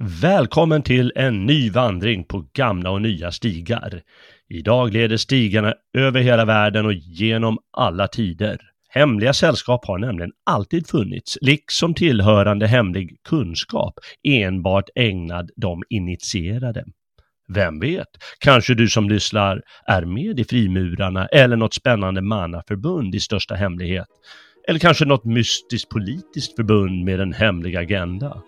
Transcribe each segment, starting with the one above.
Välkommen till en ny vandring på gamla och nya stigar. Idag leder stigarna över hela världen och genom alla tider. Hemliga sällskap har nämligen alltid funnits, liksom tillhörande hemlig kunskap, enbart ägnad de initierade. Vem vet, kanske du som lyssnar är med i frimurarna eller något spännande mannaförbund i största hemlighet. Eller kanske något mystiskt politiskt förbund med en hemlig agenda.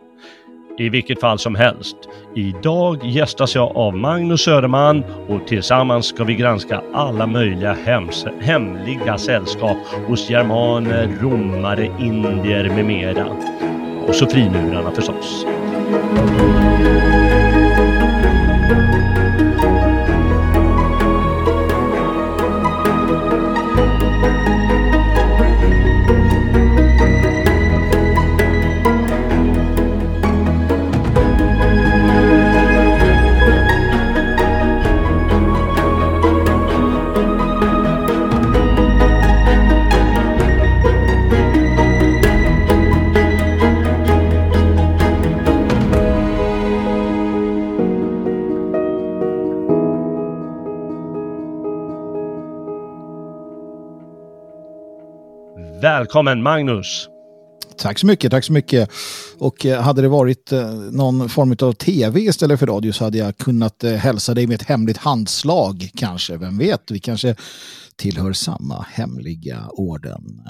I vilket fall som helst. Idag gästas jag av Magnus Söderman och tillsammans ska vi granska alla möjliga hems hemliga sällskap hos germaner, romare, indier med mera. Och så frimurarna förstås. Välkommen Magnus! Tack så mycket, tack så mycket. Och eh, hade det varit eh, någon form av tv istället för radio så hade jag kunnat eh, hälsa dig med ett hemligt handslag kanske. Vem vet, vi kanske tillhör samma hemliga orden.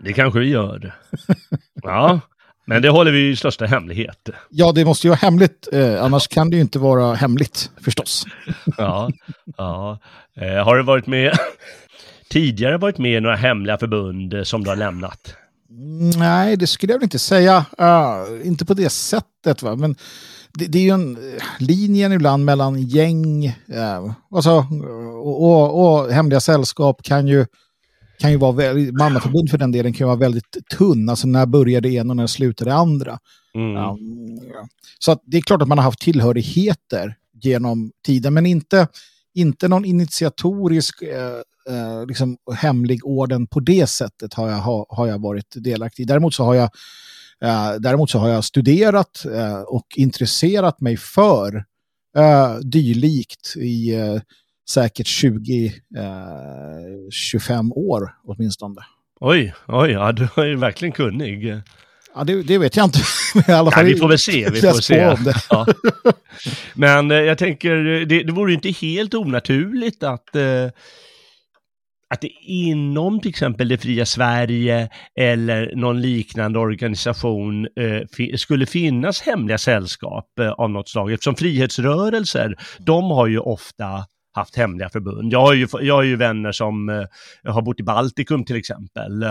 Det kanske vi gör. ja, men det håller vi i största hemlighet. Ja, det måste ju vara hemligt, eh, annars kan det ju inte vara hemligt förstås. ja, ja. Eh, har du varit med tidigare varit med i några hemliga förbund eh, som du har lämnat? Nej, det skulle jag väl inte säga. Uh, inte på det sättet. Va? Men det, det är ju en uh, linjen ibland mellan gäng uh, alltså, och, och, och, hemliga sällskap kan ju, kan ju vara väldigt, mannaförbund för den delen kan ju vara väldigt tunn. Alltså när börjar det ena och när slutar det andra. Mm. Um, så det är klart att man har haft tillhörigheter genom tiden, men inte, inte någon initiatorisk eh, eh, liksom hemlig orden på det sättet har jag, ha, har jag varit delaktig i. Däremot så har jag, eh, däremot så har jag studerat eh, och intresserat mig för eh, dylikt i eh, säkert 20-25 eh, år åtminstone. Oj, oj, ja, du är verkligen kunnig. Ja, det, det, vet jag inte. I alla fall, Nej, vi får väl se. Vi får se. Ja. Men eh, jag tänker, det, det vore ju inte helt onaturligt att eh, att det inom till exempel det fria Sverige eller någon liknande organisation eh, skulle finnas hemliga sällskap eh, av något slag. Eftersom frihetsrörelser, de har ju ofta haft hemliga förbund. Jag har ju, jag har ju vänner som eh, har bott i Baltikum till exempel.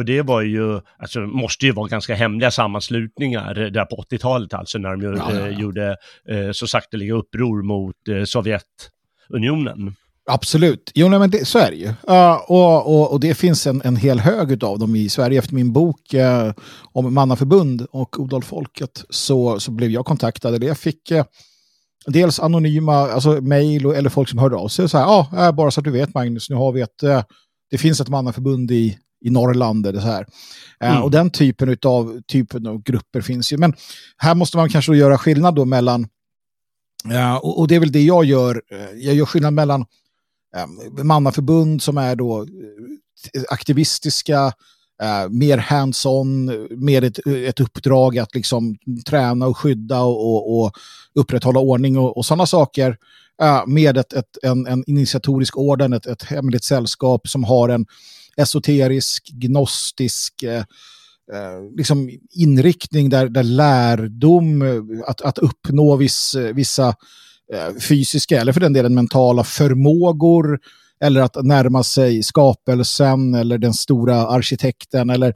Och det var ju, alltså måste ju vara ganska hemliga sammanslutningar där på 80-talet alltså när de ja, ja, ja. gjorde eh, så sakteliga uppror mot eh, Sovjetunionen. Absolut, jo nej, men det, så är det ju. Uh, och, och, och, det finns en, en hel hög av dem i Sverige. Efter min bok uh, om mannaförbund och odalfolket så, så blev jag kontaktad. Eller jag fick uh, dels anonyma alltså mejl eller folk som hörde av sig. Så här, ja, uh, bara så att du vet Magnus, nu har vi ett, det finns ett mannaförbund i, i Norrland. Eller så här. Mm. Och den typen av, typen av grupper finns ju. Men här måste man kanske göra skillnad då mellan, och, och det är väl det jag gör, jag gör skillnad mellan eh, mannaförbund som är då eh, aktivistiska, eh, mer hands-on, mer ett, ett uppdrag att liksom träna och skydda och, och, och upprätthålla ordning och, och sådana saker. Eh, med ett, ett, en, en initiatorisk orden, ett, ett hemligt sällskap som har en esoterisk, gnostisk eh, eh, liksom inriktning där, där lärdom, eh, att, att uppnå viss, eh, vissa Eh, fysiska eller för den delen mentala förmågor eller att närma sig skapelsen eller den stora arkitekten eller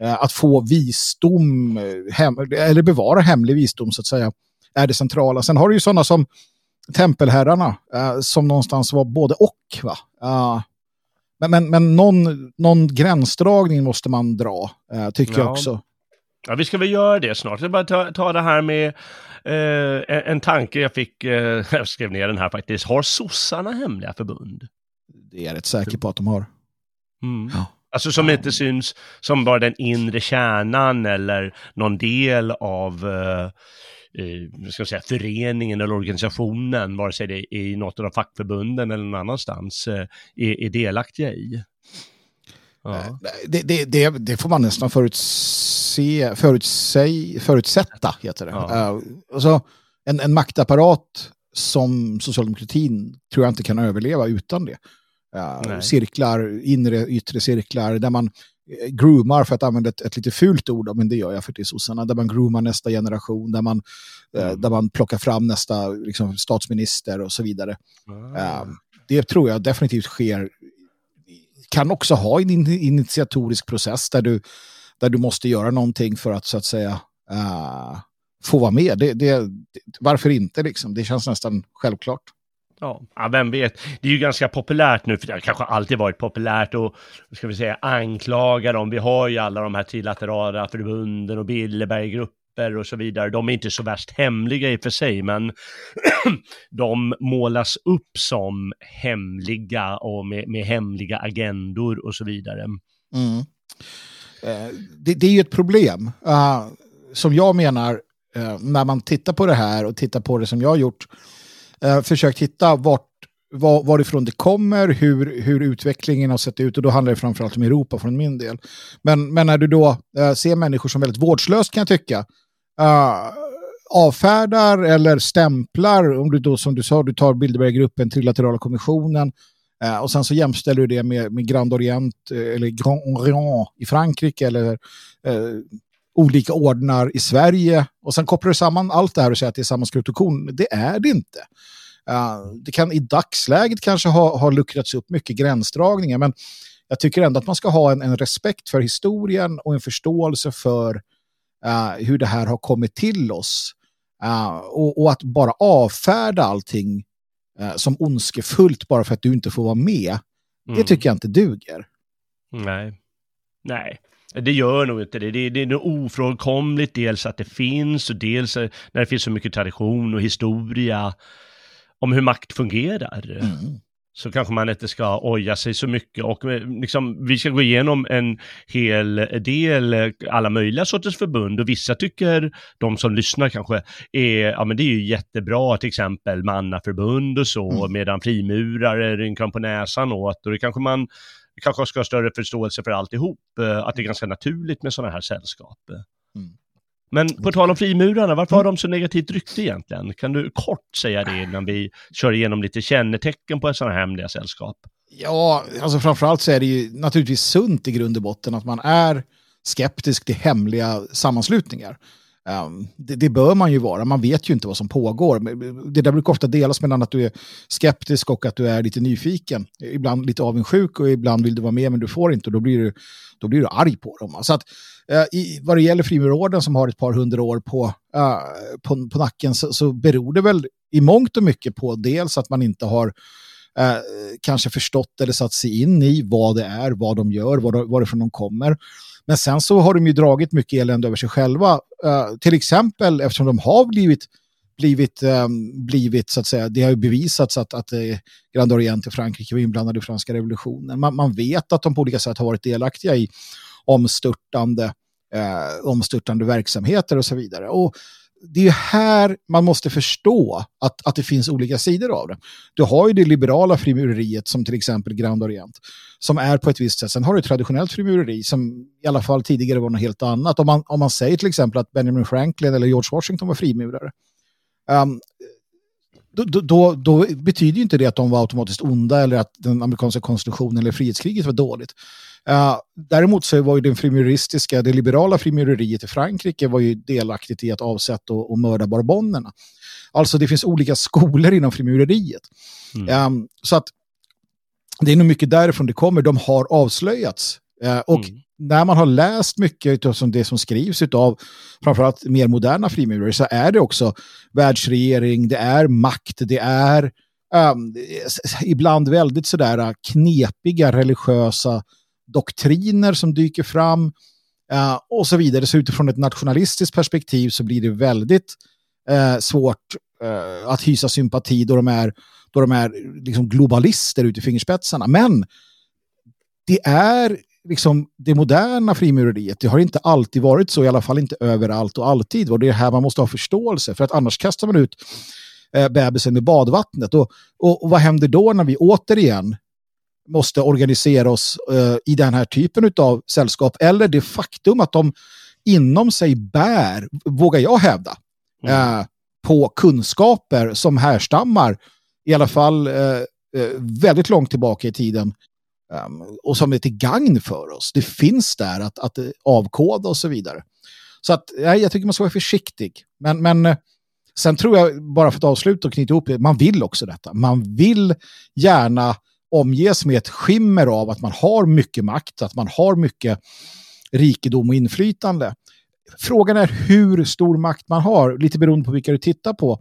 eh, att få visdom hem, eller bevara hemlig visdom så att säga är det centrala. Sen har du ju sådana som tempelherrarna som någonstans var både och. Va? Men men, men någon, någon gränsdragning måste man dra, tycker ja. jag också. Ja, vi ska väl göra det snart. Jag bara ta, ta det här med eh, en, en tanke jag fick, eh, jag skrev ner den här faktiskt. Har sossarna hemliga förbund? Det är jag rätt säker på att de har. Mm. Ja. Alltså som inte syns som bara den inre kärnan eller någon del av, eh, eh, ska säga, föreningen eller organisationen, vare sig det är i något av fackförbunden eller någon annanstans, eh, är, är delaktiga i. Ja. Eh, det, det, det, det, får man nästan förutse, förutse, förutsätta, heter det. Ja. Alltså, en, en maktapparat som socialdemokratin tror jag inte kan överleva utan det. Uh, cirklar, inre, yttre cirklar, där man groomar, för att använda ett, ett lite fult ord, men det gör jag för är sossarna, där man groomar nästa generation, där man, mm. uh, där man plockar fram nästa liksom, statsminister och så vidare. Mm. Det tror jag definitivt sker kan också ha en initiatorisk process där du, där du måste göra någonting för att så att säga uh, få vara med. Det, det, varför inte liksom? Det känns nästan självklart. Ja, vem vet. Det är ju ganska populärt nu, för det har kanske alltid varit populärt och ska vi säga anklaga dem. Vi har ju alla de här trilaterala förbunden och Billeberggrupper och så vidare. De är inte så värst hemliga i och för sig, men de målas upp som hemliga och med, med hemliga agendor och så vidare. Mm. Eh, det, det, är ju ett problem uh, som jag menar uh, när man tittar på det här och tittar på det som jag har gjort eh, försökt hitta vart, var, varifrån det kommer, hur, hur utvecklingen har sett ut och då handlar det framförallt om Europa från min del. Men, men när du då eh, ser människor som väldigt vårdslöst kan jag tycka, eh, avfärdar eller stämplar, om du då som du sa, du tar Bilderberggruppen, Trilaterala kommissionen, eh, och sen så jämställer du det med, med Grand Orient eh, eller Grand Orient i Frankrike eller eh, olika ordnar i Sverige och sen kopplar du samman allt det här och säger att det är samma skrot och korn. Det är det inte. Uh, det kan i dagsläget kanske ha, ha luckrats upp mycket gränsdragningar men jag tycker ändå att man ska ha en, en respekt för historien och en förståelse för uh, hur det här har kommit till oss. Uh, och, och, att bara avfärda allting som ondskefullt bara för att du inte får vara med, mm. det tycker jag inte duger. Nej. Nej, det gör nog inte det. Det, är, det är nog ofrånkomligt dels att det finns och dels när det finns så mycket tradition och historia om hur makt fungerar. Mm. Så kanske man inte ska oja sig så mycket och eh, liksom, vi ska gå igenom en hel del, eh, alla möjliga sorters förbund och vissa tycker, de som lyssnar kanske, är, ja men det är ju jättebra, till exempel mannaförbund och så, mm. medan frimurare rynkar på näsan åt och det kanske man kanske ska ha större förståelse för alltihop, eh, att det är ganska naturligt med sådana här sällskap. Mm. Men på tal om frimurarna, varför har de så negativt rykte egentligen? Kan du kort säga det innan vi kör igenom lite kännetecken på sådana här hemliga sällskap? Ja, alltså framförallt så är det ju naturligtvis sunt i grund och botten att man är skeptisk till hemliga sammanslutningar. Um, det, det, bör man ju vara, man vet ju inte vad som pågår. Eh, det där brukar ofta delas mellan att du är skeptisk och att du är lite nyfiken. Ibland lite avundsjuk och ibland vill du vara med men du får inte och då blir du, då blir du arg på dem. Så att, uh, i, vad det gäller Frimurorden som har ett par hundra år på, uh, på, på nacken så, så beror det väl i mångt och mycket på dels att man inte har uh, kanske förstått eller satt sig in i vad det är, vad de gör, var, varifrån de kommer. Men sen så har de ju dragit mycket elände över sig själva. Uh, till exempel eftersom de har blivit blivit, um, blivit så att säga, det har ju bevisats att, att uh, Grand Orient i Frankrike var inblandade i franska revolutionen. Man, man, vet att de på olika sätt har varit delaktiga i omstörtande, uh, omstörtande verksamheter och så vidare. Och det är här man måste förstå att, att det finns olika sidor av det. Du har ju det liberala frimureriet som till exempel Grand Orient som är på ett visst sätt. Sen har du traditionellt frimureri som i alla fall tidigare var något helt annat. Om man, om man säger till exempel att Benjamin Franklin eller George Washington var frimurare. Um, då, då, då, betyder ju inte det att de var automatiskt onda eller att den amerikanska konstitutionen eller frihetskriget var dåligt. Uh, däremot så var ju den frimureristiska, det liberala frimureriet i Frankrike var ju delaktigt i att avsätta och, och mörda barbonerna. Alltså det finns olika skolor inom frimureriet. Mm. Um, så att det är nog mycket därifrån det kommer. De har avslöjats. Uh, och mm. när man har läst mycket av det som skrivs av framförallt mer moderna frimurare så är det också världsregering, det är makt, det är um, ibland väldigt sådär knepiga religiösa doktriner som dyker fram eh, och så vidare. Så utifrån ett nationalistiskt perspektiv så blir det väldigt eh, svårt eh, att hysa sympati då de är, då de är liksom globalister ute i fingerspetsarna. Men det är liksom, det moderna frimureriet, det har inte alltid varit så, i alla fall inte överallt och alltid. Och det är här man måste ha förståelse, för att annars kastar man ut eh, bebisen med badvattnet. Och, och, och vad händer då när vi återigen måste organisera oss eh, i den här typen av sällskap? Eller det faktum att de inom sig bär, vågar jag hävda, mm. eh, på kunskaper som härstammar i alla fall eh, väldigt långt tillbaka i tiden um, och som är till gagn för oss. Det finns där att, att avkoda och så vidare. Så att, ja, jag tycker man ska vara försiktig. Men, men sen tror jag, bara för att avsluta och knyta ihop det, man vill också detta. Man vill gärna omges med ett skimmer av att man har mycket makt, att man har mycket rikedom och inflytande. Frågan är hur stor makt man har, lite beroende på vilka du tittar på.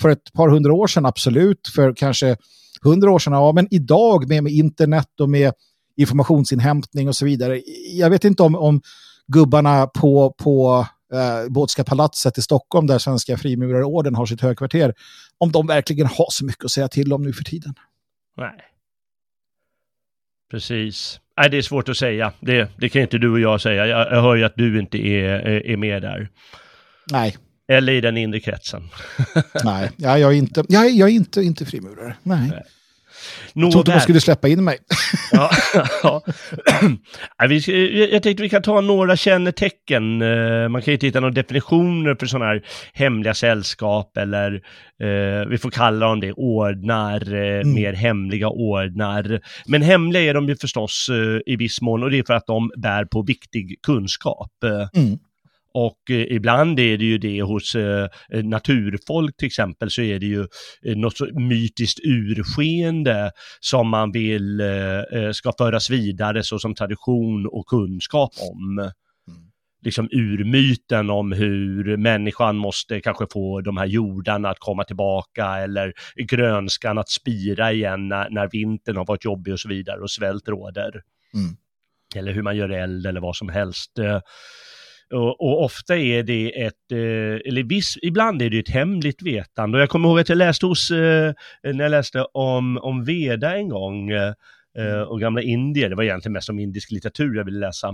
För ett par hundra år sedan, absolut. För kanske hundra år sedan, ja, men idag med, med internet och med informationsinhämtning och så vidare. Jag vet inte om, om gubbarna på, på eh, Båtska palatset i Stockholm, där Svenska frimurarorden har sitt högkvarter, om de verkligen har så mycket att säga till om nu för tiden. Nej. Precis. Nej, det är svårt att säga. Det, det kan inte du och jag säga. Jag, jag hör ju att du inte är, är med där. Nej. Eller i den inre kretsen. Nej, jag är inte, jag jag är inte, inte frimurare. Nej. Nej. Jag trodde de skulle släppa in mig. ja, ja. jag tänkte vi kan ta några kännetecken. Eh, man kan ju inte hitta några definitioner för sådana här hemliga sällskap eller eh, vi får kalla dem det, ordnar, eh, mm. mer hemliga ordnar. Men hemliga är de ju förstås i viss mån och det är för att de bär på viktig kunskap. Mm. Och eh, ibland är det ju det hos eh, naturfolk till exempel så är det ju eh, något så mytiskt urskeende som man vill eh, eh, ska föras vidare så som tradition och kunskap om. Mm. Liksom urmyten om hur människan måste kanske få de här jordarna att komma tillbaka eller grönskan att spira igen när, när vintern har varit jobbig och så vidare och svält råder. Mm. Eller hur man gör eld eller vad som helst. Och, och, ofta är det ett, eh, eller viss, ibland är det ett hemligt vetande. Och jag kommer ihåg att jag läste hos, eh, när jag läste om, om Veda en gång, eh, och gamla indier, det var egentligen mest om indisk litteratur jag ville läsa.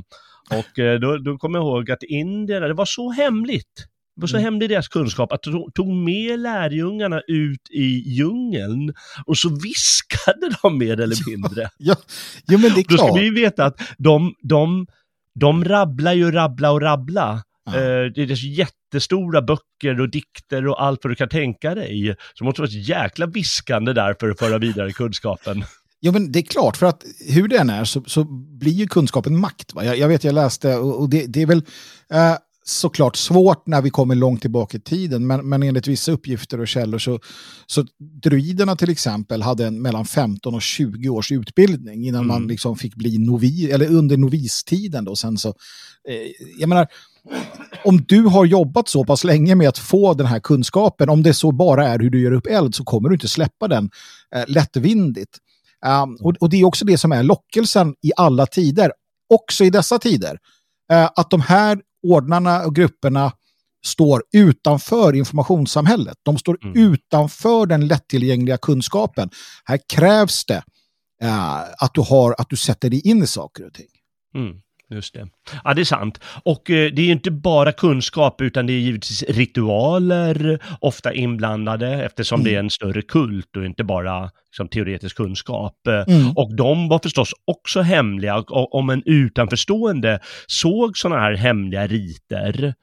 Och då, då kommer jag ihåg att indierna, det var så hemligt. Det var så mm. hemlig deras kunskap att de tog med lärjungarna ut i djungeln och så viskade de mer eller mindre. Ja, ja, ja men det är klart. Då ska vi veta att de, de de rabblar ju rabbla och rabbla. Ja. Eh, det är jättestora böcker och dikter och allt vad du kan tänka dig. Så det måste vara ett jäkla viskande där för att föra vidare kunskapen. Ja, men det är klart, för att hur det än är så, så blir ju kunskapen makt. Va? Jag, jag vet, jag läste, och, och det, det, är väl eh, såklart svårt när vi kommer långt tillbaka i tiden, men, men enligt vissa uppgifter och källor så, så druiderna till exempel hade en mellan 15 och 20 års utbildning innan mm. man liksom fick bli novis, eller under novistiden då. Sen så, eh, jag menar, om du har jobbat så pass länge med att få den här kunskapen, om det så bara är hur du gör upp eld, så kommer du inte släppa den eh, lättvindigt. Um, och, och det är också det som är lockelsen i alla tider, också i dessa tider. Uh, att de här ordnarna och grupperna står utanför informationssamhället. De står mm. utanför den lättillgängliga kunskapen. Här krävs det uh, att, du har, att du sätter dig in i saker och ting. Mm. Just det. Ja, det är sant. Och eh, det är inte bara kunskap utan det är givetvis ritualer ofta inblandade eftersom mm. det är en större kult och inte bara liksom, teoretisk kunskap. Mm. Och de var förstås också hemliga och om en utanförstående såg sådana här hemliga riter mm.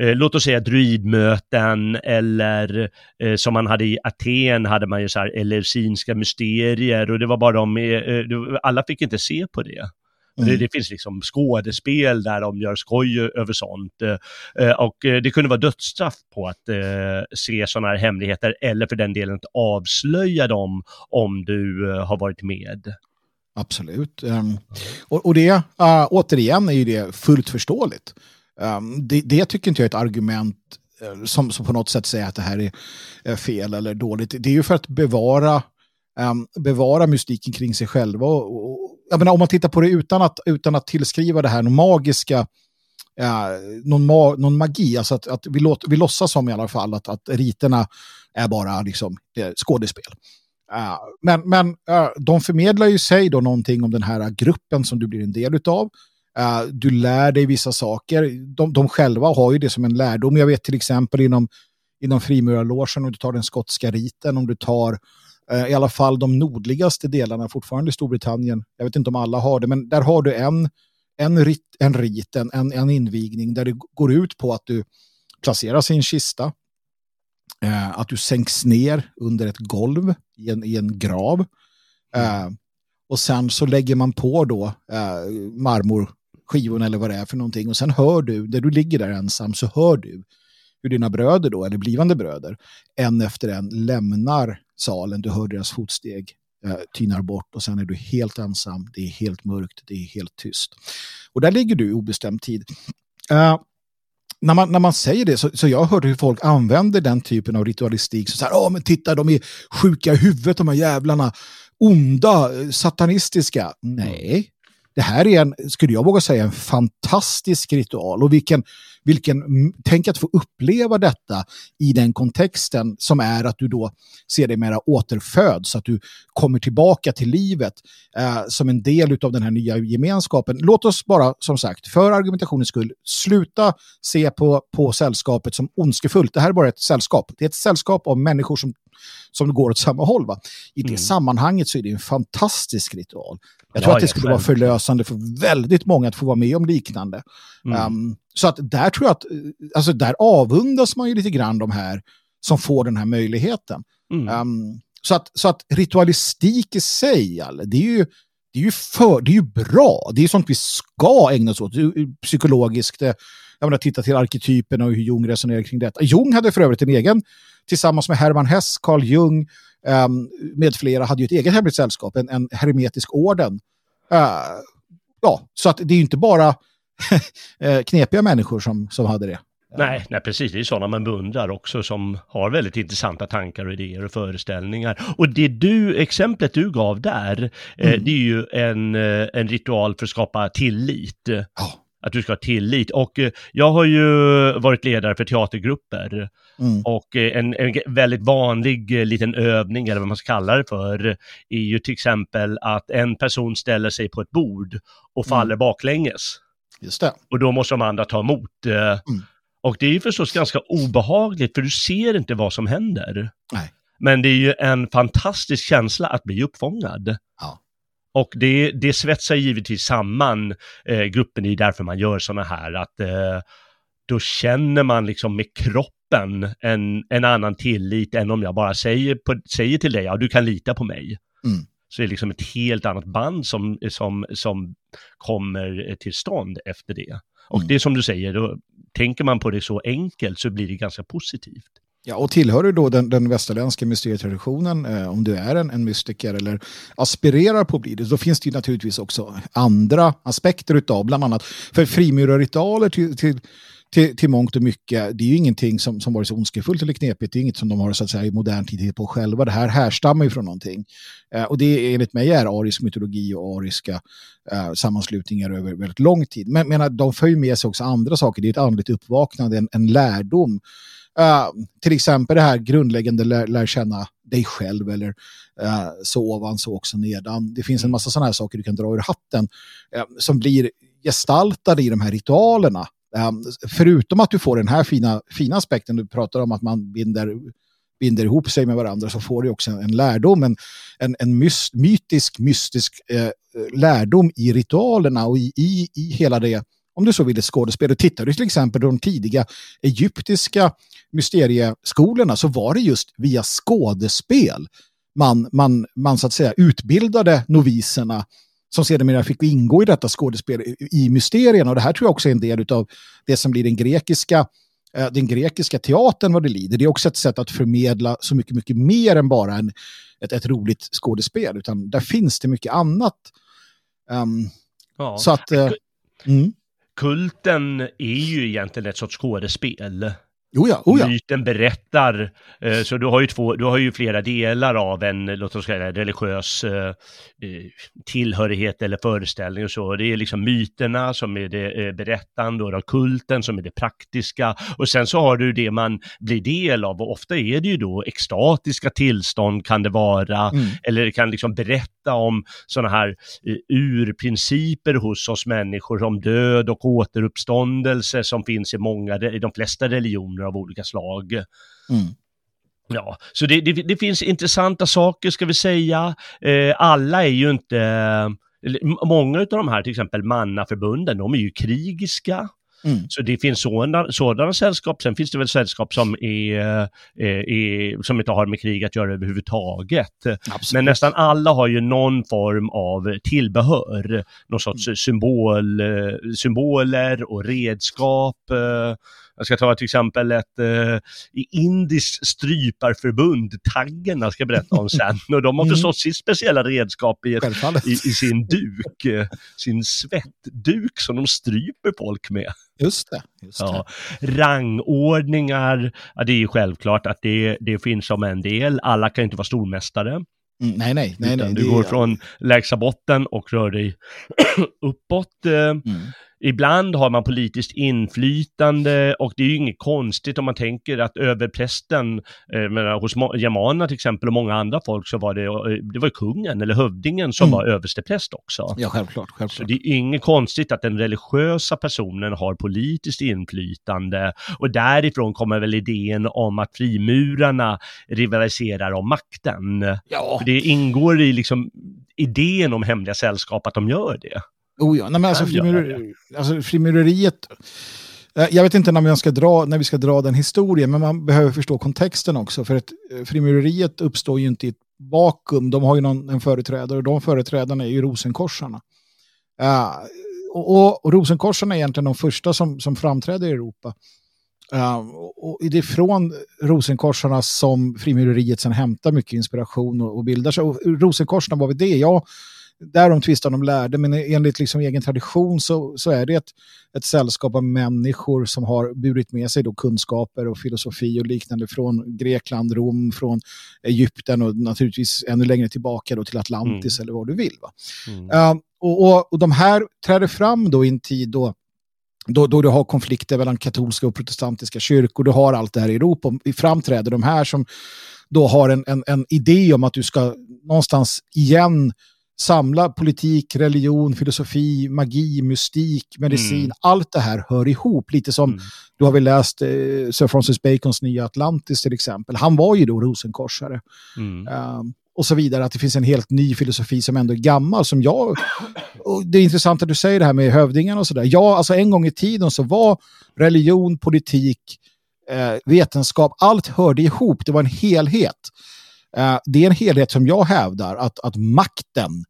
Eh, låt oss säga druidmöten eller eh, som man hade i Aten hade man ju så här eleusinska mysterier och det var bara de, eh, alla fick inte se på det. Mm. Det, det, finns liksom skådespel där de gör skoj över sånt. Eh, och eh, det kunde vara dödsstraff på att eh, se sådana här hemligheter eller för den delen att avslöja dem om du har varit med. Absolut. Um, och, och, det, uh, återigen, är ju det fullt förståeligt. Um, det, det tycker inte jag är ett argument som, som på något sätt säger att det här är fel eller dåligt. Det är ju för att bevara, um, bevara mystiken kring sig själva och, och, jag menar, om man tittar på det utan att, utan att tillskriva det här någon magiska, eh, någon, ma någon magi, alltså att, att vi, låt, vi låtsas som i alla fall att, att riterna är bara liksom, skådespel. Uh, men men uh, de förmedlar ju sig då någonting om den här gruppen som du blir en del utav. Uh, du lär dig vissa saker. De, de själva har ju det som en lärdom. Jag vet till exempel inom, inom frimurarlogen, om du tar den skotska riten, om du tar i alla fall de nordligaste delarna, fortfarande i Storbritannien. Jag vet inte om alla har det, men där har du en, en rit, en, rit en, en, invigning där det går ut på att du placeras i en kista eh, att du sänks ner under ett golv i en, i en grav. Eh, och sen så lägger man på då eh, marmorskivorna eller vad det är för någonting. Och sen hör du, där du ligger där ensam, så hör du hur dina bröder då, eller blivande bröder, en efter en lämnar salen. Du hör deras fotsteg eh, tynar bort och sen är du helt ensam. Det är helt mörkt, det är helt tyst. Och där ligger du i obestämd tid. Uh, när man, när man säger det så, så jag har hört hur folk använder den typen av ritualistik. Så, så här, ja men titta, de är sjuka i huvudet, de här jävlarna. Onda, eh, satanistiska. Nej, det här är en, skulle jag våga säga, en fantastisk ritual. Och vilken, vilken, tänk att få uppleva detta i den kontexten som är att du då ser dig mera återföds, att du kommer tillbaka till livet eh, som en del av den här nya gemenskapen. Låt oss bara, som sagt, för argumentationens skull, sluta se på, på sällskapet som ondskefullt. Det här är bara ett sällskap. Det är ett sällskap av människor som som går åt samma håll. Va? I det mm. sammanhanget så är det en fantastisk ritual. Jag tror ja, att det skulle vara förlösande för väldigt många att få vara med om liknande. Mm. Um, så att där tror jag att, alltså där avundas man ju lite grann de här som får den här möjligheten. Mm. Um, så, att, så att ritualistik i sig, det är ju det är ju, för, det är ju bra. Det är sånt vi ska ägna oss åt. Psykologiskt. Jag menar, titta till arketyperna och hur Jung resonerar kring detta. Jung hade för övrigt en egen, tillsammans med Hermann Hess, Carl Jung um, med flera, hade ju ett eget hemligt sällskap, en, en hermetisk orden. Uh, ja, så att det är ju inte bara eh, knepiga människor som, som hade det. Nej, nej, precis. Det är sådana man beundrar också som har väldigt intressanta tankar och idéer och föreställningar. Och det du, exemplet du gav där, eh, mm. eh, det är ju en, eh, en ritual för att skapa tillit. Oh. Att du ska ha tillit. Och eh, jag har ju varit ledare för teatergrupper. Mm. Och eh, en, en, väldigt vanlig liten övning, eller vad man ska kalla det för, är ju till exempel att en person ställer sig på ett bord och faller mm. baklänges. Just det. Och då måste de andra ta emot. Mm. Och det är ju förstås ganska obehagligt för du ser inte vad som händer. Nej. Men det är ju en fantastisk känsla att bli uppfångad. Ja. Och det, det svetsar givetvis samman eh, gruppen, det är därför man gör sådana här, att eh, då känner man liksom med kroppen en, en annan tillit än om jag bara säger, på, säger till dig, ja du kan lita på mig. Mm. Så det är liksom ett helt annat band som, som, som kommer till stånd efter det. Och mm. det är som du säger, då tänker man på det så enkelt så blir det ganska positivt. Ja, och tillhör du då den, den västerländska mysterietraditionen, eh, om du är en, en mystiker eller aspirerar på att bli det, då finns det ju naturligtvis också andra aspekter utav, bland annat för frimurarritualer till, till, till, till mångt och mycket, det är ju ingenting som, som varit så ondskefullt eller knepigt, det är inget som de har så att säga i modern tid på själva, det här härstammar ju från någonting. Eh, och det enligt mig är arisk mytologi och ariska eh, sammanslutningar över väldigt lång tid. Men menar, de för ju med sig också andra saker, det är ett andligt uppvaknande, en, en lärdom Uh, till exempel det här grundläggande lär, lär känna dig själv eller uh, så ovan så också nedan. Det finns en mm. massa sådana här saker du kan dra ur hatten uh, som blir gestaltade i de här ritualerna. Ehm, förutom att du får den här fina, fina aspekten du pratar om att man binder, binder ihop sig med varandra så får du också en, en lärdom, en, en, en mys, mytisk, mystisk eh, lärdom i ritualerna och i, i, i hela det om du så vill, ett skådespel. Och tittar du till exempel på de tidiga egyptiska mysterieskolorna så var det just via skådespel man, man, man så att säga utbildade noviserna som sedermera fick ingå i detta skådespel i mysterierna. Och det här tror jag också är en del av det som blir den grekiska eh, den grekiska teatern vad det lider. Det är också ett sätt att förmedla så mycket, mycket mer än bara en, ett, ett roligt skådespel. Utan där finns det mycket annat. Um, ja. Så att... Uh, mm kulten är ju egentligen ett sorts skådespel. Oh ja, oh ja. Myten berättar, eh, så du har, ju två, du har ju flera delar av en, låt oss säga religiös eh, eh, tillhörighet eller föreställning och så. Det är liksom myterna som är det berättande och kulten som är det praktiska. Och sen så har du det man blir del av och ofta är det ju då extatiska tillstånd kan det vara, mm. eller det kan liksom berätta om sådana här urprinciper hos oss människor om död och återuppståndelse som finns i många, i de flesta religioner av olika slag. Mm. Ja, så det, det, det, finns intressanta saker ska vi säga. Eh, alla är ju inte, många av de här till exempel mannaförbunden, de är ju krigiska. Mm. Så det finns sådana, sådana sällskap, sen finns det väl sällskap som, är, är, eh, är, som inte har med krig att göra överhuvudtaget. Absolut. Men nästan alla har ju någon form av tillbehör, någon sorts mm. symbol, eh, symboler och redskap. Jag ska ta till exempel ett eh, indiskt stryparförbund, taggerna ska jag berätta om sen. Och de har mm. förstås sitt speciella redskap i, ett, i, i, sin duk, eh, sin svettduk som de stryper folk med. Just det. Just ja. Rangordningar, ja, det är ju självklart att det, det finns som en del. Alla kan inte vara stormästare. Mm, nej, nej, nej, nej. Du går från lägsta botten och rör dig uppåt. Eh, mm. Ibland har man politiskt inflytande och det är ju inget konstigt om man tänker att överprästen, eh, menar, hos germanerna till exempel och många andra folk så var det, eh, det var kungen eller hövdingen som mm. var överstepräst också. Ja, självklart, självklart. Så det är inget konstigt att den religiösa personen har politiskt inflytande och därifrån kommer väl idén om att frimurarna rivaliserar om makten. Ja. För det ingår i liksom idén om hemliga sällskap att de gör det. Oh ja, Nej, men alltså, frimureri, alltså frimureriet, eh, jag vet inte när vi, ska dra, när vi ska dra den historien, men man behöver förstå kontexten också. För att eh, frimureriet uppstår ju inte i ett vakuum. De har ju någon, en företrädare och de företrädarna är ju rosenkorsarna. Uh, och, och, och rosenkorsarna är egentligen de första som, som framträder i Europa. Uh, och det är från rosenkorsarna som frimureriet sen hämtar mycket inspiration och, och bildar sig. Och rosenkorsarna, vad var det? Ja, där de tvistar de lärde, men enligt liksom egen tradition så, så är det ett, ett sällskap av människor som har burit med sig då kunskaper och filosofi och liknande från Grekland, Rom, från Egypten och naturligtvis ännu längre tillbaka då till Atlantis mm. eller vad du vill. Va? Mm. Uh, och, och, och de här träder fram då i en tid då då, då du har konflikter mellan katolska och protestantiska kyrkor, du har allt det här i Europa. Framträder de här som då har en, en, en idé om att du ska någonstans igen samla politik, religion, filosofi, magi, mystik, medicin. Mm. Allt det här hör ihop. Lite som, mm. du har väl läst eh, Sir Francis Bacons nya Atlantis till exempel. Han var ju då rosenkorsare. Mm. Um, och så vidare, att det finns en helt ny filosofi som ändå är gammal. Som jag, det är intressant att du säger det här med hövdingen och sådär. Ja, alltså en gång i tiden så var religion, politik, eh, vetenskap, allt hörde ihop. Det var en helhet. Eh, det är en helhet som jag hävdar att, att makten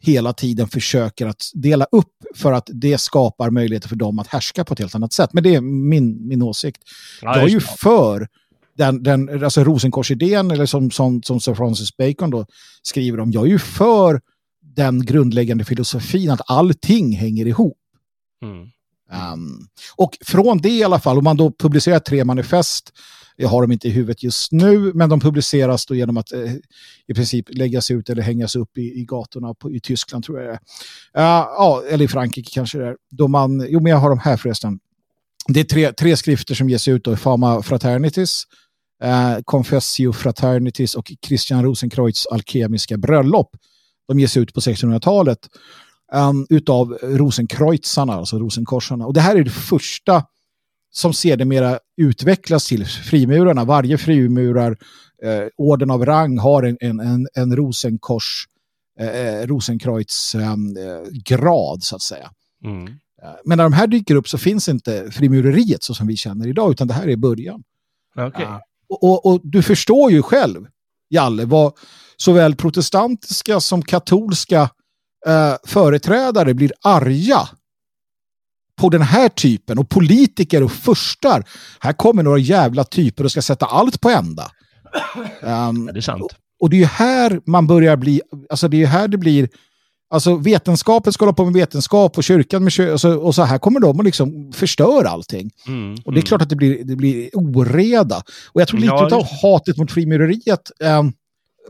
hela tiden försöker att dela upp för att det skapar möjligheter för dem att härska på ett helt annat sätt. Men det är min, min åsikt. Ja, jag är ju för den, den alltså Rosenkorsidén, eller som, som, som Sir Francis Bacon då skriver om, jag är ju för den grundläggande filosofin att allting hänger ihop. Mm. Um, och från det i alla fall, om man då publicerar tre manifest jag har dem inte i huvudet just nu, men de publiceras då genom att eh, i princip läggas ut eller hängas upp i, i gatorna på, i Tyskland tror jag det är. Uh, ja, eller i Frankrike kanske det är. Då man, jo, men jag har dem här förresten. Det är tre, tre skrifter som ges ut då, Fama Fraternities, eh, Confessio Fraternities och Christian Rosenkreutz alkemiska bröllop. De ges ut på 1600-talet um, eh, utav Rosenkreutzarna, alltså Rosenkorsarna. Och det här är det första som sedermera utvecklas till frimurarna. Varje frimurar eh, orden av rang har en, en, en, en rosenkors eh, eh Rosenkreutz ehm, eh, grad så att säga. Mm. Eh, men när de här dyker upp så finns inte frimureriet så som vi känner idag utan det här är början. Okay. Uh, och, och, och, du förstår ju själv, Jalle, vad såväl protestantiska som katolska uh, företrädare blir arga på den här typen och politiker och förstar. Här kommer några jävla typer och ska sätta allt på ända. Um, ja, det är sant. Och, och det är ju här man börjar bli, alltså det är här det blir Alltså vetenskapen ska hålla på med vetenskap och kyrkan med kyrkan. Och så, och så här kommer de och liksom förstör allting. Mm, och det är mm. klart att det blir, det blir oreda. Och jag tror lite ja, av hatet mot frimureriet eh,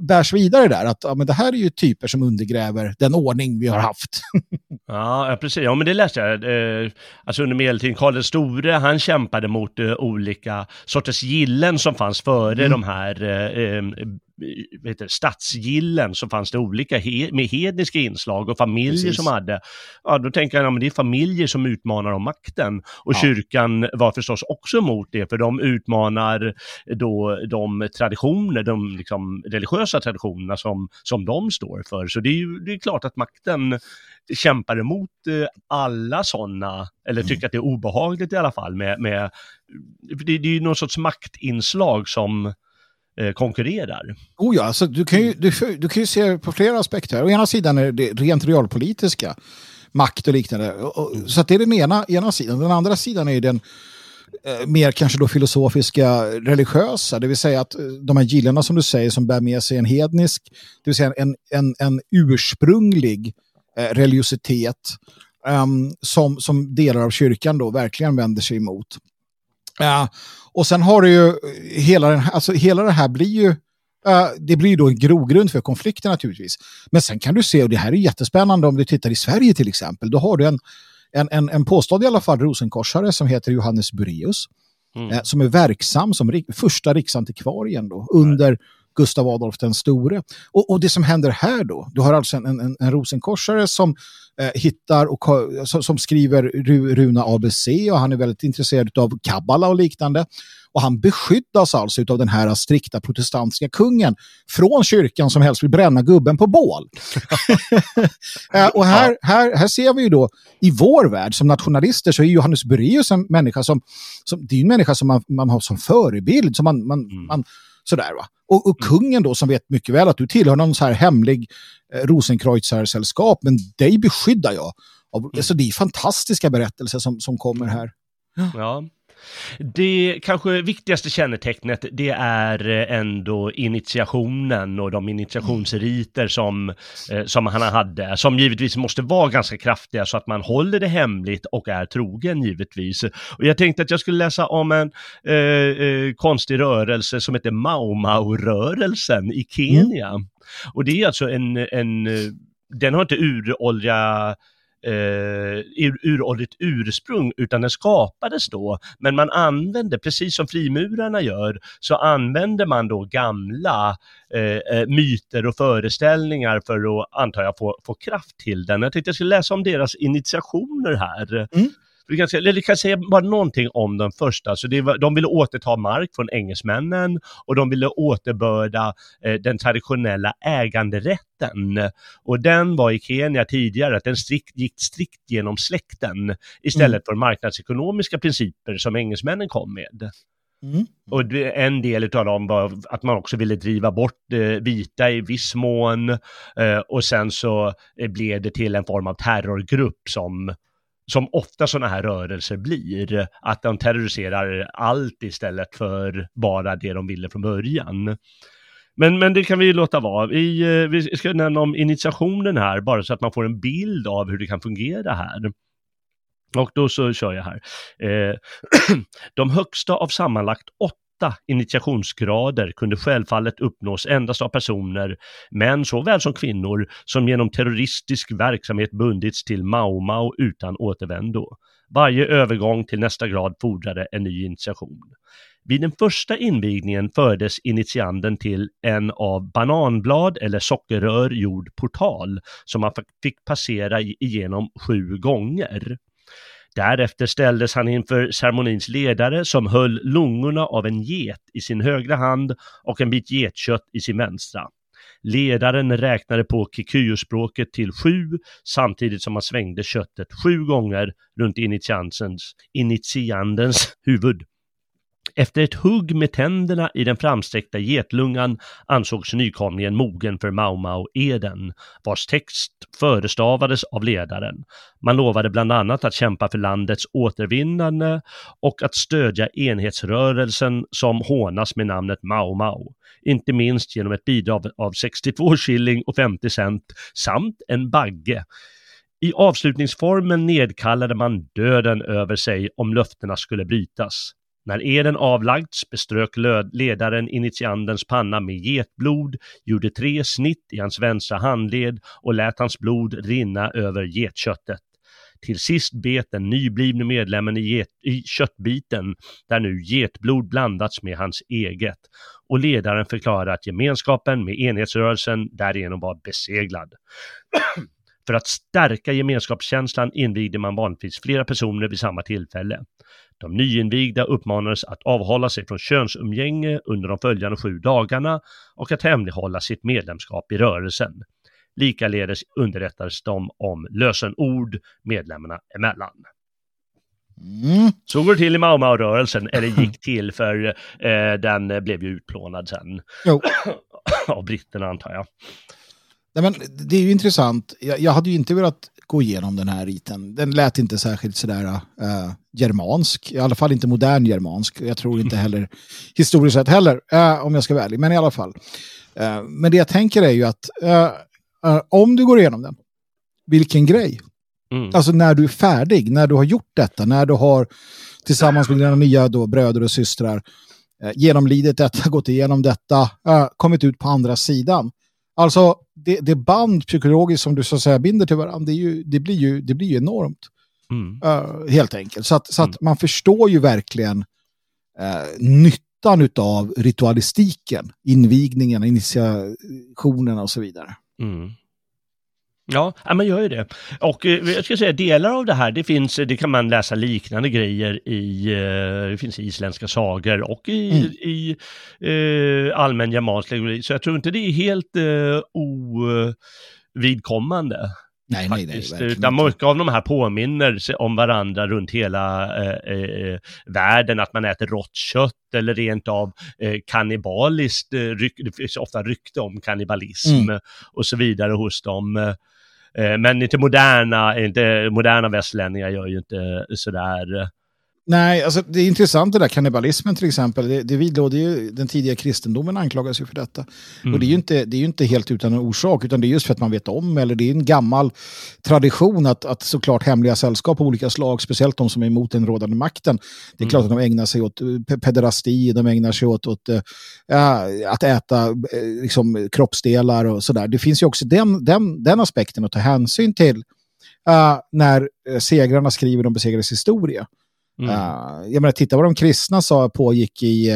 bärs vidare där. Att ja, men det här är ju typer som undergräver den ordning vi har haft. ja, precis. Ja, men det läste jag. Eh, alltså under medeltiden, Karl den store, han kämpade mot eh, olika sorters gillen som fanns före mm. de här eh, vet du, stadsgillen så fanns det olika he med hedniska inslag och familjer Precis. som hade, ja då tänker jag, ja, men det är familjer som utmanar om makten. Och ja. kyrkan var förstås också emot det, för de utmanar då de traditioner, de liksom religiösa traditionerna som, som de står för. Så det är ju det är klart att makten kämpar emot eh, alla sådana, eller mm. tycker att det är obehagligt i alla fall med, med det, det är ju någon sorts maktinslag som konkurrerar. Oh ja, alltså, du, kan ju, du, du kan ju se på flera aspekter. Å ena sidan är det rent realpolitiska, makt och liknande. Så att det är den ena, ena sidan. Den andra sidan är den eh, mer kanske då filosofiska, religiösa. Det vill säga att eh, de här gillena som du säger som bär med sig en hednisk, det vill säga en, en, en ursprunglig eh, religiositet um, som, som delar av kyrkan då verkligen vänder sig emot. Uh, och sen har du ju hela, den, alltså hela det här blir ju Uh, det blir då en grogrund för konflikter naturligtvis. Men sen kan du se, och det här är jättespännande om du tittar i Sverige till exempel, då har du en, en, en, en påstådd i alla fall rosenkorsare som heter Johannes Bureus, mm. uh, som är verksam som rik, första riksantikvarien då, under Gustav Adolf den store. Och, och det som händer här då, du har alltså en, en, en rosenkorsare som eh, hittar och som, som skriver runa ABC och han är väldigt intresserad av kabbala och liknande. Och han beskyddas alltså av den här strikta protestantiska kungen från kyrkan som helst vill bränna gubben på bål. eh, och här, här, här ser vi ju då i vår värld som nationalister så är Johannes Bureus en människa som, som det är en människa som man, man har som förebild, som man, man, mm. man Sådär va. Och, och mm. kungen då som vet mycket väl att du tillhör någon så här hemlig eh, Rosenkreuzer-sällskap, men dig beskyddar jag. Och, mm. alltså, det är fantastiska berättelser som, som kommer här. Ja. Det kanske viktigaste kännetecknet det är eh, ändå initiationen och de initiationsriter som, eh, som han hade, som givetvis måste vara ganska kraftiga så att man håller det hemligt och är trogen givetvis. Och jag tänkte att jag skulle läsa om en eh, eh, konstig rörelse som heter Mau Mau-rörelsen i Kenya. Mm. Och det är alltså en, en den har inte uråldriga eh, ur, uråldrigt ursprung, utan den skapades då. Men man använde, precis som frimurarna gör, så använder man då gamla eh, eh, myter och föreställningar för att, antar jag, få, få kraft till den. Jag tänkte jag skulle läsa om deras initiationer här. Mm. Vi kan, säga, eller kan säga bara någonting om den första. Så var, de ville återta mark från engelsmännen och de ville återbörda eh, den traditionella äganderätten. Och den var i Kenya tidigare att den strikt, gick strikt genom släkten istället mm. för marknadsekonomiska principer som engelsmännen kom med. Mm. Och en del av dem var att man också ville driva bort eh, vita i viss mån eh, och sen så eh, blev det till en form av terrorgrupp som som ofta sådana här rörelser blir, att de terroriserar allt istället för bara det de ville från början. Men, men det kan vi låta vara. Vi, eh, vi ska nämna om initiationen här, bara så att man får en bild av hur det kan fungera här. Och då så kör jag här. Eh, de högsta av sammanlagt åtta initiationsgrader kunde självfallet uppnås endast av personer, män såväl som kvinnor, som genom terroristisk verksamhet bundits till Mao Mao utan återvändo. Varje övergång till nästa grad fordrade en ny initiation. Vid den första invigningen fördes initianden till en av bananblad eller sockerrör gjord portal som man fick passera igenom sju gånger. Därefter ställdes han inför ceremonins ledare som höll lungorna av en get i sin högra hand och en bit getkött i sin vänstra. Ledaren räknade på kikuyu-språket till sju samtidigt som han svängde köttet sju gånger runt initiandens huvud. Efter ett hugg med tänderna i den framsträckta getlungan ansågs nykomlingen mogen för Mau Mau-eden, vars text förestavades av ledaren. Man lovade bland annat att kämpa för landets återvinnande och att stödja enhetsrörelsen som hånas med namnet Mau Mau, inte minst genom ett bidrag av 62 shilling och 50 cent samt en bagge. I avslutningsformen nedkallade man döden över sig om löftena skulle brytas. När eden avlagts beströk ledaren initiandens panna med getblod, gjorde tre snitt i hans vänstra handled och lät hans blod rinna över getköttet. Till sist bet den nyblivne medlemmen i, get, i köttbiten, där nu getblod blandats med hans eget, och ledaren förklarade att gemenskapen med enhetsrörelsen därigenom var beseglad. För att stärka gemenskapskänslan invigde man vanligtvis flera personer vid samma tillfälle. De nyinvigda uppmanades att avhålla sig från könsumgänge under de följande sju dagarna och att hemlighålla sitt medlemskap i rörelsen. Likaledes underrättades de om lösenord medlemmarna emellan. Mm. Så går det till i Mau-Mau-rörelsen, eller gick till för eh, den blev ju utplånad sen. Jo. Av britterna antar jag. Nej, men det är ju intressant. Jag, jag, hade ju inte velat gå igenom den här riten. Den lät inte särskilt sådär uh, germansk, i alla fall inte modern germansk. Jag tror inte heller historiskt sett heller, uh, om jag ska vara ärlig. Men i alla fall. Uh, men det jag tänker är ju att om du går igenom den, vilken grej. Mm. Alltså när du är färdig, när du har gjort detta, när du har tillsammans med dina nya då, bröder och systrar genomlidit detta, gått igenom detta, kommit ut på andra sidan. Alltså det, det band psykologiskt som du så att säga binder till varandra, det, ju, det, blir, ju, det blir ju enormt. Mm. Uh, helt enkelt. Så att, så att mm. man förstår ju verkligen uh, nyttan av ritualistiken, invigningen, initiationerna och så vidare. Mm. Ja, man gör ju det. Och eh, jag ska säga delar av det här, det finns, det kan man läsa liknande grejer i, eh, det finns isländska sagor och i, mm. i eh, allmän germansk Så jag tror inte det är helt eh, ovidkommande. Nej, nej, nej. Utan mycket av de här påminner om varandra runt hela eh, världen, att man äter rått kött eller rent av eh, kannibaliskt, eh, det finns ofta rykte om kannibalism mm. och så vidare hos dem. Eh, men inte moderna, inte moderna västlänningar gör ju inte sådär. Nej, alltså det är intressant det där kannibalismen till exempel. Det, det vidlåder ju den tidiga kristendomen anklagas ju för detta. Mm. Och det är, ju inte, det är inte helt utan en orsak, utan det är just för att man vet om, eller det är en gammal tradition att, att såklart hemliga sällskap av olika slag, speciellt de som är emot den rådande makten, det är mm. klart att de ägnar sig åt eh, pederasti, de ägnar sig åt, åt äh, att äta äh, liksom, kroppsdelar och sådär. Det finns ju också den, den, den aspekten att ta hänsyn till äh, när segrarna skriver de besegrades historia. Mm. Uh, jag menar, titta vad de kristna sa pågick i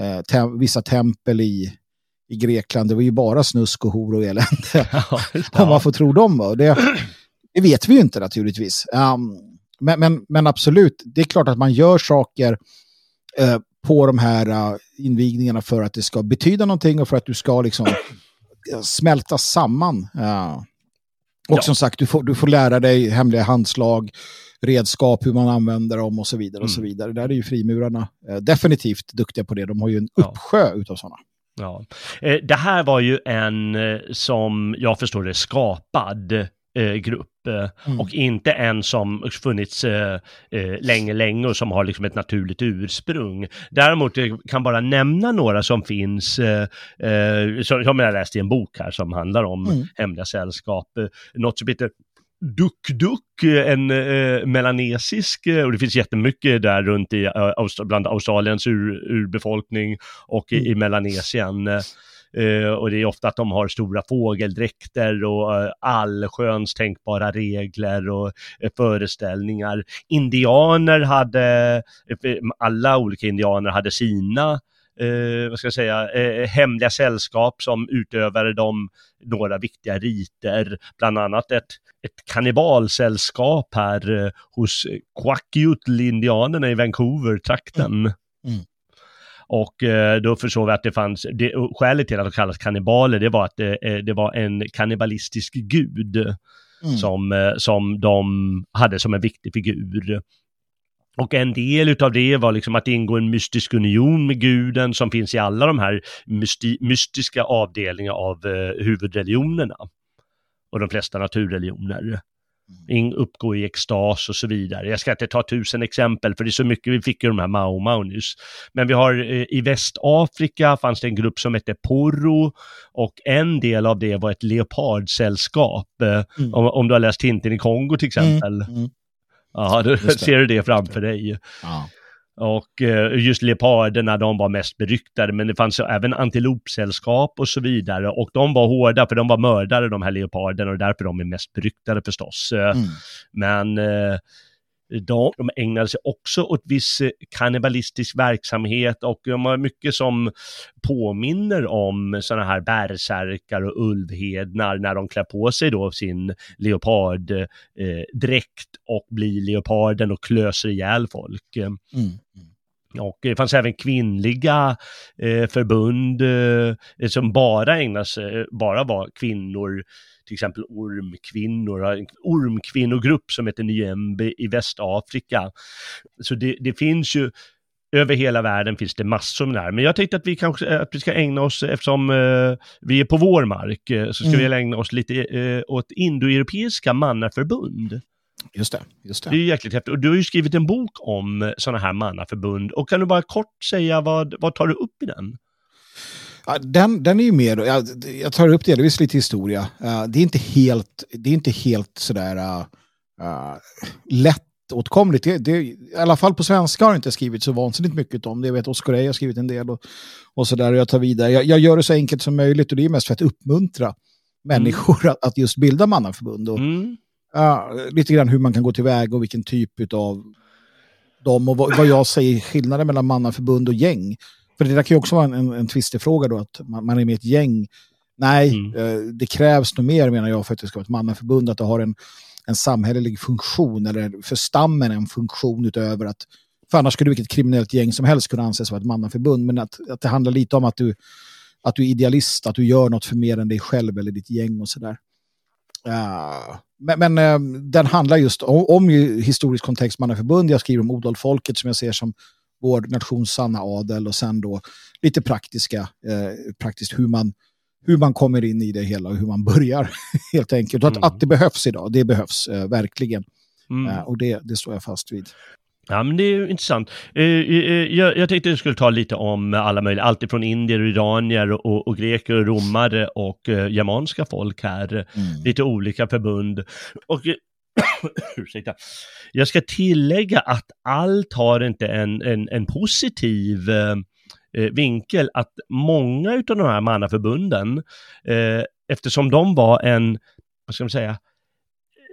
uh, tem vissa tempel i, i Grekland. Det var ju bara snusk och hor och elände. Ja, Om man får tro dem. Det, det vet vi ju inte naturligtvis. Um, men, men, men, absolut, det är klart att man gör saker uh, på de här invigningarna för att det ska betyda någonting och för att du ska liksom smälta samman. och ja. som sagt, du får, du får lära dig hemliga handslag redskap, hur man använder dem och så vidare. Mm. och så mm. vidare. Där är ju frimurarna eh, definitivt duktiga på det. De har ju en uppsjö ja. utav sådana. Ja. Eh, det här var ju en, eh, som jag förstår det, skapad eh, grupp. Eh, mm. Och inte en som funnits eh, länge, länge och som har liksom ett naturligt ursprung. Däremot jag kan bara nämna några som finns, som, jag läst i en bok här som handlar om mm. hemliga sällskap. något som heter Duck Duck, en eh, melanesisk, eh, och det finns jättemycket där runt i, uh, bland Australiens ur, urbefolkning och mm. i, i Melanesien. Uh, och det är ofta att de har stora fågeldräkter och uh, allsköns tänkbara regler och föreställningar. Indianer hade, alla olika indianer hade sina eh, vad ska jag säga, eh, hemliga sällskap som utövade de några viktiga riter, bland annat ett, ett kannibalsällskap här eh, hos Kwakiutl-indianerna i Vancouver-trakten. Mm. Mm. Och eh, då förstår vi att det fanns, det, skälet till att de kallas kannibaler, det var att det, eh, det var en kannibalistisk gud mm. som, eh, som de hade som en viktig figur. Och en del utav det var liksom att ingå en mystisk union med guden som finns i alla de här mysti mystiska avdelningar av eh, huvudreligionerna. Och de flesta naturreligioner. In, uppgå i extas och så vidare. Jag ska inte ta tusen exempel för det är så mycket, vi fick ju de här Mao Mao nyss. Men vi har eh, i Västafrika fanns det en grupp som hette Porro och en del av det var ett leopardsällskap. Eh, mm. om, om, du har läst Tintin i Kongo till exempel. Mm. Mm. Ja, då ser du det framför dig. Ja. Och eh, just leoparderna, de var mest beryktade, men det fanns även antilopsällskap och så vidare. Och de var hårda, för de var mördare, de här leoparderna, och därför de är mest beryktade förstås. Mm. Men eh, de, de ägnade sig också åt viss eh, kannibalistisk verksamhet och de har mycket som påminner om sådana här bärsärkar och ulvhednar när de klär på sig då sin leoparddräkt eh, och blir leoparden och klöser ihjäl folk. Mm. mm. Och det fanns även kvinnliga eh, förbund eh, som bara ägnade sig, bara var kvinnor till exempel ormkvinnor, en ormkvinnogrupp som heter Nyembe i Västafrika. Så det, det finns ju över hela världen finns det massor med det här. Men jag tänkte att vi kanske att vi ska ägna oss, eftersom eh, vi är på vår mark, eh, så ska mm. vi ägna oss lite eh, åt indoeuropeiska mannaförbund. Just det, just det. Det är jäkligt häftigt. Och du har ju skrivit en bok om sådana här mannaförbund. Och kan du bara kort säga vad, vad tar du upp i den? Den, den är ju mer, jag, jag tar upp är lite historia. Uh, det är inte helt, det är inte helt sådär uh, uh, lättåtkomligt. Det, det, I alla fall på svenska har jag inte skrivit så vansinnigt mycket om det. Jag vet Oskar har skrivit en del och, och sådär. Jag tar vidare. Jag, jag, gör det så enkelt som möjligt och det är mest för att uppmuntra människor mm. att, att, just bilda mannaförbund. Och, mm. Lite grann hur man kan gå tillväga och vilken typ av dem och vad, vad jag säger skillnaden mellan mannaförbund och gäng. För det där kan ju också vara en, en, en tvistefråga då, att man, man, är med i ett gäng. Nej, mm. eh, det krävs nog mer menar jag för att det ska vara ett mannaförbund, att det har en, en samhällelig funktion, eller för stammen en funktion utöver att, för annars skulle vilket kriminellt gäng som helst kunna anses vara ett mannaförbund, men att, att det handlar lite om att du, att du är idealist, att du gör något för mer än dig själv eller ditt gäng och sådär. Uh, men, men uh, den handlar just om, om historisk kontext mannaförbund. Jag skriver om odalfolket som jag ser som vår nations sanna adel och sen då lite praktiska, eh, praktiskt hur man, hur man kommer in i det hela och hur man börjar helt enkelt. Och att, mm. att det behövs idag, det behövs eh, verkligen. Mm. Eh, och det, det står jag fast vid. Ja, men det är intressant. Uh, uh, jag, jag tänkte att jag skulle ta lite om alla möjliga, alltifrån indier och iranier och, och greker och romare och uh, germanska folk här. Mm. Lite olika förbund. Och ursäkta. Jag ska tillägga att allt har inte en, en, en positiv eh, eh vinkel, att många av de här mannaförbunden, eh, eftersom de var en, vad ska man säga,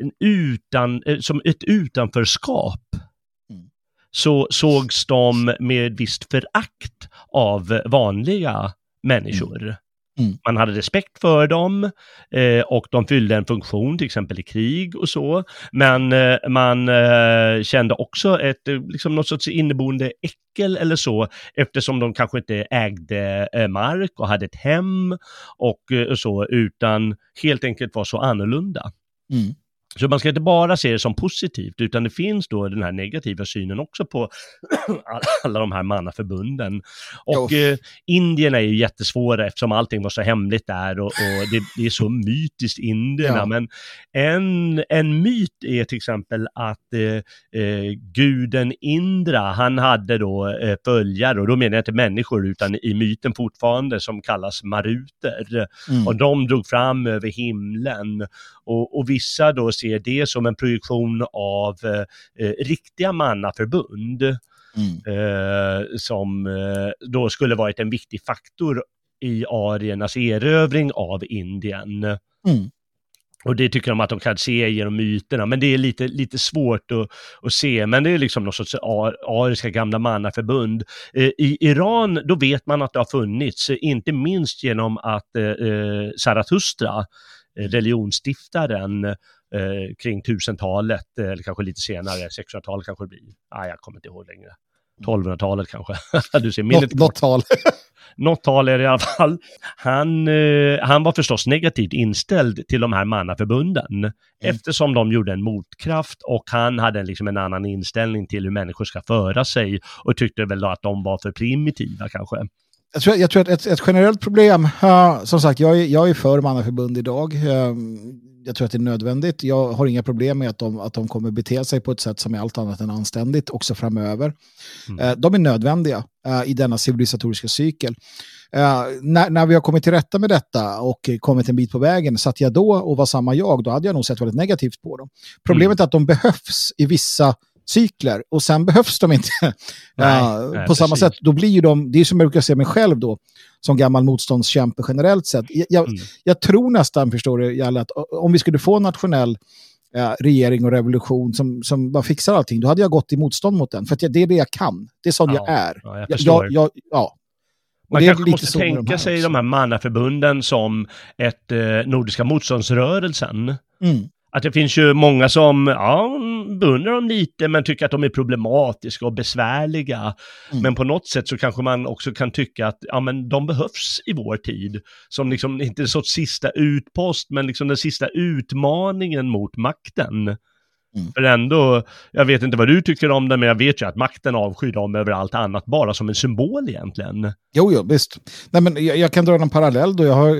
en utan, eh, som ett utanförskap. Så sågs de med visst förakt av vanliga människor. Mm. Mm. Man hade respekt för dem eh, och de fyllde en funktion, till exempel i krig och så. Men eh, man eh, kände också ett, eh, liksom något sorts inneboende äckel eller så, eftersom de kanske inte ägde eh, mark och hade ett hem och eh, så, utan helt enkelt var så annorlunda. Mm. Så man ska inte bara se det som positivt, utan det finns då den här negativa synen också på alla de här mannaförbunden. Och eh, Indien är ju jättesvåra eftersom allting var så hemligt där och, och det, det, är så mytiskt indierna. Ja. Men en, en myt är till exempel att eh, eh, guden Indra, han hade då eh, följare, och då menar jag inte människor utan i myten fortfarande som kallas maruter. Mm. Och de drog fram över himlen och, och vissa då ser det som en projektion av eh, eh, riktiga mannaförbund. Mm. Eh, som då skulle varit en viktig faktor i ariernas erövring av Indien. Mm. Och det tycker de att de kan se genom myterna, men det är lite, lite svårt att, att se. Men det är liksom något sorts ariska gamla mannaförbund. Eh, I Iran, då vet man att det har funnits, inte minst genom att eh Zarathustra, religionsstiftaren, eh, kring 1000-talet, eh, eller kanske lite senare, 1600-talet kanske det blir. Ah, jag kommer inte ihåg längre. 1200-talet kanske. du ser minnet Något tal. något tal är det i alla fall. Han, eh, han var förstås negativt inställd till de här mannaförbunden mm. eftersom de gjorde en motkraft och han hade liksom en annan inställning till hur människor ska föra sig och tyckte väl att de var för primitiva kanske. Jag tror, jag tror att ett, ett generellt problem, uh, som sagt, jag är, jag är för mannaförbund idag. Uh, jag tror att det är nödvändigt. Jag har inga problem med att de, att de kommer bete sig på ett sätt som är allt annat än anständigt också framöver. Mm. Uh, de är nödvändiga i denna civilisatoriska cykel. när, när vi har kommit till rätta med detta och kommit en bit på vägen, satt jag då och var samma jag, då hade jag nog sett väldigt negativt på dem. Problemet mm. är att de behövs i vissa cykler och sen behövs de inte nej, uh, nej, på samma sätt. Då blir ju de, det är som jag brukar säga mig själv då, som gammal motståndskämpe generellt sett. Jag, mm. jag tror nästan, förstår du, Jalle, att om vi skulle få en nationell uh, regering och revolution som, som bara fixar allting, då hade jag gått i motstånd mot den. För att jag, det är det jag kan. Det är sån ja, jag är. Ja, jag, jag, jag, ja. Man kanske måste tänka sig också. de här mannaförbunden som ett eh, Nordiska motståndsrörelsen. Mm. Att det finns ju många som ja, beundrar dem lite men tycker att de är problematiska och besvärliga. Mm. Men på något sätt så kanske man också kan tycka att ja, men de behövs i vår tid. Som liksom inte en sorts sista utpost men liksom den sista utmaningen mot makten. Mm. För ändå, jag vet inte vad du tycker om det, men jag vet ju att makten avskyr dem över allt annat, bara som en symbol egentligen. Jo, jo, visst. Nej, men jag, jag kan dra en parallell då. Jag har,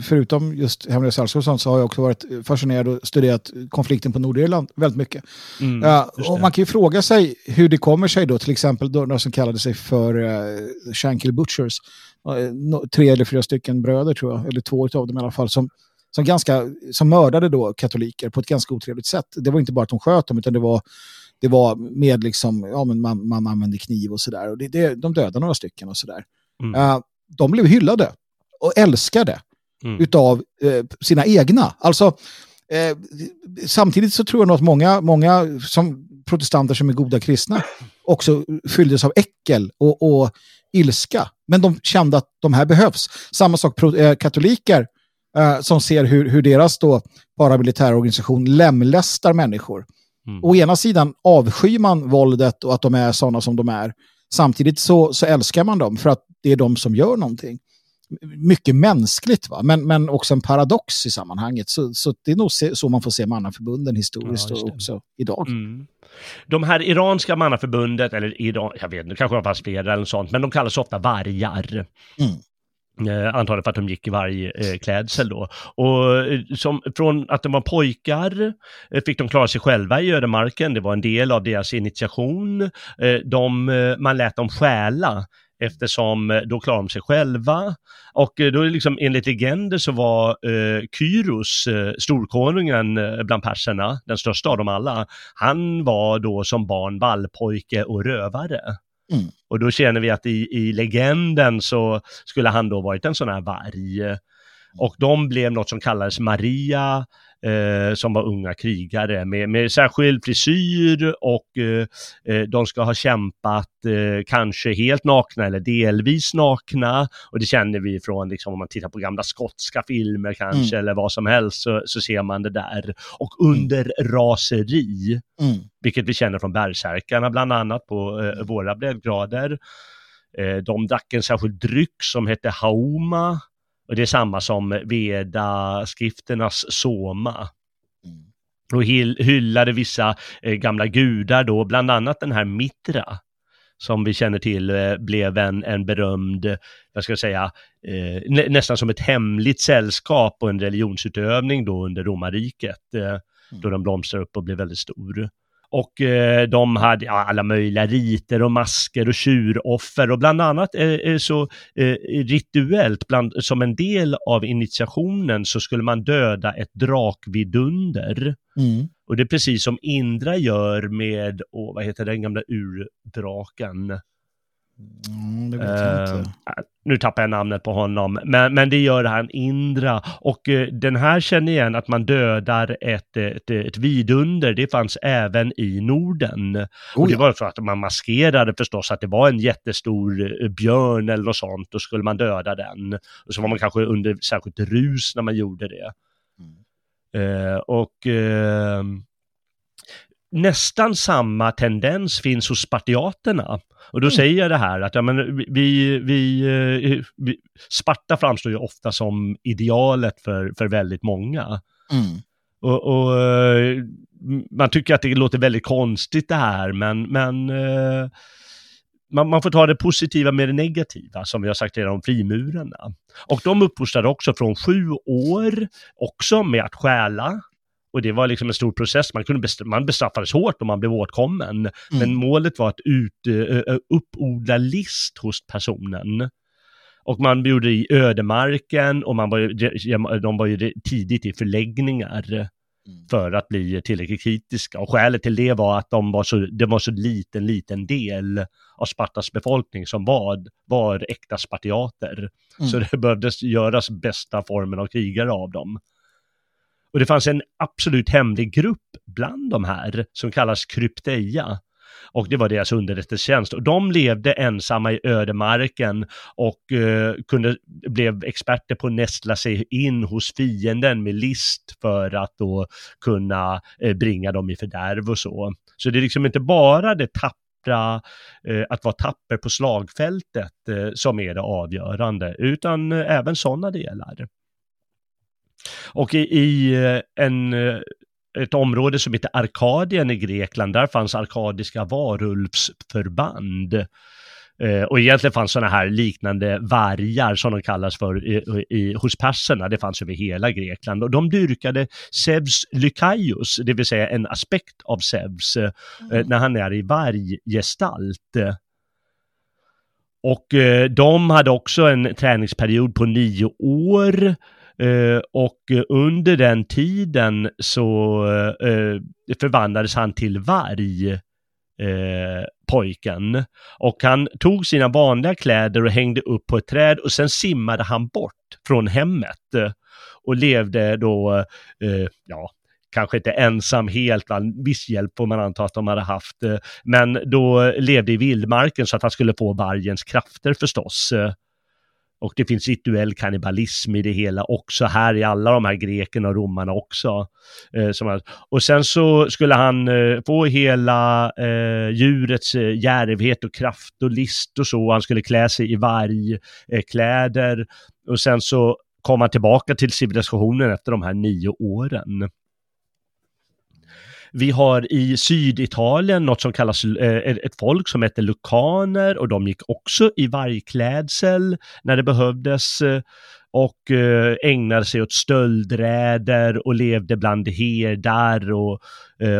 förutom just Hemliga sällskap så har jag också varit fascinerad och studerat konflikten på Nordirland väldigt mycket. Mm, uh, och man kan ju fråga sig hur det kommer sig då, till exempel då, de som kallade sig för uh, Shankill Butchers, uh, tre eller fyra stycken bröder tror jag, eller två av dem i alla fall, som som, ganska, som mördade då katoliker på ett ganska otrevligt sätt. Det var inte bara att de sköt dem, utan det var, det var med liksom, ja men man, man använde kniv och sådär. De dödade några stycken och sådär. Mm. Uh, de blev hyllade och älskade mm. utav uh, sina egna. Alltså, uh, samtidigt så tror jag nog att många, många som protestanter som är goda kristna också fylldes av äckel och, och ilska. Men de kände att de här behövs. Samma sak katoliker eh, som ser hur, hur deras då paramilitärorganisation lemlästar människor. Mm. Å ena sidan avskyr man våldet och att de är sådana som de är. Samtidigt så, så älskar man dem för att det är de som gör någonting. Mycket mänskligt, va? Men, men också en paradox i sammanhanget. Så, så det är nog så man får se mannaförbunden historiskt ja, och också idag. Mm. De här iranska mannaförbundet, eller Iran, jag vet inte, kanske fanns flera eller sånt, men de kallas ofta vargar. Mm. Eh, antagligen för att de gick i vargklädsel eh, då. Och eh, som, från att de var pojkar eh, fick de klara sig själva i ödemarken, det var en del av deras initiation. Eh, de, eh, man lät dem stjäla eftersom eh, då klarade de sig själva. Och eh, då liksom enligt legender så var eh, Kyros, eh, storkonungen bland perserna, den största av dem alla, han var då som barn vallpojke och rövare. Mm. Och då känner vi att i, i legenden så skulle han då varit en sån här varg. Och de blev något som kallades Maria, eh, som var unga krigare med, med särskild frisyr och eh, eh, de ska ha kämpat eh, kanske helt nakna eller delvis nakna. Och det känner vi från, liksom, om man tittar på gamla skotska filmer kanske mm. eller vad som helst så, så ser man det där. Och under raseri, mm. vilket vi känner från bärsärkarna bland annat på eh, våra breddgrader. Eh, de drack en särskild dryck som hette Hauma och det är samma som Veda-skrifternas Soma. Mm. Och hyllade vissa eh, gamla gudar då, bland annat den här Mitra som vi känner till eh, blev en, en berömd, vad ska jag säga, eh, nä, nästan som ett hemligt sällskap och en religionsutövning då under romarriket, eh, mm. då den blomstrar upp och blir väldigt stor. Och eh, de hade ja, alla möjliga riter och masker och tjuroffer och bland annat eh, så eh, rituellt, bland, som en del av initiationen så skulle man döda ett drakvidunder. Mm. Och det är precis som Indra gör med, oh, vad heter den gamla urdraken? Mm, det vet jag uh, inte. Nu tappar jag namnet på honom, men, men det gör han Indra. Och uh, den här känner igen att man dödar ett, ett, ett vidunder, det fanns även i Norden. Oh, och det var så att man maskerade förstås att det var en jättestor uh, björn eller något sånt, då skulle man döda den. Och så var man kanske under särskilt rus när man gjorde det. Mm. och nästan samma tendens finns hos spartiaterna. Och då mm. säger jag det här att ja, men vi, vi, eh, vi, Sparta framstår ju ofta som idealet för, för väldigt många. Mm. Och, och, eh, man tycker att det låter väldigt konstigt det här, men, men eh, man, man, får ta det positiva med det negativa, som vi har sagt redan om frimurarna. Och de uppfostrade också från sju år, också med att stjäla. Och det var liksom en stor process, man, kunde best man bestraffades hårt om man blev åtkommen. Mm. Men målet var att ut, uh, uppodla list hos personen. Och man gjorde i ödemarken och man var, de var ju tidigt i förläggningar. Mm. för att bli tillräckligt kritiska. Och skälet till det var att de var så, det var så liten, liten del av Spartas befolkning som var, var äkta spartiater. Mm. Så det behövdes göras bästa formen av krigare av dem. Och det fanns en absolut hemlig grupp bland de här som kallas krypteia och det var deras underrättelsetjänst. Och de levde ensamma i ödemarken och eh, kunde, blev experter på att nästla sig in hos fienden med list för att då kunna eh, bringa dem i fördärv och så. Så det är liksom inte bara det tappra eh, att vara tapper på slagfältet eh, som är det avgörande, utan eh, även sådana delar. Och i, i eh, en ett område som heter Arkadien i Grekland, där fanns arkadiska varulvsförband. Eh, och egentligen fanns sådana här liknande vargar som de kallas för i, i, hos perserna, det fanns över hela Grekland. Och de dyrkade Zeus Lykaios, det vill säga en aspekt av Zeus, eh, mm. när han är i varggestalt. Och eh, de hade också en träningsperiod på nio år Eh, och under den tiden så eh, förvandlades han till varg, eh, pojken. Och han tog sina vanliga kläder och hängde upp på ett träd och sen simmade han bort från hemmet eh, och levde då, eh, ja, kanske inte ensam helt, va? viss hjälp får man anta att de hade haft, men då levde i vildmarken så att han skulle få vargens krafter förstås. Och det finns rituell kannibalism i det hela också här i alla de här grekerna och romarna också. Eh, och sen så skulle han eh, få hela eh, djurets eh, järvhet och kraft och list och så. Han skulle klä sig i vargkläder och sen så kom han tillbaka till civilisationen efter de här nio åren. Vi har i Syditalien något som kallas eh, ett folk som heter lukaner och de gick också i vargklädsel när det behövdes eh, och eh, ägnade sig åt stöldräder och levde bland herdar och,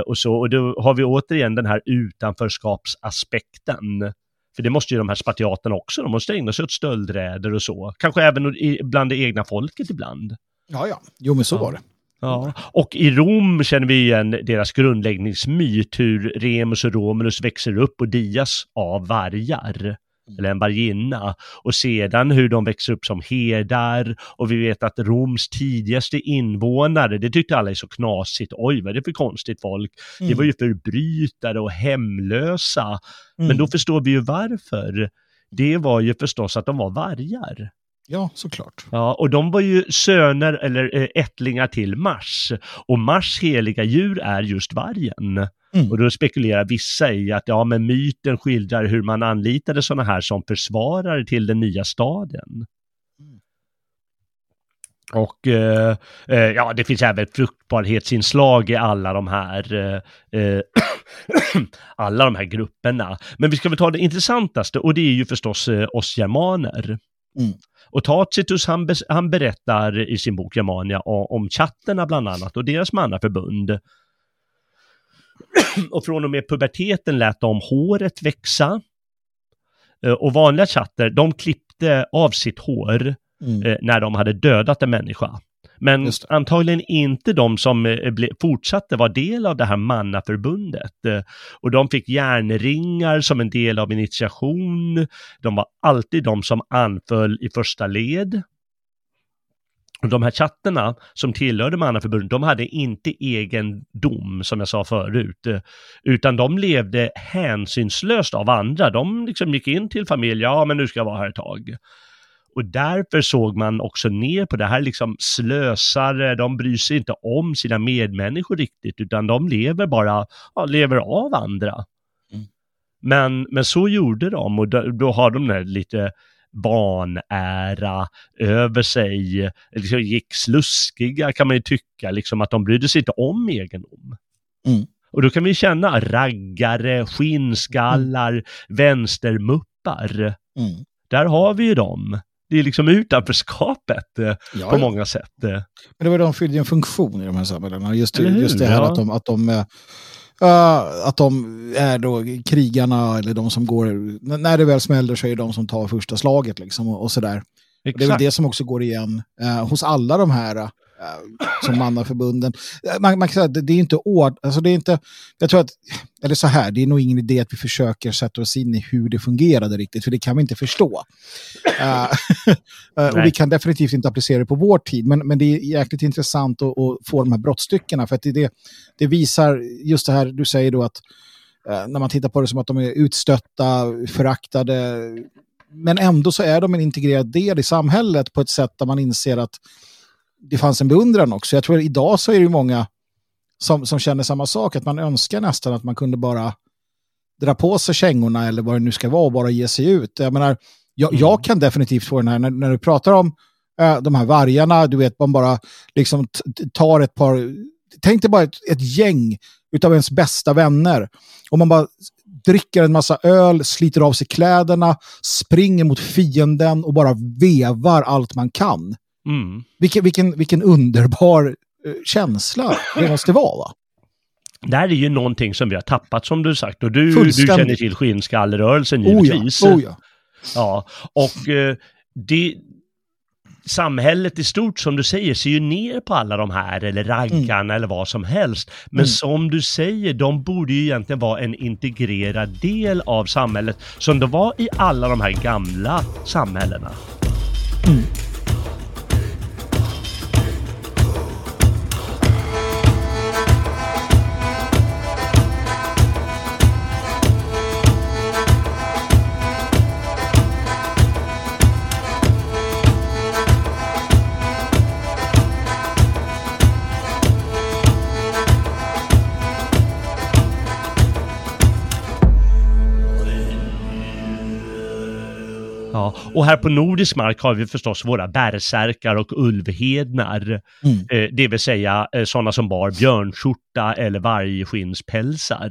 och så. Och då har vi återigen den här utanförskapsaspekten. För det måste ju de här spartiaterna också, de måste ägna sig åt stöldräder och så. Kanske även bland det egna folket ibland. Ja, ja, jo men så ja. var det. Ja, och i Rom känner vi igen deras grundläggningsmyt, hur Remus och Romulus växer upp och dias av vargar mm. eller en varginna. Och sedan hur de växer upp som herdar och vi vet att Roms tidigaste invånare, det tyckte alla är så knasigt, oj vad är det för konstigt folk? Mm. Det var ju förbrytare och hemlösa. Mm. Men då förstår vi ju varför. Det var ju förstås att de var vargar. Ja, såklart. Ja, och de var ju söner eller äh, ättlingar till Mars. Och Mars heliga djur är just vargen. Mm. Och då spekulerar vissa i att ja, men myten skildrar hur man anlitade sådana här som försvarare till den nya staden. Mm. Och eh, eh, ja, det finns även fruktbarhetsinslag i alla de här eh, eh alla de här grupperna. Men vi ska väl ta det intressantaste och det är ju förstås eh, oss germaner. Mm. Och Tacitus han, han berättar i sin bok Germania om, om chatterna bland annat och deras mannaförbund. och från och med puberteten lät de håret växa. Eh, och vanliga chatter, de klippte av sitt hår mm. Eh, när de hade dödat en människa. Men antagligen inte de som eh, fortsatte vara del av det här mannaförbundet. Eh, och de fick järnringar som en del av initiation. De var alltid de som anföll i första led. Och de här chatterna som tillhörde mannaförbundet, de hade inte egendom, som jag sa förut, eh, utan de levde hänsynslöst av andra. De liksom gick in till familj, ja men nu ska jag vara här ett tag. Och därför såg man också ner på det här liksom slösare, de bryr sig inte om sina medmänniskor riktigt, utan de lever bara, ja, lever av andra. Mm. Men, men så gjorde de och då, då har de där lite barnära över sig, liksom gick sluskiga kan man ju tycka, liksom att de brydde sig inte om egendom. Mm. Och då kan vi känna raggare, skinnskallar, vänstermuppar. Mm. Där har vi ju dem. Det är liksom utanförskapet eh, Ja, på ja. många sätt. eh. Men det var de fyllde en funktion i de här samhällena. Just, just det här Ja. att de, att de eh, att de är då krigarna eller de som går, när det väl smäller så är det de som tar första slaget liksom och, och sådär. Och det är väl Exakt. det som också går igen eh, hos alla de här som mannaförbunden. Eh, Man, man kan säga att det, är inte ord, alltså det är inte, jag tror att, eller så här, det är nog ingen idé att vi försöker sätta oss in i hur det fungerade riktigt, för det kan vi inte förstå. Eh, eh, och vi kan definitivt inte applicera det på vår tid, men, men det är jäkligt intressant att, att få de här brottstyckena, för att det, det, visar just det här du säger då att eh, när man tittar på det som att de är utstötta, föraktade, men ändå så är de en integrerad del i samhället på ett sätt där man inser att det fanns en beundran också. Jag tror att idag så är det många som, som känner samma sak, att man önskar nästan att man kunde bara dra på sig kängorna eller vad det nu ska vara och bara ge sig ut. Jag menar, jag, Mm. jag kan definitivt få den här, när, när du pratar om eh, de här vargarna, du vet, man bara liksom tar ett par, tänk dig bara ett, ett gäng utav ens bästa vänner. Och man bara dricker en massa öl, sliter av sig kläderna, springer mot fienden och bara vevar allt man kan. Mm. Vilken, vilken, vilken underbar eh, känsla det måste vara. Va? Det här är ju någonting som vi har tappat som du sagt och du, du känner till skinnskallerörelsen Oh ja, givetvis. oh ja. Ja, och eh, det, samhället i stort som du säger ser ju ner på alla de här eller raggarna eller vad som helst. Men Mm. som du säger, de borde ju egentligen vara en integrerad del av samhället som det var i alla de här gamla samhällena. Ja, och här på nordisk mark har vi förstås våra bärsärkar och ulvhednar. Mm. Eh, det vill säga eh, sådana som bar björnskjorta eller vargskinnspälsar.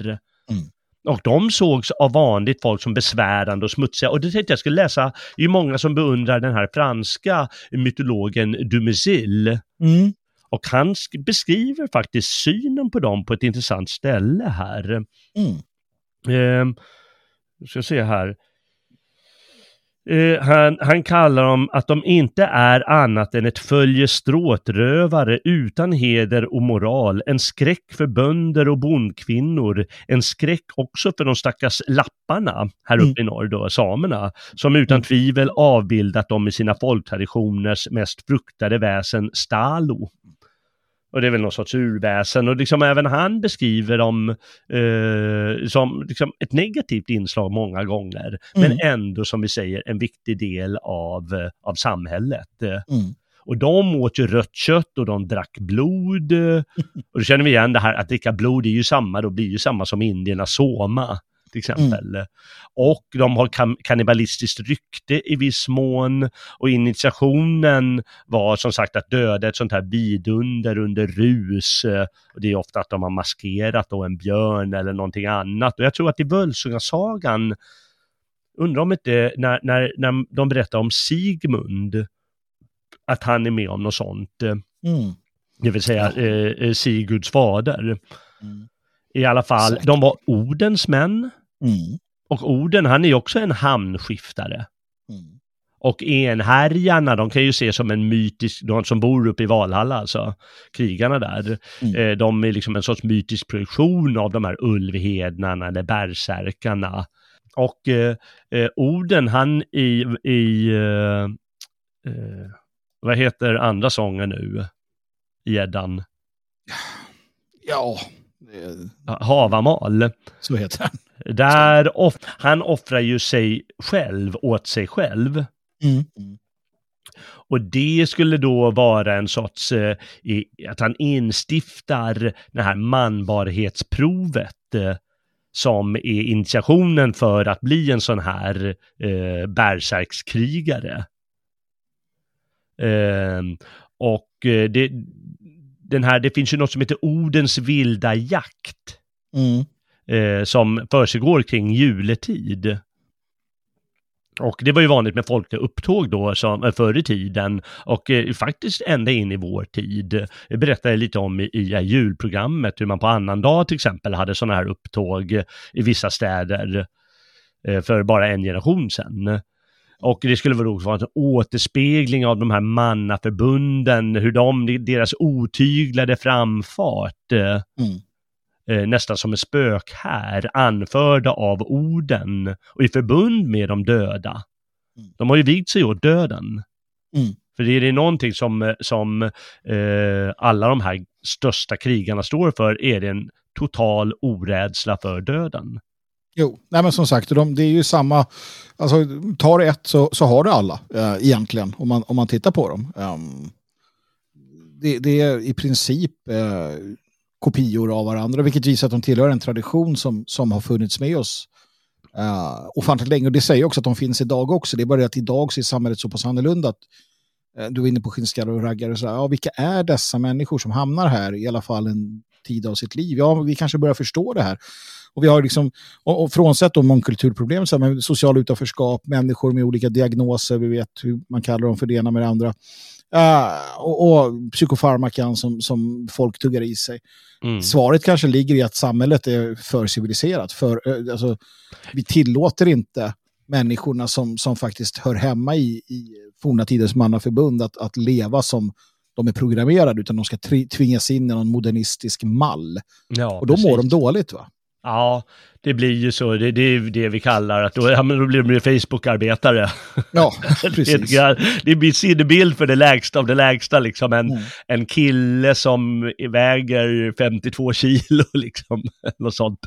Mm. Och de sågs av vanligt folk som besvärande och smutsiga. Och det tänkte jag skulle läsa, det är många som beundrar den här franska mytologen Dumézil. Mm. Och han sk- beskriver faktiskt synen på dem på ett intressant ställe här. Mm. Eh, ska se här. Eh, han, han kallar dem att de inte är annat än ett följe stråtrövare utan heder och moral, en skräck för bönder och bondkvinnor, en skräck också för de stackars lapparna här uppe i norr då, samerna, som utan tvivel avbildat dem i sina folktraditioners mest fruktade väsen stalo. Och det är väl någon sorts urväsen och liksom även han beskriver dem eh, som liksom ett negativt inslag många gånger. Men Mm. ändå som vi säger en viktig del av, eh, av samhället. Mm. Och de åt ju rött kött och de drack blod. Och då känner vi igen det här att dricka blod är ju samma, då blir ju samma som indierna soma till exempel. Och de har kannibalistiskt rykte i viss mån. Och initiationen var som sagt att döda ett sånt här vidunder under rus. Och det är ofta att de har maskerat då en björn eller någonting annat. Och jag tror att i Völsungasagan, undrar om inte när, när, när de berättar om Sigmund, att han är med om något sånt. Mm. Det vill säga eh, eh, Sigurds fader. Mm. I alla fall, Säkert. de var Odens män. Mm. Och Oden, han är ju också en hamnskiftare. Mm. Och enhärjarna, de kan ju ses som en mytisk, de som bor uppe i Valhalla alltså, krigarna där. Mm. Eh, de är liksom en sorts mytisk projektion av de här ulvhednarna eller bärsärkarna. Och eh, eh, Oden, han i, i eh, eh, vad heter andra sången nu? I Eddan? Ja, Havamal. så heter den. Där off- han offrar ju sig själv åt sig själv. Mm. Och det skulle då vara en sorts, eh, att han instiftar det här manbarhetsprovet eh, som är initiationen för att bli en sån här eh, bärsärkskrigare. Ehm, eh, och det, den här, det finns ju något som heter Odens vilda jakt. Mm. Eh, som försiggår kring juletid. Och det var ju vanligt med folkliga upptåg då som, eh, förr i tiden och eh, faktiskt ända in i vår tid. Jag berättade lite om i, i julprogrammet hur man på annandag till exempel hade sådana här upptåg i vissa städer eh, för bara en generation sedan. Och det skulle väl också vara en återspegling av de här mannaförbunden, hur de, deras otyglade framfart. Eh, mm eh, nästan som en spökhär anförda av orden och i förbund med de döda. Mm. De har ju vigt sig åt döden. Mm. För det är det någonting som, som eh, alla de här största krigarna står för, är det en total orädsla för döden. Jo, nej men som sagt, de, det är ju samma, alltså tar du ett så, så har du alla eh, egentligen, om man, om man tittar på dem. Um, det, det, är i princip eh, kopior av varandra, vilket visar att de tillhör en tradition som, som har funnits med oss uh, ofantligt länge. Och det säger också att de finns idag också. Det är bara det att idag så är samhället så pass annorlunda att uh, du är inne på skinnskallar och raggare och. Ja, vilka är dessa människor som hamnar här i alla fall en tid av sitt liv? Ja, vi kanske börjar förstå det här. Och vi har liksom, och, och frånsett mångkulturproblem, så med social utanförskap, människor med olika diagnoser, vi vet hur man kallar dem för det ena med det andra. Uh, och, och psykofarmakan som, som folk tuggar i sig. Mm. Svaret kanske ligger i att samhället är för civiliserat. För, uh, alltså, vi tillåter inte människorna som, som faktiskt hör hemma i, i forna tiders mannaförbund att, att leva som de är programmerade utan de ska tvingas in i någon modernistisk mall. Ja, och då precis. mår de dåligt va? Ja, det blir ju så. Det, det är det vi kallar att då, ja, men då blir de Facebook-arbetare. Ja, precis. det blir sinnebild för det lägsta av det lägsta. Liksom en, mm. en kille som väger 52 kilo, liksom. Något sånt.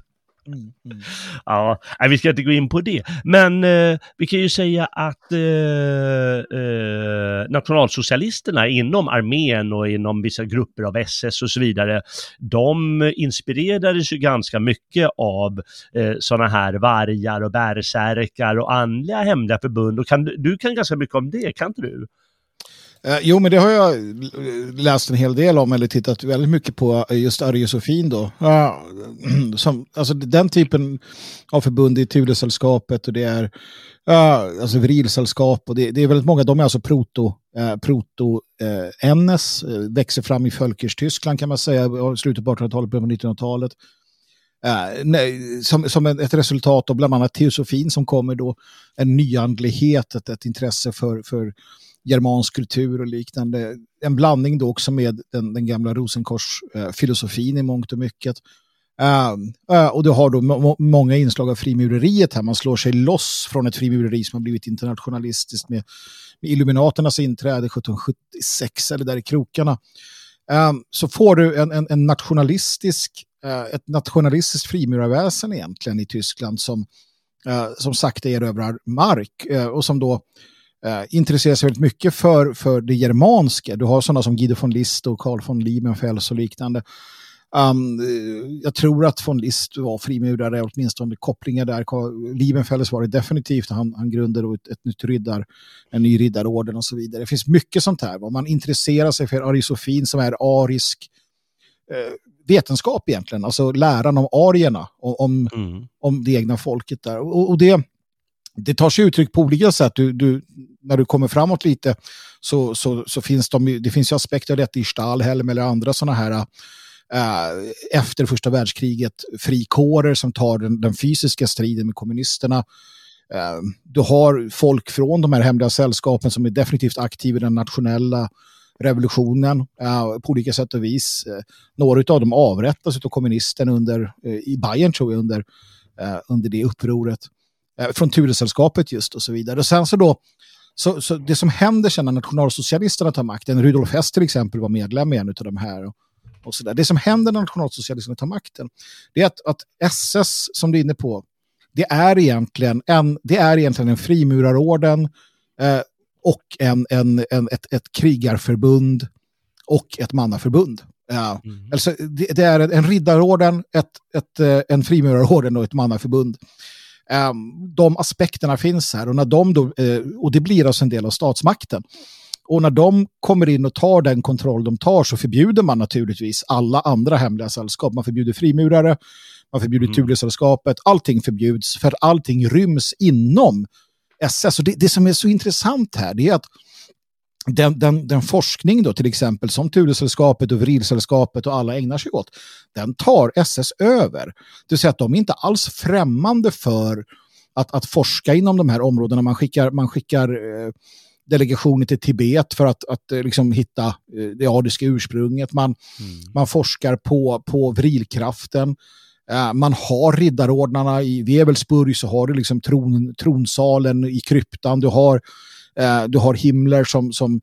Mm, mm. Ja, nej, vi ska inte gå in på det. Men eh, vi kan ju säga att eh, eh, nationalsocialisterna inom armén och inom vissa grupper av SS och så vidare, de inspirerades ju ganska mycket av eh, sådana här vargar och bärsärkar och andliga hemliga förbund. Och kan, du kan ganska mycket om det, kan inte du? Eh, jo, men det har jag läst en hel del om eller tittat väldigt mycket på eh, just Arjosofin då. Uh, som, alltså den typen av förbund i Tulesällskapet och det är uh, alltså Vrilsällskap och det, det, är väldigt många, de är alltså proto, uh, proto NS, växer fram i Völkers Tyskland kan man säga, slutet på 1800-talet, början på 1900-talet. Uh, nej, som, som ett resultat av bland annat teosofin som kommer då en nyandlighet, ett, ett intresse för, för germansk kultur och liknande. En blandning då också med den, den gamla Rosenkors-filosofin i mångt och mycket. Uh, uh, och du har då må många inslag av frimureriet här. Man slår sig loss från ett frimureri som har blivit internationalistiskt med, med Illuminaternas inträde 1776 eller där i krokarna. Uh, så får du en, en, en nationalistisk, eh, ett nationalistiskt frimurarväsen egentligen i Tyskland som, eh, som sakta erövrar mark eh, och som då eh, intresserar sig väldigt mycket för, för det germanska. Du har sådana som Guido von List och Carl von Liebenfels och liknande. Um, jag tror att von List var frimurare, åtminstone kopplingar där. Liebenfels var det definitivt. Han, han grundade ett, ett nytt riddar, en ny riddarorden och så vidare. Det finns mycket sånt här. Om man intresserar sig för arisofin som är arisk eh, vetenskap egentligen, alltså läran om arierna, om, mm. om det egna folket där. Och, och det, det tar sig uttryck på olika sätt. Du, du, när du kommer framåt lite så, så, så finns de, det finns ju aspekter av detta i Stahlhelm eller andra sådana här äh, efter första världskriget frikårer som tar den, den fysiska striden med kommunisterna. Äh, du har folk från de här hemliga sällskapen som är definitivt aktiva i den nationella revolutionen äh, på olika sätt och vis. några av dem avrättas av kommunisterna under, äh, i Bayern tror jag under, äh, under det upproret. Äh, från Turesällskapet just och så vidare. Och sen så då så, så det som händer sen när nationalsocialisterna tar makten, Rudolf Hess till exempel var medlem i en av de här, och, och så där. det som händer när nationalsocialisterna tar makten, det är att, att SS, som du är inne på, det är egentligen en, det är egentligen en frimurarorden eh, och en, en, en, ett, ett krigarförbund och ett mannaförbund. Ja. Mm. Alltså, det, det, är en riddarorden, ett, ett, eh, en frimurarorden och ett mannaförbund. Um, de aspekterna finns här och, när de då, uh, och det blir alltså en del av statsmakten. Och när de kommer in och tar den kontroll de tar så förbjuder man naturligtvis alla andra hemliga sällskap. Man förbjuder frimurare, man förbjuder mm. Thulesällskapet, allting förbjuds för allting ryms inom SS. Och det, det som är så intressant här det är att den, den, den, forskning då till exempel som Thulesällskapet och Vrilsällskapet och alla ägnar sig åt, den tar SS över. Det vill säga att de är inte alls främmande för att, att forska inom de här områdena. Man skickar, man skickar eh, delegationer till Tibet för att, att eh, liksom hitta eh, det adiska ursprunget. Man, mm. man forskar på, på vrilkraften. Uh, man har riddarordnarna i Webelsburg så har du liksom tron, tronsalen i kryptan. Du har Eh, Eh, du har Himmler som, som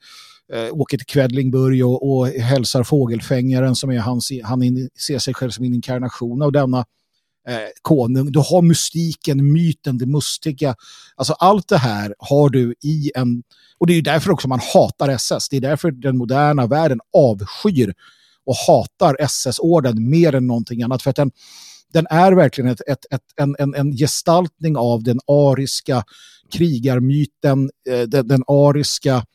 eh, åker till Kvedlingburg och, och hälsar fågelfängaren som är hans, han in, ser sig själv som en inkarnation av denna eh, konung. Du har mystiken, myten, det mustiga. Alltså allt det här har du i en... Och det är därför också man hatar SS. Det är därför den moderna världen avskyr och hatar SS-orden mer än någonting annat. För att den, den är verkligen ett, ett, ett, en, en, en gestaltning av den ariska krigarmyten, eh, den, den ariska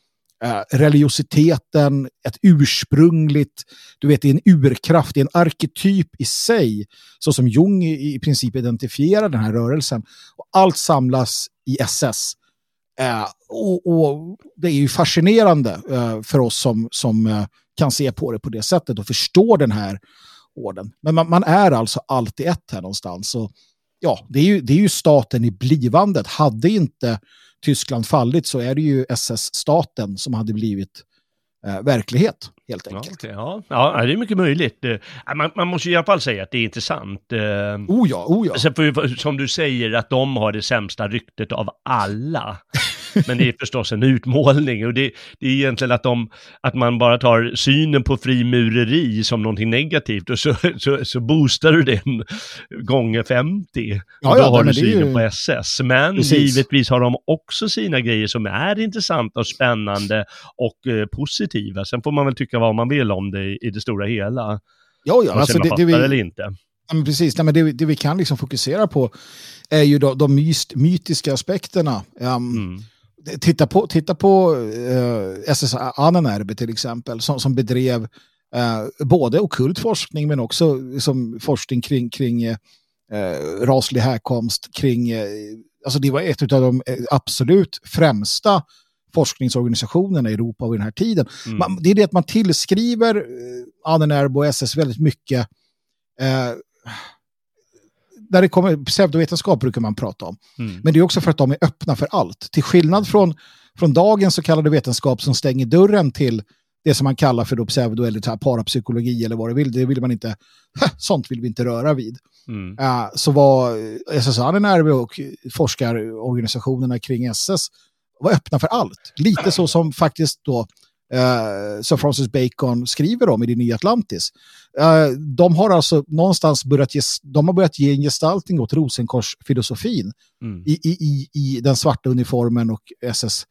eh, religiositeten, ett ursprungligt, du vet, det är en urkraft, det är en arketyp i sig, så som Jung i, i princip identifierar den här rörelsen. Och allt samlas i SS. Eh, och, och, det är ju fascinerande eh, för oss som, som eh, kan se på det på det sättet och förstå den här orden. Men man, man är alltså alltid ett här någonstans. Och ja, det är, ju, det är ju staten i blivandet. Hade inte Tyskland fallit så är det ju SS-staten som hade blivit eh, verklighet helt enkelt. Ja, ja. ja, det är mycket möjligt. Eh, man, man, måste i alla fall säga att det är intressant. Eh, oh ja, oh ja. Sen som du säger att de har det sämsta ryktet av alla. Men det är förstås en utmålning och det, det, är egentligen att, de, att man bara tar synen på frimureri som någonting negativt och så, så, så boostar du den gånger 50. Ja, och då ja, har du synen ju... på SS. Men Precis. givetvis har de också sina grejer som är intressanta och spännande och eh, positiva. Sen får man väl tycka vad man vill om det i, i det stora hela. Ja, ja. Alltså, det, det vi... eller inte. Ja, precis, Nej, men det, det, vi kan liksom fokusera på är ju de, de myst, mytiska aspekterna. Um, mm titta på, titta på eh, SS Annenerbe till exempel som, som bedrev uh, både okult forskning men också som forskning kring, kring uh, raslig härkomst, kring, uh, alltså det var ett av de absolut främsta forskningsorganisationerna i Europa vid den här tiden. Mm. Man, det är det att man tillskriver uh, Annenerbe och SS väldigt mycket där det kommer pseudovetenskap brukar man prata om. Mm. Men det är också för att de är öppna för allt. Till skillnad från, från dagens så kallade vetenskap som stänger dörren till det som man kallar för då pseudo eller parapsykologi eller vad det vill. Det vill man inte, sånt vill vi inte röra vid. Mm. Uh, så var SSR och forskarorganisationerna kring SS var öppna för allt. Lite så som faktiskt då uh, Sir Francis Bacon skriver om i det nya Atlantis. Uh, de har alltså någonstans börjat ge, de har börjat ge en gestaltning åt Rosenkorsfilosofin mm. i, i, i den svarta uniformen och SS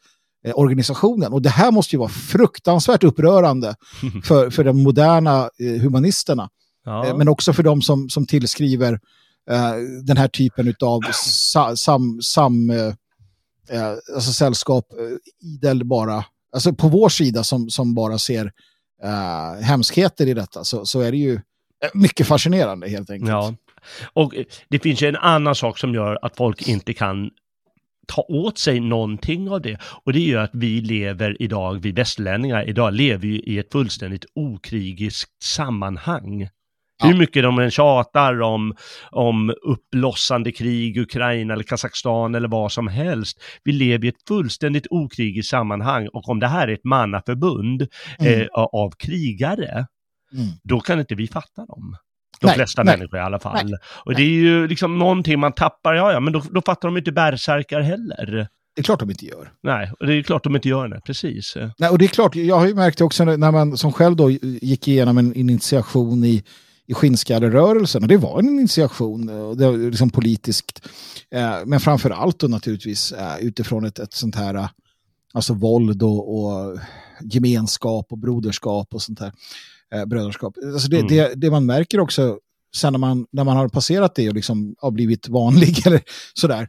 organisationen. Och det här måste ju vara fruktansvärt upprörande för, för de moderna eh, humanisterna. Ja. Eh, men också för de som, som tillskriver eh, den här typen av sa, sam, sam eh, eh alltså sällskap eh, idel bara alltså på vår sida som, som bara ser uh, hemskheter i detta så, så är det ju mycket fascinerande helt enkelt. Ja. Och eh, det finns ju en annan sak som gör att folk inte kan ta åt sig någonting av det. Och det är ju att vi lever idag, vi västlänningar idag lever ju i ett fullständigt okrigiskt sammanhang. Ja. Hur mycket de än tjatar om, om uppblossande krig, Ukraina eller Kazakstan eller vad som helst. Vi lever i ett fullständigt okrigiskt sammanhang och om det här är ett mannaförbund mm. eh, av krigare, mm. då kan inte vi fatta dem. De nej, flesta nej, människor i alla fall. Nej, och det är ju liksom någonting man tappar, ja ja, men då, då fattar de inte bärsärkar heller. Det är klart de inte gör. Nej, och det är klart de inte gör det, precis. Nej, och det är klart, jag har ju märkt också när man som själv då gick igenom en initiation i i skinnskallerörelsen. Och det var en initiation, eh, det var liksom politiskt. Eh, men framför allt då naturligtvis eh, utifrån ett, ett sånt här Alltså våld och, och gemenskap och broderskap och sånt. Eh, brödraskap. Alltså det, mm. det, det, man märker också sen när man, när man har passerat det och liksom har blivit vanlig eller sådär.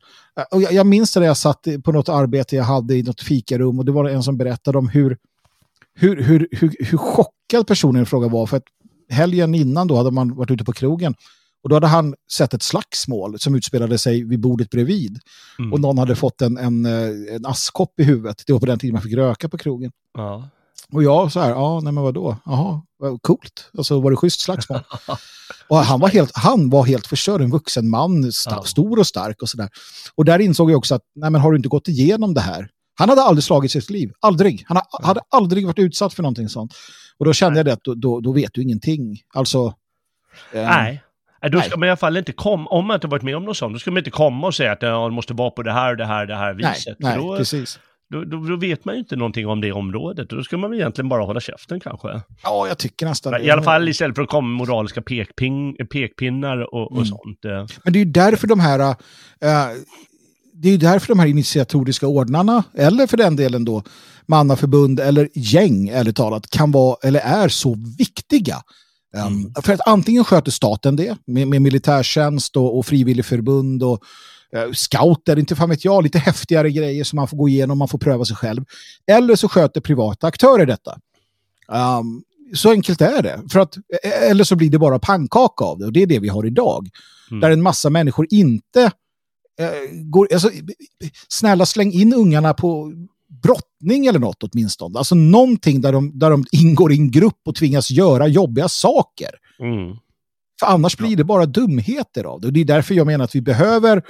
Och jag, jag minns det när jag satt på något arbete jag hade i något fikarum och det var en som berättade om hur, hur, hur, hur, hur chockad personen i fråga var. För att helgen innan då hade man varit ute på krogen och då hade han sett ett slagsmål som utspelade sig vid bordet bredvid. Mm. Och någon hade fått en, en, eh, en askkopp i huvudet. Det var på den tiden man fick röka på krogen. Ja. Och jag så här, ja, nej men vadå? Jaha, coolt. Alltså var det schysst slagsmål? och han var helt, han var helt förstörd, en vuxen man, st ja. stor och stark och sådär. Och där insåg jag också att, nej men har du inte gått igenom det här? Han hade aldrig slagit sitt liv, aldrig. Han ha, hade aldrig varit utsatt för någonting sånt. Och då kände nej. jag det att då, då, då, vet du ingenting. Alltså... Eh, nej. Då ska Nej. man i alla fall inte komma, om man inte varit med om något sånt, då ska man inte komma och säga att det måste vara på det här, det här, det här viset. Nej, nej då, precis. Då, då, då, vet man ju inte någonting om det området. Då ska man väl egentligen bara hålla käften kanske. Ja, jag tycker nästan det. I alla fall istället för att komma med moraliska pekping, pekpinnar och, och mm. sånt. Eh. Men det är ju därför de här... Äh, det är därför de här initiatoriska ordnarna, eller för den delen då mannaförbund eller gäng, eller talat, kan vara, eller är så viktiga. Ehm, mm. För att antingen sköter staten det med, med militärtjänst och, och frivilligförbund och uh, scouter, inte fan vet jag, lite häftigare grejer som man får gå igenom, man får pröva sig själv. Eller så sköter privata aktörer detta. Um, så enkelt är det. För att, e, eller så blir det bara pannkaka av det och det är det vi har idag. Mm. Där en massa människor inte går... Alltså, snälla släng in ungarna på brottning eller något åtminstone. Alltså någonting där de, där de ingår i en grupp och tvingas göra jobbiga saker. Mm. För annars blir det bara dumheter av det. Och det är därför jag menar att vi behöver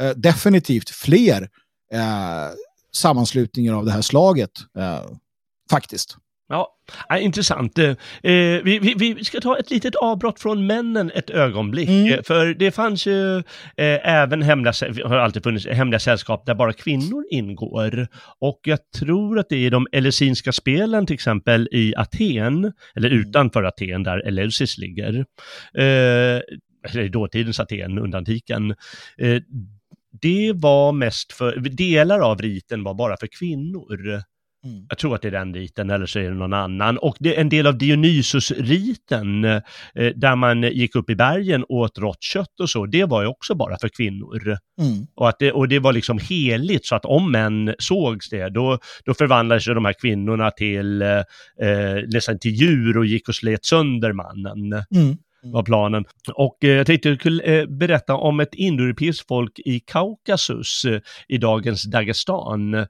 eh, definitivt fler eh, sammanslutningar av det här slaget. Eh, faktiskt. Ja, intressant. Eh, vi, vi, vi, ska ta ett litet avbrott från männen ett ögonblick. Mm. Eh, för det fanns ju eh, även hemliga, har alltid funnits hemliga sällskap där bara kvinnor ingår. Och jag tror att det är de Eleusinska spelen till exempel i Aten, eller mm. utanför Aten där Eleusis ligger. Eh, eller dåtidens Aten under antiken. Eh, det var mest för, delar av riten var bara för kvinnor. Mm. Jag tror att det är den riten, eller så är det någon annan. Och det är en del av Dionysus-riten, eh, där man gick upp i bergen och åt rått kött och så, det var ju också bara för kvinnor. Mm. Och, att det, och det var liksom heligt, så att om män sågs det, då, då förvandlades de här kvinnorna till, eh, eh, nästan till djur och gick och slet sönder mannen. Mm var planen. Och eh, jag tänkte jag skulle eh, berätta om ett indoeuropeiskt folk i Kaukasus eh, i dagens Dagestan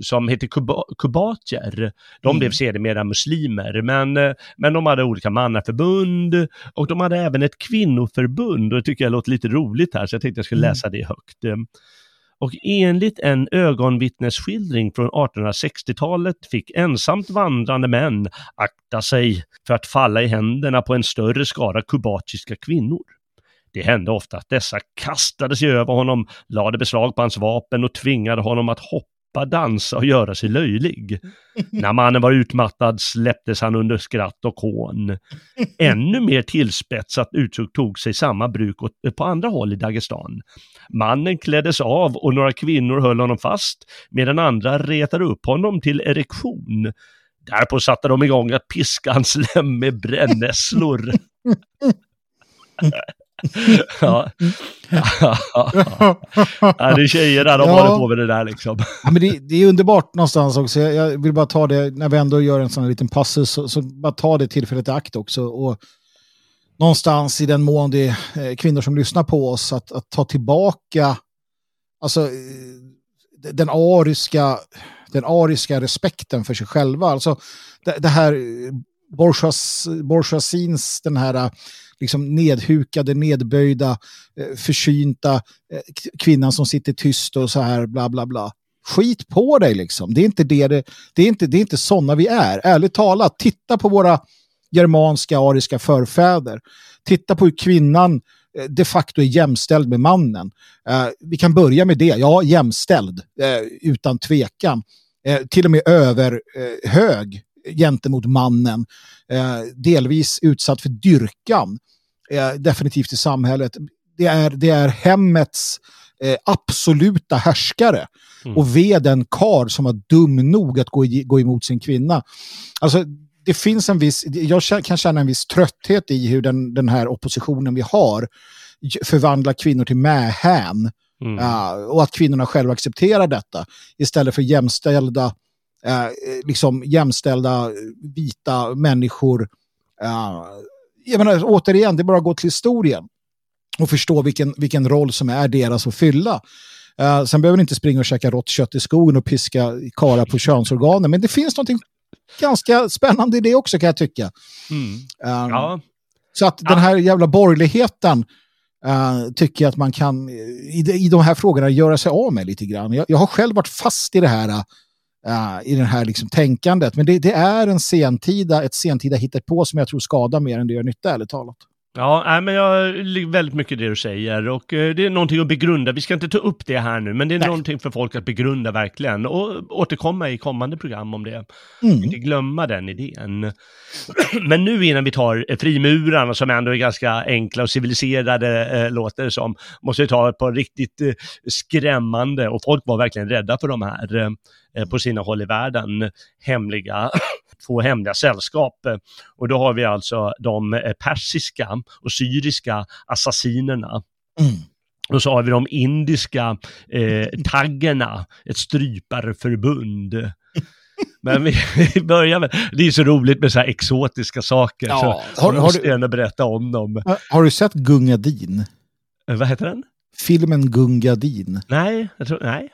som heter Kuba kubatjer. De mm. blev sedermera muslimer, men, men de hade olika mannaförbund och de hade även ett kvinnoförbund och det tycker jag låter lite roligt här så jag tänkte jag skulle mm. läsa det högt. Och enligt en ögonvittnesskildring från 1860-talet fick ensamt vandrande män akta sig för att falla i händerna på en större skara kubatiska kvinnor. Det hände ofta att dessa kastade sig över honom, lade beslag på hans vapen och tvingade honom att hoppa hoppa, dansa och göra sig löjlig. När mannen var utmattad släpptes han under skratt och hån. Ännu mer tillspetsat uttryck tog sig samma bruk på andra håll i Dagestan. Mannen kläddes av och några kvinnor höll honom fast medan andra retade upp honom till erektion. Därpå satte de igång att piska hans lem med brännässlor. ja. ja, det är tjejer där, de ja. håller på med det där liksom. Ja, men det, det, är underbart någonstans också. Jag, vill bara ta det, när vi ändå gör en sån här liten passus, så, så bara ta det tillfället i akt också. Och någonstans i den mån det är kvinnor som lyssnar på oss, att, att ta tillbaka alltså, eh, den ariska, den ariska respekten för sig själva. Alltså, det, det här bourgeois, bourgeoisins, den här liksom nedhukade, nedböjda, eh, försynta eh, kvinnan som sitter tyst och så här bla bla bla. Skit på dig liksom. Det är inte det, det, det är inte, det är inte sådana vi är. Ärligt talat, titta på våra germanska, ariska förfäder. Titta på hur kvinnan eh, de facto är jämställd med mannen. Eh, vi kan börja med det. Ja, jämställd, eh, utan tvekan. Eh, till och med överhög gentemot mannen. Eh, delvis utsatt för dyrkan, eh, definitivt i samhället. Det är, det är hemmets eh, absoluta härskare. Mm. Och ve den kar som var dum nog att gå, i, gå emot sin kvinna. Alltså, det finns en viss, jag kan känna en viss trötthet i hur den, den här oppositionen vi har förvandlar kvinnor till mähän. Mm. Ja, och att kvinnorna själva accepterar detta istället för jämställda, eh, liksom jämställda vita människor. Eh, jag menar, återigen, det är bara att gå till historien och förstå vilken, vilken roll som är deras att fylla. Eh, sen behöver ni inte springa och käka rått kött i skogen och piska kara på könsorganen, men det finns något ganska spännande i det också kan jag tycka. Mm. Eh, Ja, så att den här jävla borgerligheten eh, tycker jag att man kan eh, i, de- i de här frågorna göra sig av med lite grann. Jag, jag har själv varit fast i det här uh, i det här liksom tänkandet. Men det, det är en sentida, ett sentida hittepå som jag tror skadar mer än det gör nytta, ärligt talat. Ja, nej, men jag väldigt mycket i det du säger och eh, det är någonting att begrunda. Vi ska inte ta upp det här nu, men det är Nej. någonting för folk att begrunda verkligen och återkomma i kommande program om det. Mm. Inte glömma den idén. Men nu innan vi tar eh, frimurarna som ändå är ganska enkla och civiliserade eh, låter det som, måste vi ta ett par riktigt eh, skrämmande och folk var verkligen rädda för de här eh, på sina håll i världen hemliga, två hemliga sällskap. Och då har vi alltså de eh, persiska och syriska assassinerna. Mm. Och så har vi de indiska eh, taggerna, ett stryparförbund. Men vi, vi börjar med, det är så roligt med så här exotiska saker, Ja, så har- har, har måste du- gärna berätta om dem. Har du sett Gungadin? Eh, vad heter den? Filmen Gungadin. Nej, jag tror, nej.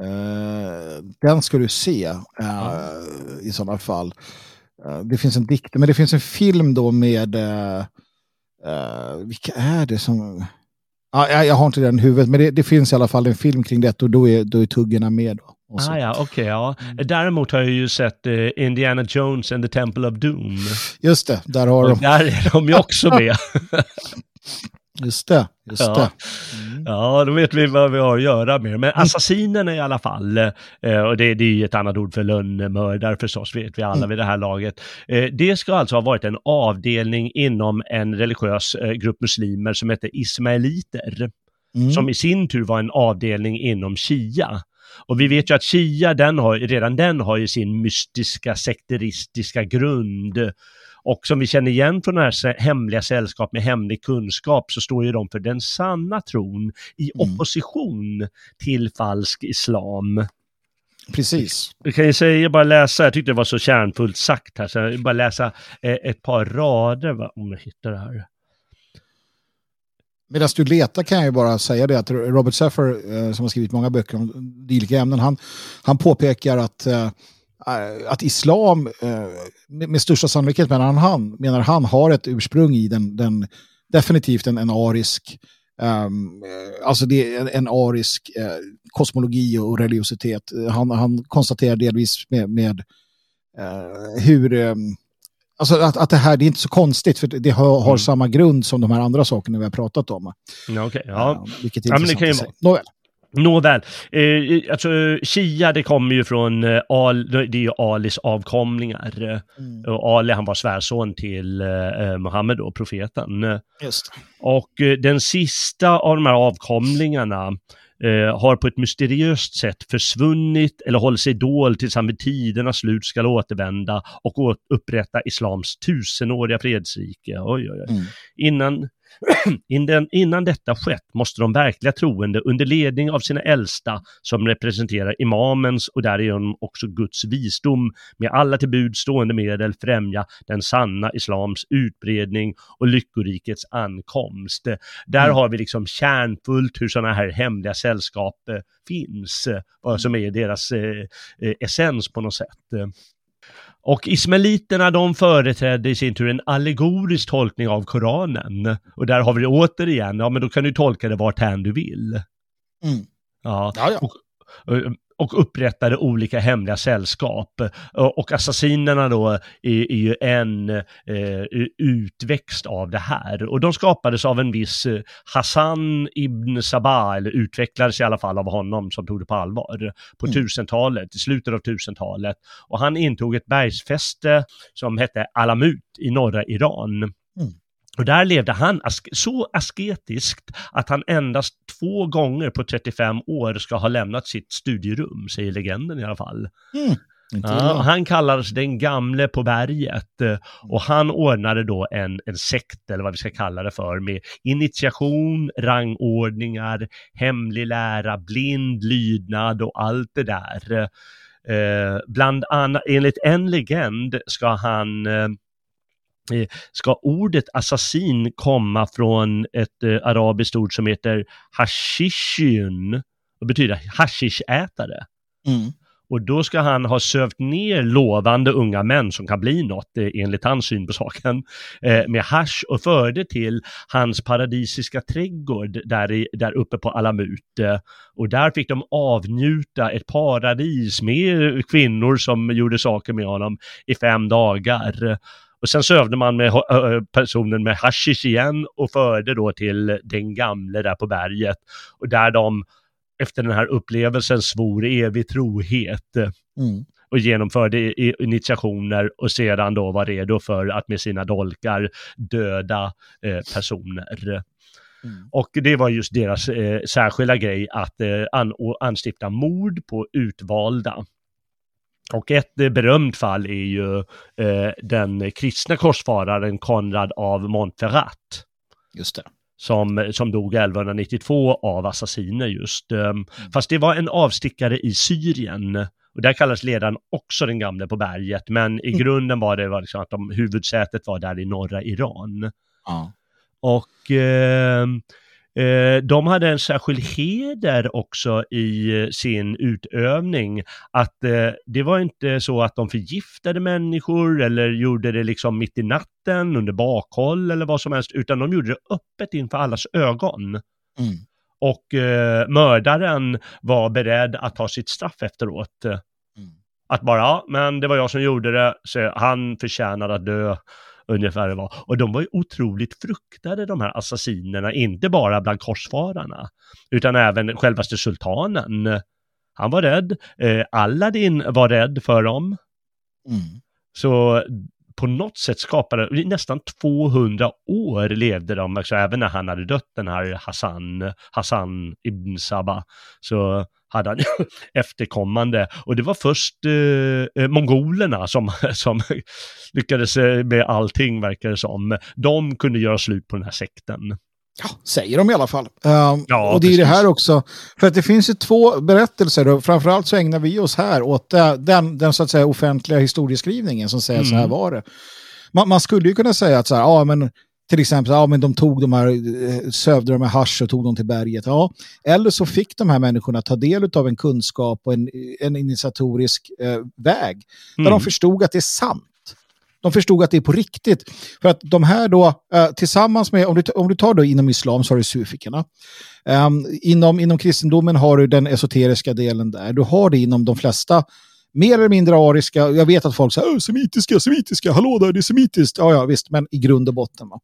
Eh, den ska du se eh, i sådana fall. Eh, det finns en dikt, men det finns en film då med... vilka är det som... Ah, jag, jag har inte den i huvudet, men det, det finns i alla fall en film kring det och då är, då är tuggarna med. Då. Ah, ja, okej, ja. Mm. Däremot har jag ju sett eh, Indiana Jones and the Temple of Doom. Just det, där har Och de. där är de ju också med. Just det, just Ja. det. Mm. Ja, då vet vi vad vi har att göra med. Men assassinerna i alla fall, eh, och det, det är ju ett annat ord för lönnmördare förstås, vet vi alla Mm. vid det här laget. Eh, det ska alltså ha varit en avdelning inom en religiös eh, grupp muslimer som heter ismaeliter, Mm. som i sin tur var en avdelning inom shia. Och vi vet ju att shia, den har, redan den har ju sin mystiska sekteristiska grund. Och som vi känner igen från det här hemliga sällskap med hemlig kunskap så står ju de för den sanna tron i Mm. opposition till falsk islam. Precis. Jag kan ju säga, bara läsa, jag tyckte det var så kärnfullt sagt här, så jag bara läsa eh, ett par rader, va, om jag hittar det här. Medan du letar kan jag ju bara säga det att Robert Seffer, eh, som har skrivit många böcker om dylika ämnen, han, han påpekar att, eh, att islam eh, med, med största sannolikhet menar han, menar han har ett ursprung i den, den definitivt en, en arisk eh, alltså det är en, arisk eh, kosmologi och religiositet. Han, han konstaterar delvis med, med eh, hur ehm, Alltså att, att det här det är inte så konstigt för det har, har Mm. samma grund som de här andra sakerna vi har pratat om. Ja, okej, ja. Ja, vilket är Ja, men det kan ju sig. Nåväl. Nåväl, eh, alltså Shia det kommer ju från eh, Al, det är ju Alis avkomlingar. Mm. Och Ali han var svärson till eh, Muhammed då, profeten. Just. Och eh, den sista av de här avkomlingarna eh, har på ett mysteriöst sätt försvunnit eller håller sig dold tills han vid tidernas slut ska återvända och upprätta islams tusenåriga fredsrike. Oj, oj, oj. Mm. Innan, innan, detta skett måste de verkliga troende under ledning av sina äldsta som representerar imamens och därigenom också Guds visdom med alla till bud stående medel främja den sanna islams utbredning och lyckorikets ankomst. Där Mm. har vi liksom kärnfullt hur sådana här hemliga sällskap eh, finns, vad som är deras eh, eh, essens på något sätt. Och ismaeliterna de företrädde i sin tur en allegorisk tolkning av Koranen. Och där har vi det återigen, ja men då kan du tolka det vart hän du vill. Mm. Ja, Ja, ja. Och, och upprättade olika hemliga sällskap. Och assassinerna då är, är ju en eh, utväxt av det här. Och de skapades av en viss eh, Hassan ibn Sabah, eller utvecklades i alla fall av honom som tog det på allvar, på Mm. tusentalet, i slutet av tusentalet. Och han intog ett bergsfäste som hette Alamut i norra Iran. Och där levde han ask så asketiskt att han endast två gånger på 35 år ska ha lämnat sitt studierum, säger legenden i alla fall. Mm. Ja, han kallades den gamle på berget eh, och han ordnade då en, en sekt eller vad vi ska kalla det för med initiation, rangordningar, hemlig lära, blind lydnad och allt det där. Eh, bland annat, enligt en legend ska han eh ska ordet assassin komma från ett eh, arabiskt ord som heter hashishin, och betyder hashish-ätare. Mm. Och då ska han ha sövt ner lovande unga män som kan bli något eh, enligt hans syn på saken eh, med hash och förde till hans paradisiska trädgård där, i, där uppe på Alamut. Eh, och där fick de avnjuta ett paradis med kvinnor som gjorde saker med honom i fem dagar. Och sen sövde man med personen med hashish igen och förde då till den gamle där på berget. Och där de efter den här upplevelsen svor evig trohet mm. och genomförde initiationer och sedan då var redo för att med sina dolkar döda eh, personer. Mm. Och det var just deras eh, särskilda grej att eh, an anstifta mord på utvalda. Och ett eh, berömt fall är ju eh, den kristna korsfararen Konrad av Montferrat. Just det som, som dog 1192 av assassiner just. Ehm, mm. Fast det var en avstickare i Syrien. Och där kallas ledaren också den gamle på berget, men i mm. grunden var det var liksom att de, huvudsätet var där i norra Iran. Ja. Och eh, Eh, de hade en särskild heder också i eh, sin utövning. Att eh, det var inte så att de förgiftade människor eller gjorde det liksom mitt i natten under bakhåll eller vad som helst, utan de gjorde det öppet inför allas ögon. Mm. Och eh, mördaren var beredd att ta sitt straff efteråt. Mm. Att bara, ja, men det var jag som gjorde det, så han förtjänar att dö ungefär det var. Och de var ju otroligt fruktade de här assassinerna, inte bara bland korsfararna, utan även självaste sultanen. Han var rädd, eh, Aladdin var rädd för dem. Mm. Så på något sätt skapade, nästan 200 år levde de, alltså även när han hade dött den här Hassan, Hassan ibn Sabah, så hade han efterkommande. Och det var först eh, eh mongolerna som, som lyckades eh, med allting, verkar det som. De kunde göra slut på den här sekten. Ja, säger de i alla fall. Uh, ja, och det precis. är det här också. För att det finns ju två berättelser och framförallt så ägnar vi oss här åt den, den så att säga offentliga historieskrivningen som säger mm. så här mm. var det. Man, man, skulle ju kunna säga att så här, ja men till exempel, ja men de tog de här, eh, sövde de med hash och tog dem till berget. Ja. Eller så fick de här människorna ta del av en kunskap och en, en initiatorisk eh, väg. Där mm. de förstod att det är sant. De förstod att det är på riktigt. För att de här då, eh, tillsammans med, om du, om du tar då inom islam så har du sufikerna. Um, inom, inom kristendomen har du den esoteriska delen där. Du har det inom de flesta mer eller mindre ariska. Jag vet att folk säger semitiska, semitiska, hallå där, det är semitiskt. Ja, ja, visst, men i grund och botten va?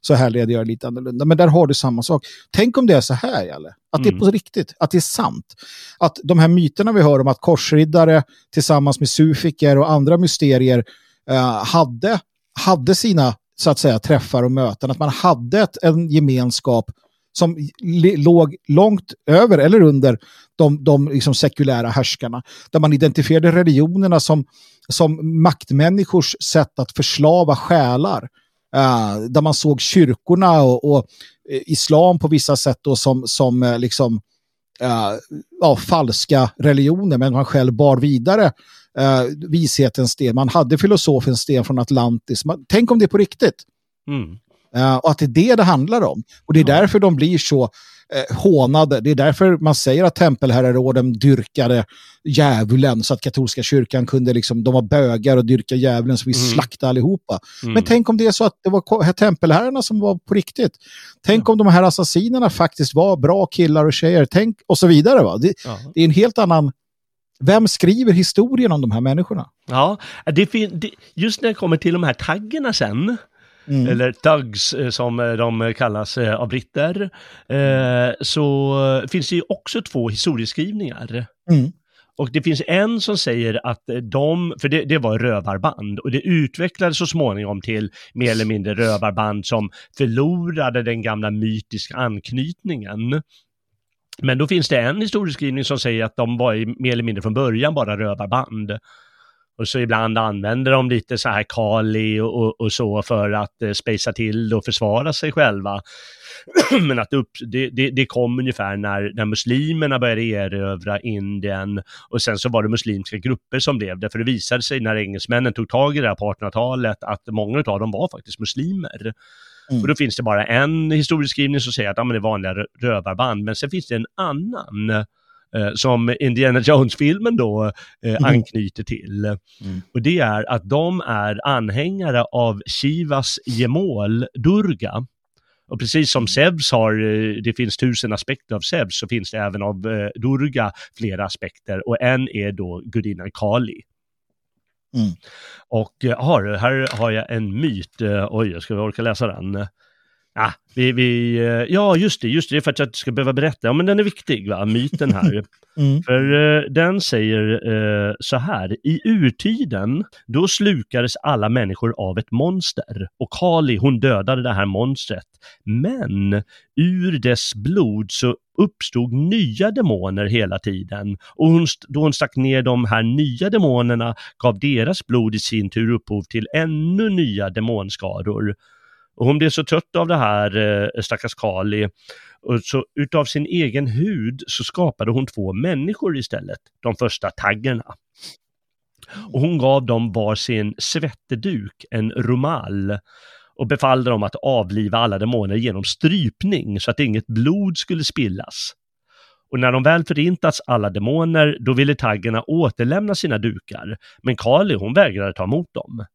så här leder jag lite annorlunda. Men där har du samma sak. Tänk om det är så här, Jalle. Att mm. det är mm. på riktigt, att det är sant. Att de här myterna vi hör om att korsriddare tillsammans med sufiker och andra mysterier Eh, hade, hade sina så att säga träffar och möten, att man hade ett, en gemenskap som låg långt över eller under de, de liksom sekulära härskarna. Där man identifierade religionerna som, som maktmänniskors sätt att förslava själar. Uh, där man såg kyrkorna och, och eh, islam på vissa sätt då som, som uh, liksom, ja, falska religioner, men man själv bar vidare vishetens sten. Man hade filosofens sten från Atlantis. Man, tänk om det är på riktigt. Mm. Uh, och att det är det det handlar om. Och det är ja. därför de blir så uh, hånade. Det är därför man säger att tempelherraråden dyrkade djävulen så att katolska kyrkan kunde liksom, de var bögar och dyrka djävulen så vi mm. slaktade allihopa. Mm. Men tänk om det är så att det var tempelherrarna som var på riktigt. Tänk ja. om de här assassinerna faktiskt var bra killar och tjejer. Tänk och så vidare. Va? Det, ja. det är en helt annan vem skriver historien om de här människorna? Ja, det, just när det kommer till de här taggarna sen, Mm. eller thugs eh, som eh, de kallas eh, av britter, så finns det ju också två historieskrivningar. Mm. och det finns en som säger att de, för det, det var rövarband, och det utvecklades så småningom till mer eller mindre rövarband som förlorade den gamla mytiska anknytningen. Men då finns det en historieskrivning som säger att de var mer eller mindre från början bara rövarband. Och så ibland använder de lite så här Kali och, och, och så för att eh, spacea till och försvara sig själva. Men att upp, det, det, det, kom ungefär när, när muslimerna började erövra Indien och sen så var det muslimska grupper som blev det. För det visade sig när engelsmännen tog tag i det här på 1800-talet att många av dem var faktiskt muslimer. Mm. Och då finns det bara en historieskrivning som säger att ja, men det är vanliga rövarband, men sen finns det en annan eh, som Indiana Jones-filmen då eh, mm. anknyter till. Mm. Och det är att de är anhängare av Shivas gemål Durga. Och precis som Zeus har, eh, det finns tusen aspekter av Zeus, så finns det även av eh, Durga flera aspekter och en är då gudinnan Kali. Mm. Och eh, har, här har jag en myt, eh, oj, jag ska orka läsa den. Ah, vi, vi, ja, just det, just det, för att jag ska behöva berätta. Ja, men den är viktig, va? myten här. Mm. För uh, den säger uh, så här, i urtiden, då slukades alla människor av ett monster och Kali, hon dödade det här monstret. Men ur dess blod så uppstod nya demoner hela tiden och hon, då hon stack ner de här nya demonerna gav deras blod i sin tur upphov till ännu nya demonskaror. Och hon blev så trött av det här, eh, stackars Kali, och så utav sin egen hud så skapade hon två människor istället, de första taggarna. Och hon gav dem var sin svetteduk, en rumal, och befallde dem att avliva alla demoner genom strypning så att inget blod skulle spillas. Och när de väl förintats alla demoner, då ville taggarna återlämna sina dukar, men Kali hon vägrade ta emot dem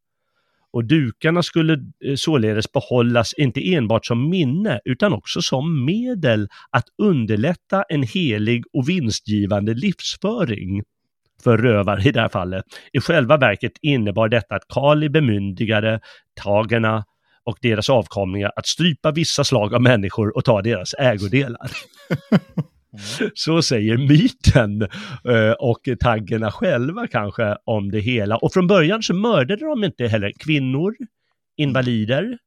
och dukarna skulle eh, således behållas inte enbart som minne utan också som medel att underlätta en helig och vinstgivande livsföring för rövare i det här fallet. I själva verket innebar detta att Kali bemyndigade tagerna och deras avkomlingar att strypa vissa slag av människor och ta deras ägodelar. Mm. Så säger myten eh, och taggerna själva kanske om det hela. Och från början så mördade de inte heller kvinnor, invalider,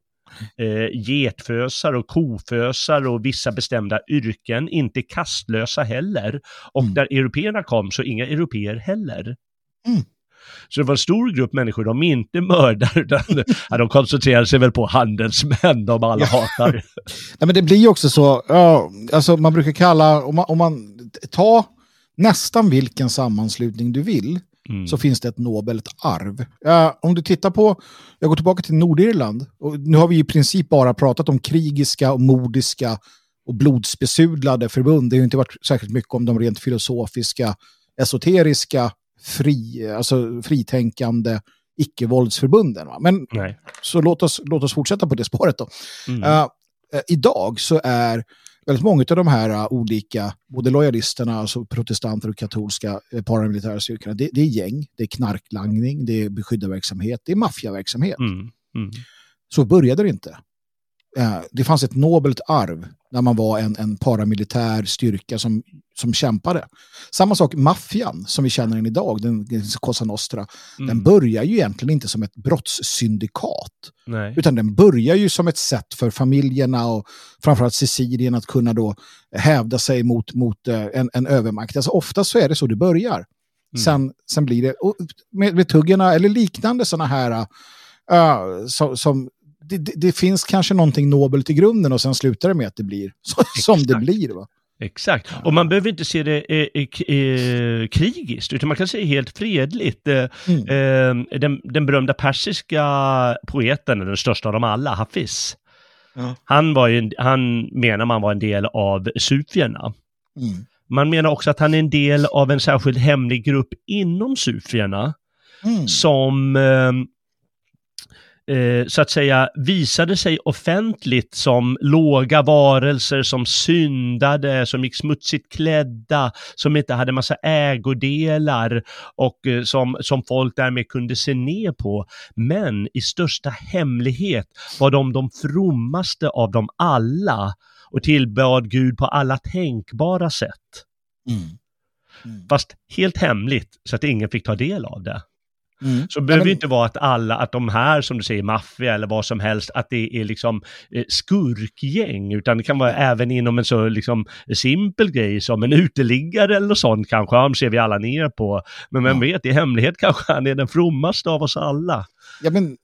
eh, getfösar och kofösar och vissa bestämda yrken, inte kastlösa heller. Och mm. när européerna kom så inga europeer heller. Mm. Så det var en stor grupp människor de inte mördar, utan de koncentrerar sig väl på handelsmän de alla hatar. Nej, men det blir ju också så, ja, alltså man brukar kalla, om man, om man tar nästan vilken sammanslutning du vill, Mm. så finns det ett nobelt arv. Ja, om du tittar på, jag går tillbaka till Nordirland, och nu har vi i princip bara pratat om krigiska och mordiska och blodsbesudlade förbund. Det har ju inte varit särskilt mycket om de rent filosofiska, esoteriska fri, alltså fritänkande icke-våldsförbunden. Men Nej. så låt oss, låt oss fortsätta på det spåret då. Mm. Uh, idag så är väldigt många av de här uh, olika, både lojalisterna, alltså protestanter och katolska uh, paramilitära styrkorna, det, det, är gäng, det är knarklangning, det är beskyddarverksamhet, det är maffiaverksamhet. Mm. Mm. Så började det inte. det fanns ett nobelt arv när man var en, en paramilitär styrka som, som kämpade. Samma sak maffian som vi känner den idag, den, Cosa Nostra, mm. den börjar ju egentligen inte som ett brottssyndikat. Nej. Utan den börjar ju som ett sätt för familjerna och framförallt Sicilien att kunna då hävda sig mot, mot eh, en, en övermakt. Alltså ofta så är det så det börjar. Mm. Sen, sen blir det, med, med tuggarna eller liknande sådana här uh, så, som det, det, finns kanske någonting nobelt i grunden och sen slutar det med att det blir så, som det blir. Va? Exakt, och man behöver inte se det eh, eh, krigiskt, utan man kan se helt fredligt. Eh, mm. eh, den, den berömda persiska poeten, den största av dem alla, Hafiz, ja. han, var ju, han menar man var en del av sufierna. Mm. Man menar också att han är en del av en särskild hemlig grupp inom sufierna, mm. som eh, så att säga visade sig offentligt som låga varelser som syndade, som gick smutsigt klädda, som inte hade massa ägodelar och eh, som, som folk därmed kunde se ner på. Men i största hemlighet var de de frommaste av dem alla och tillbad Gud på alla tänkbara sätt. Mm. mm. fast helt hemligt så att ingen fick ta del av det. Mm. Så det behöver men... inte vara att alla, att de här som du säger, maffia eller vad som helst, att det är liksom eh, skurkgäng, utan det kan vara även inom en så liksom simpel grej som en uteliggare eller sånt kanske, han ser vi alla ner på. Men vem ja. vet, i hemlighet kanske han är den frommaste av oss alla. Ja, men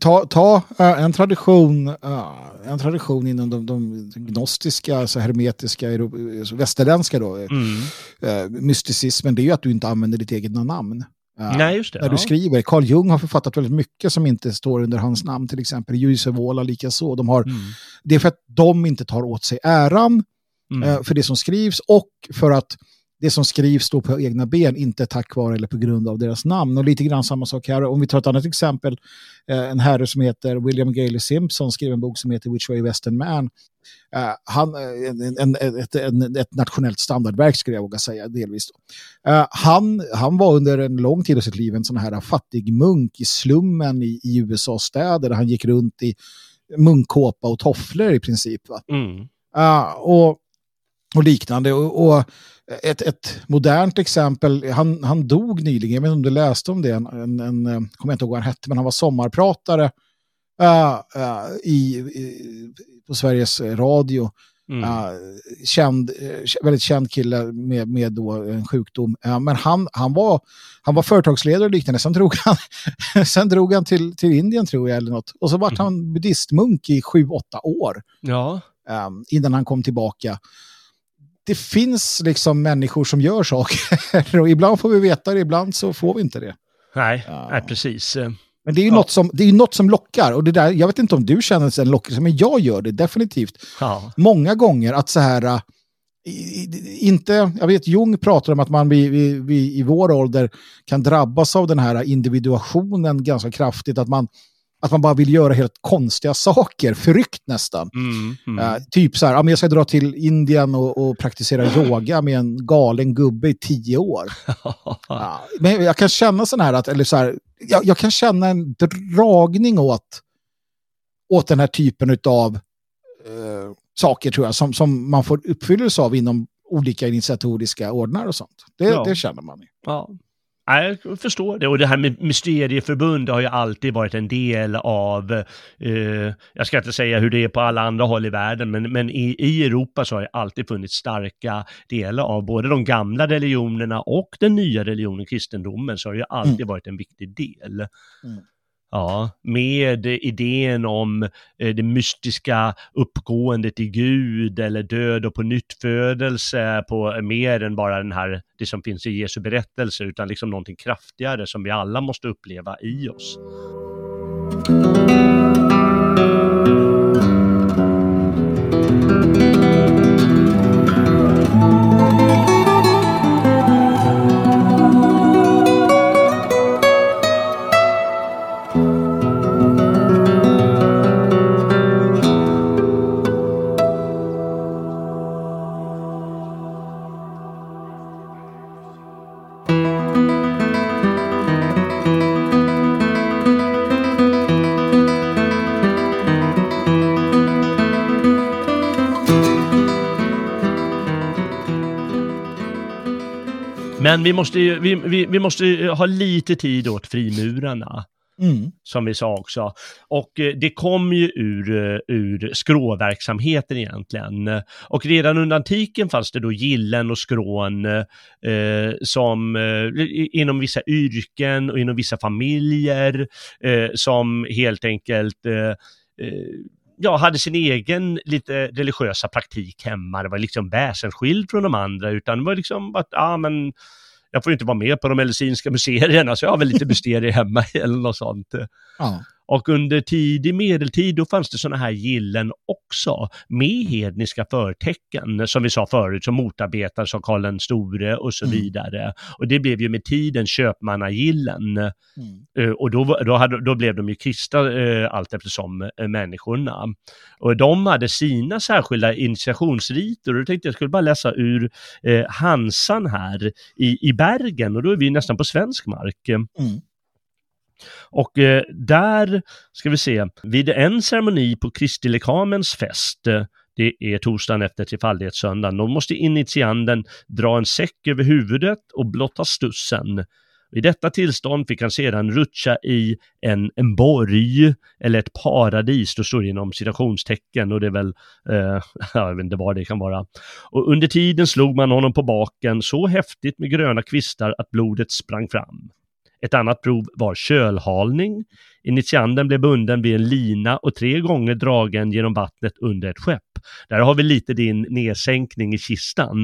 ta, ta uh, en tradition, uh, en tradition inom de, de gnostiska, alltså hermetiska, västerländska då, mm. mysticismen, det är ju att du inte använder ditt eget namn. Nej, just det. När du skriver. Carl Jung har författat väldigt mycket som inte står under hans namn, till exempel. Jussi Vuola likaså. De har, mm. Det är för att de inte tar åt sig äran mm. för det som skrivs och för att det som skrivs står på egna ben, inte tack vare eller på grund av deras namn. Och lite grann samma sak här. Om vi tar ett annat exempel, eh, en herre som heter William Gailey Simpson skrev en bok som heter Which Way Western Man. Uh, han, en, en, ett, en, ett nationellt standardverk skulle jag våga säga, delvis. Han, han var under en lång tid av sitt liv en sån här fattig munk i slummen i, i USA-städer där han gick runt i munkkåpa och tofflor i princip. Mm. Uh, och, och liknande. Och, och ett, ett modernt exempel, han, han dog nyligen, jag vet inte om du läste om det, en, en, en jag kommer inte ihåg vad han hette, men han var sommarpratare uh, uh, i, i, på Sveriges Radio. Mm. Uh, känd, väldigt känd kille med, med då en sjukdom. men han, han, var, han var företagsledare och liknande. Sen drog han, sen drog han till, till Indien tror jag eller något. Och så var mm. han buddhistmunk i sju, åtta år. Ja. Um, innan han kom tillbaka det finns liksom människor som gör saker och ibland får vi veta det, ibland så får vi inte det. Nej, ja. nej precis. Men det är ju ja. något, som, det är något som lockar. Och det där, jag vet inte om du känner en lockelse, men jag gör det definitivt. Ja. Många gånger att så här, äh, inte, jag vet Jung pratar om att man vi, vi, vi, i vår ålder kan drabbas av den här individuationen ganska kraftigt. Att man, att man bara vill göra helt konstiga saker, förryckt nästan. Mm, mm. Uh, typ så här, jag ska dra till Indien och, och, praktisera yoga med en galen gubbe i tio år. uh, men jag kan känna sån här, att, eller så här, jag, jag, kan känna en dragning åt, åt den här typen av uh, saker tror jag, som, som man får uppfyllelse av inom olika initiatoriska ordnar och sånt. Det, ja. det känner man. Ja. Jag förstår det. Och det här med mysterieförbund har ju alltid varit en del av, eh, jag ska inte säga hur det är på alla andra håll i världen, men, men i, i Europa så har det alltid funnits starka delar av både de gamla religionerna och den nya religionen, kristendomen, så har det ju alltid mm. varit en viktig del. Mm. Ja, med idén om eh, det mystiska uppgåendet i Gud eller död och på nyttfödelse på eh, mer än bara den här, det som finns i Jesu berättelse, utan liksom någonting kraftigare som vi alla måste uppleva i oss. Men vi måste, vi, vi, vi måste ha lite tid åt frimurarna. Mm. Som vi sa också. Och eh, det kom ju ur, eh, ur skråverksamheten egentligen. Och redan under antiken fanns det då gillen och skrån eh, som eh, inom vissa yrken och inom vissa familjer eh, som helt enkelt eh, ja, hade sin egen lite religiösa praktik hemma. Det var liksom väsensskild från de andra, utan det var liksom att, ja men jag får inte vara med på de medicinska museerna, så jag har väl lite mysterier hemma eller något sånt. Ja. Och under tidig medeltid då fanns det sådana här gillen också med hedniska förtecken som vi sa förut som motarbetades av Karl den store och så mm. vidare. Och det blev ju med tiden köpmannagillen. Mm. Uh, och då, då, hade, då blev de ju kristna uh, allt eftersom uh, människorna. Och de hade sina särskilda initiationsriter och då tänkte jag skulle bara läsa ur uh, Hansan här i, i Bergen och då är vi nästan på svensk mark. Mm. Och eh, där, ska vi se, vid en ceremoni på Kristi lekamens fest, eh, Det är torsdagen efter trefaldighetssöndagen. Då måste initianden dra en säck över huvudet och blotta stussen. I detta tillstånd fick han sedan rutscha i en, en borg eller ett paradis, då står det inom citationstecken och det är väl, eh, jag vet inte vad det kan vara. Och under tiden slog man honom på baken så häftigt med gröna kvistar att blodet sprang fram. Ett annat prov var kölhalning. Initianden blev bunden vid en lina och tre gånger dragen genom vattnet under ett skepp. Där har vi lite din nedsänkning i kistan.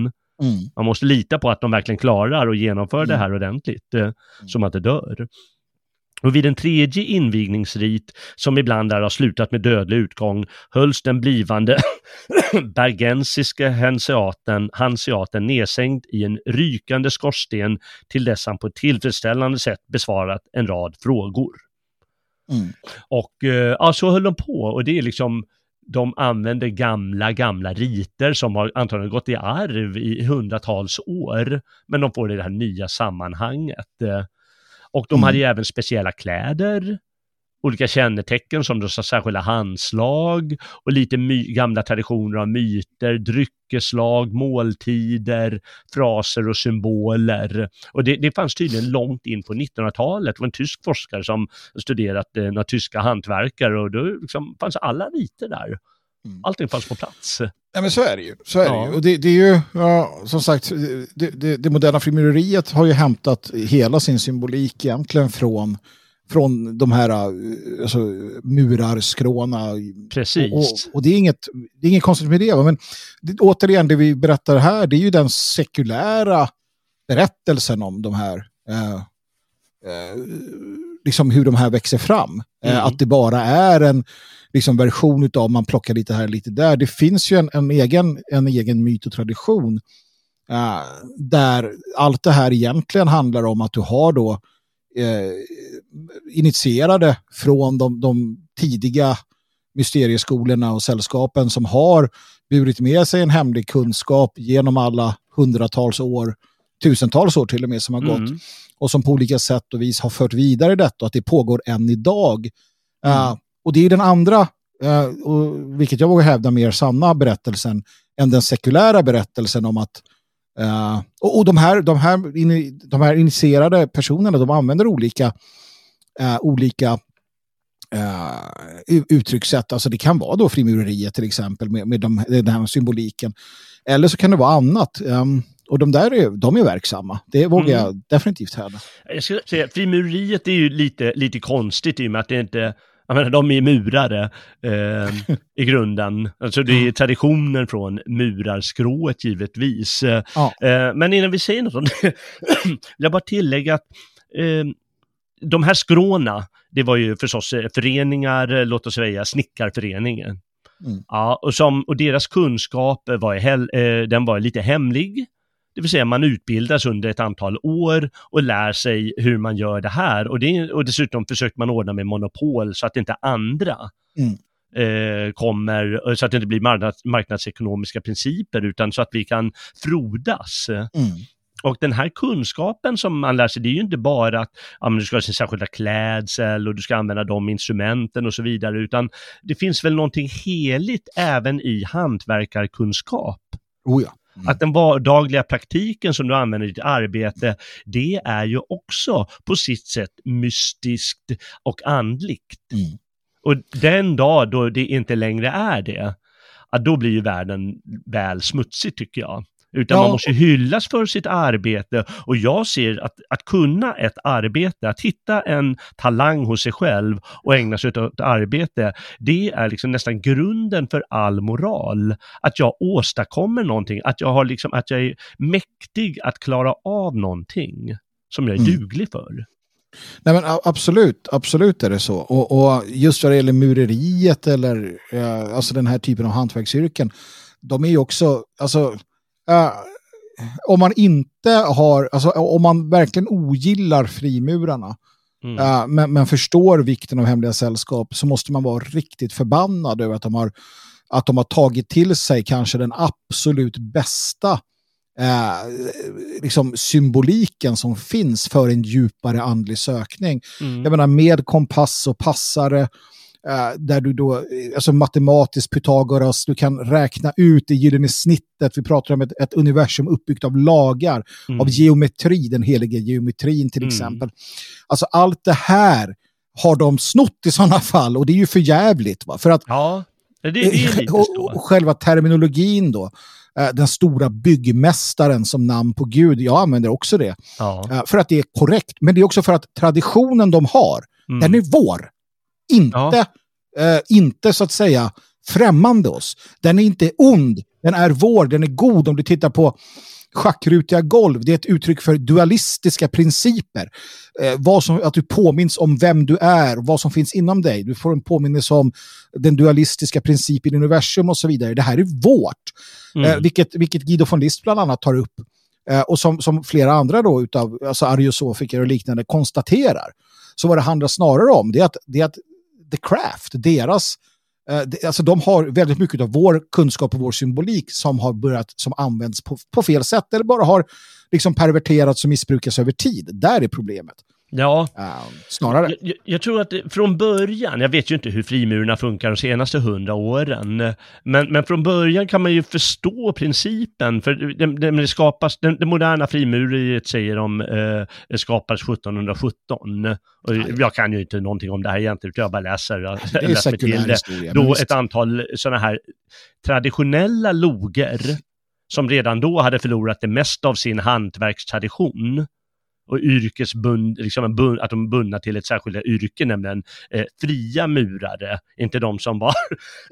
Mm. Man måste lita på att de verkligen klarar och genomför mm. det här ordentligt, eh, mm. som att det dör. Och vid en tredje invigningsrit, som ibland där har slutat med dödlig utgång, hölls den blivande bergensiske hanseaten, hanseaten nedsänkt i en rykande skorsten till dess han på ett tillfredsställande sätt besvarat en rad frågor. Mm. Och eh, ja, så höll de på och det är liksom de använder gamla, gamla riter som har antagligen gått i arv i hundratals år, men de får det i det här nya sammanhanget. Och de mm. hade ju även speciella kläder, olika kännetecken som särskilda handslag och lite gamla traditioner av myter, dryckeslag, måltider, fraser och symboler. Och det, det fanns tydligen långt in på 1900-talet. Det var en tysk forskare som studerat eh, några tyska hantverkare och då liksom fanns alla riter där. Mm. Allting fanns på plats. Ja, men så är det ju. Så är ja. det ju. Och det, det är ju, ja, som sagt, det, det, det moderna frimureriet har ju hämtat hela sin symbolik egentligen från från de här alltså, murarskråna. Precis. Och, och, och, det, är inget, det är inget konstigt med det. Men det, återigen, det vi berättar här, det är ju den sekulära berättelsen om de här, eh, eh, liksom hur de här växer fram. Eh, mm. att det bara är en liksom, version av man plockar lite här och lite där. Det finns ju en, en, egen, en egen myt och tradition eh, där allt det här egentligen handlar om att du har då eh, initierade från de, de tidiga mysterieskolorna och sällskapen som har burit med sig en hemlig kunskap genom alla hundratals år, tusentals år till och med som har gått mm. Och som på olika sätt och vis har fört vidare detta och att det pågår än idag. Mm. Uh, och det är den andra, uh, och, vilket jag vågar hävda mer sanna berättelsen än den sekulära berättelsen om att Uh, och, och de, här, de, här in, de här initierade personerna de använder olika, olika uh, uttryckssätt. Alltså det kan vara då frimureriet till exempel med, med de, den här symboliken. Eller så kan det vara annat. Um, och de där är, de är verksamma. Det vågar mm. jag definitivt hävda. Jag skulle säga frimureriet är ju lite, lite konstigt i och med att det inte jag menar, de är murare eh, i grunden. Alltså det är traditionen från murarskrået givetvis. Ja. Eh, men innan vi säger något om det, vill jag bara tillägga att eh, de här skråna, det var ju förstås eh, föreningar, låt oss säga snickarföreningen. Mm. Ja, och, som, och deras kunskap var, eh, den var lite hemlig. Det vill säga man utbildas under ett antal år och lär sig hur man gör det här. Och, det, och dessutom försöker man ordna med monopol så att inte andra mm. eh, kommer, så att det inte blir marknads, marknadsekonomiska principer utan så att vi kan frodas. Mm. Och den här kunskapen som man lär sig, det är ju inte bara att ja, du ska ha sin särskilda klädsel och du ska använda de instrumenten och så vidare, utan det finns väl någonting heligt även i hantverkarkunskap. Oh ja. Mm. Att den vardagliga praktiken som du använder i ditt arbete, det är ju också på sitt sätt mystiskt och andligt. Mm. Och den dag då det inte längre är det, då blir ju världen väl smutsig tycker jag. Utan ja. man måste hyllas för sitt arbete och jag ser att, att kunna ett arbete, att hitta en talang hos sig själv och ägna sig åt arbete, det är liksom nästan grunden för all moral. Att jag åstadkommer någonting, att jag, har liksom, att jag är mäktig att klara av någonting som jag är mm. duglig för. Nej men absolut, absolut är det så. Och, och just vad det gäller mureriet eller ja, alltså den här typen av hantverksyrken, de är ju också, alltså Uh, om man inte har, alltså om man verkligen ogillar frimurarna, mm. uh, men, men, förstår vikten av hemliga sällskap, så måste man vara riktigt förbannad över att de har, att de har tagit till sig kanske den absolut bästa uh, liksom symboliken som finns för en djupare andlig sökning. Mm. Jag menar med kompass och passare, där du då, alltså matematiskt Pythagoras, du kan räkna ut det gyllene snittet. Vi pratar om ett, ett universum uppbyggt av lagar, mm. av geometri, den heliga geometrin till mm. exempel. Alltså allt det här har de snott i sådana fall och det är ju för jävligt. Va? För att, ja, det, det är och, och själva terminologin då, uh, den stora byggmästaren som namn på Gud, jag använder också det. Ja. För att det är korrekt, men det är också för att traditionen de har, mm. den är vår. Inte, ja. eh, inte så att säga främmande oss. Den är inte ond, den är vår, den är god. Om du tittar på schackrutiga golv, det är ett uttryck för dualistiska principer. Eh, vad som, att du påminns om vem du är och vad som finns inom dig. Du får en påminnelse om den dualistiska principen i universum och så vidare. Det här är vårt. Mm. Eh, vilket, vilket Guido von List bland annat tar upp. Eh, och som, som flera andra då utav alltså ariosofiker och liknande konstaterar. Så vad det handlar snarare om det är att, det är att The Craft, deras eh, alltså de har väldigt mycket av vår kunskap och vår symbolik som har börjat som används på, på fel sätt eller bara har liksom perverterats och missbrukats över tid. Där är problemet. Ja, snarare. Jag, jag, tror att från början, jag vet ju inte hur frimurarna funkar de senaste hundra åren, men, men från början kan man ju förstå principen, för det, det, det skapas, det, det moderna frimuriet säger de eh, skapades 1717. Och jag kan ju inte någonting om det här egentligen, jag bara läser, jag läser till det. Historia, då ett antal sådana här traditionella loger, som redan då hade förlorat det mesta av sin hantverkstradition, och yrkesbund, liksom bund, att de är bundna till ett särskilt yrke, nämligen eh, fria murare, inte de som var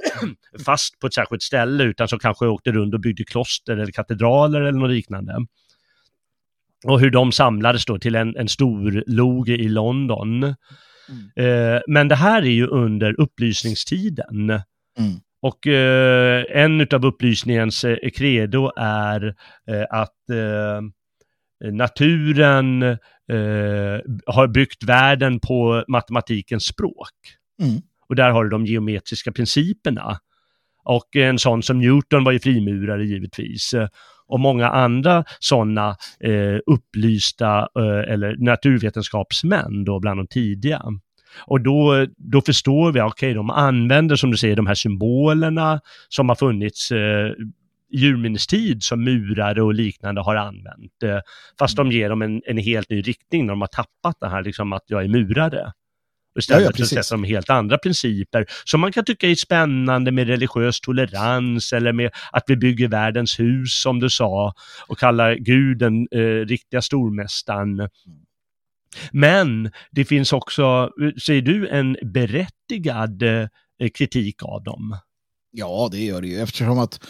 fast på ett särskilt ställe utan som kanske åkte runt och byggde kloster eller katedraler eller något liknande. Och hur de samlades då till en, en stor loge i London. Mm. Eh, men det här är ju under upplysningstiden. Mm. Och eh, en av upplysningens eh, credo är eh, att eh, naturen eh, har byggt världen på matematikens språk. Mm. Och där har du de geometriska principerna. Och en sån som Newton var ju frimurare givetvis. Och många andra sådana eh, upplysta eh, eller naturvetenskapsmän då bland de tidiga. Och då, då förstår vi, okej, okay, de använder som du säger de här symbolerna som har funnits eh, urminnes tid som murare och liknande har använt. Eh, fast mm. de ger dem en, en helt ny riktning när de har tappat det här liksom att jag är murare. Istället ja, ja, att sätta de helt andra principer som man kan tycka är spännande med religiös tolerans eller med att vi bygger världens hus som du sa och kallar Gud den eh, riktiga stormästaren. Men det finns också, säger du, en berättigad eh, kritik av dem? Ja, det gör det ju eftersom att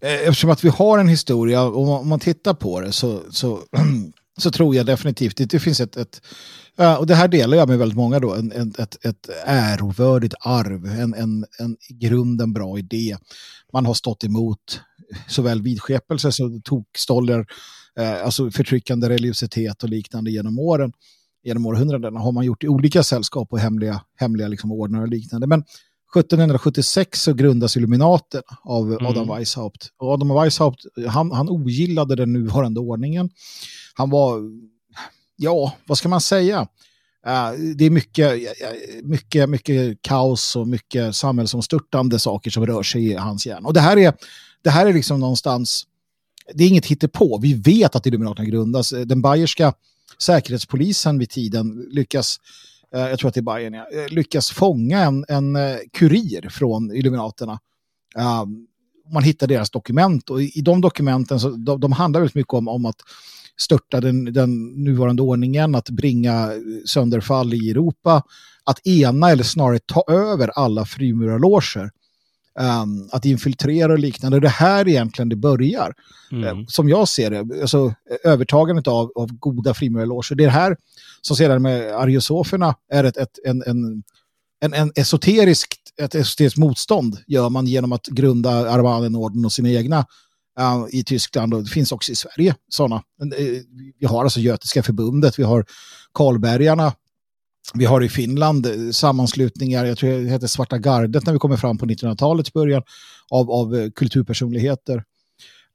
Eh, eftersom att vi har en historia, och om man tittar på det så, så, så tror jag definitivt att det finns ett, ett och det här delar jag med väldigt många då, en, en, ett, ett ärovördigt arv, en, en, en i grunden bra idé. Man har stått emot såväl vidskepelse som tokstoller, eh, alltså förtryckande religiositet och liknande genom åren. Genom århundradena har man gjort i olika sällskap och hemliga, hemliga liksom ordnar och liknande. Men 1776 så grundas Illuminaten av mm. Adam Weishaupt. Och Adam Weishaupt, han, han ogillade den nuvarande ordningen. Han var, ja, vad ska man säga? Uh, det är mycket, mycket, mycket kaos och mycket samhällsomstörtande saker som rör sig i hans hjärna. Och det här är, det här är liksom någonstans, det är inget hittepå. Vi vet att Illuminaten grundas. Den bayerska säkerhetspolisen vid tiden lyckas Eh, Eh, jag tror att det är Bayern, ja, eh, lyckas fånga en, en eh, kurir från Illuminaterna. Ehm, man hittar deras dokument och i, de dokumenten så de, de handlar väldigt mycket om, om att störta den, den nuvarande ordningen, att bringa sönderfall i Europa, att ena eller snarare ta över alla frimurarloger. Um, att infiltrera och liknande. Det här egentligen det börjar. Mm. Uh, som jag ser det, alltså, övertagandet av, av goda frimurarloger. Det är här som sedan med ariosoferna är ett, ett, en, en, en, en esoteriskt, ett esoteriskt motstånd gör man genom att grunda Armadenorden och sina egna uh, i Tyskland och det finns också i Sverige sådana. Uh, vi har alltså Götiska förbundet, vi har Karlbergarna, vi har i Finland eh, sammanslutningar, jag tror det heter Svarta gardet när vi kommer fram på 1900-talets början, av, av eh, kulturpersonligheter.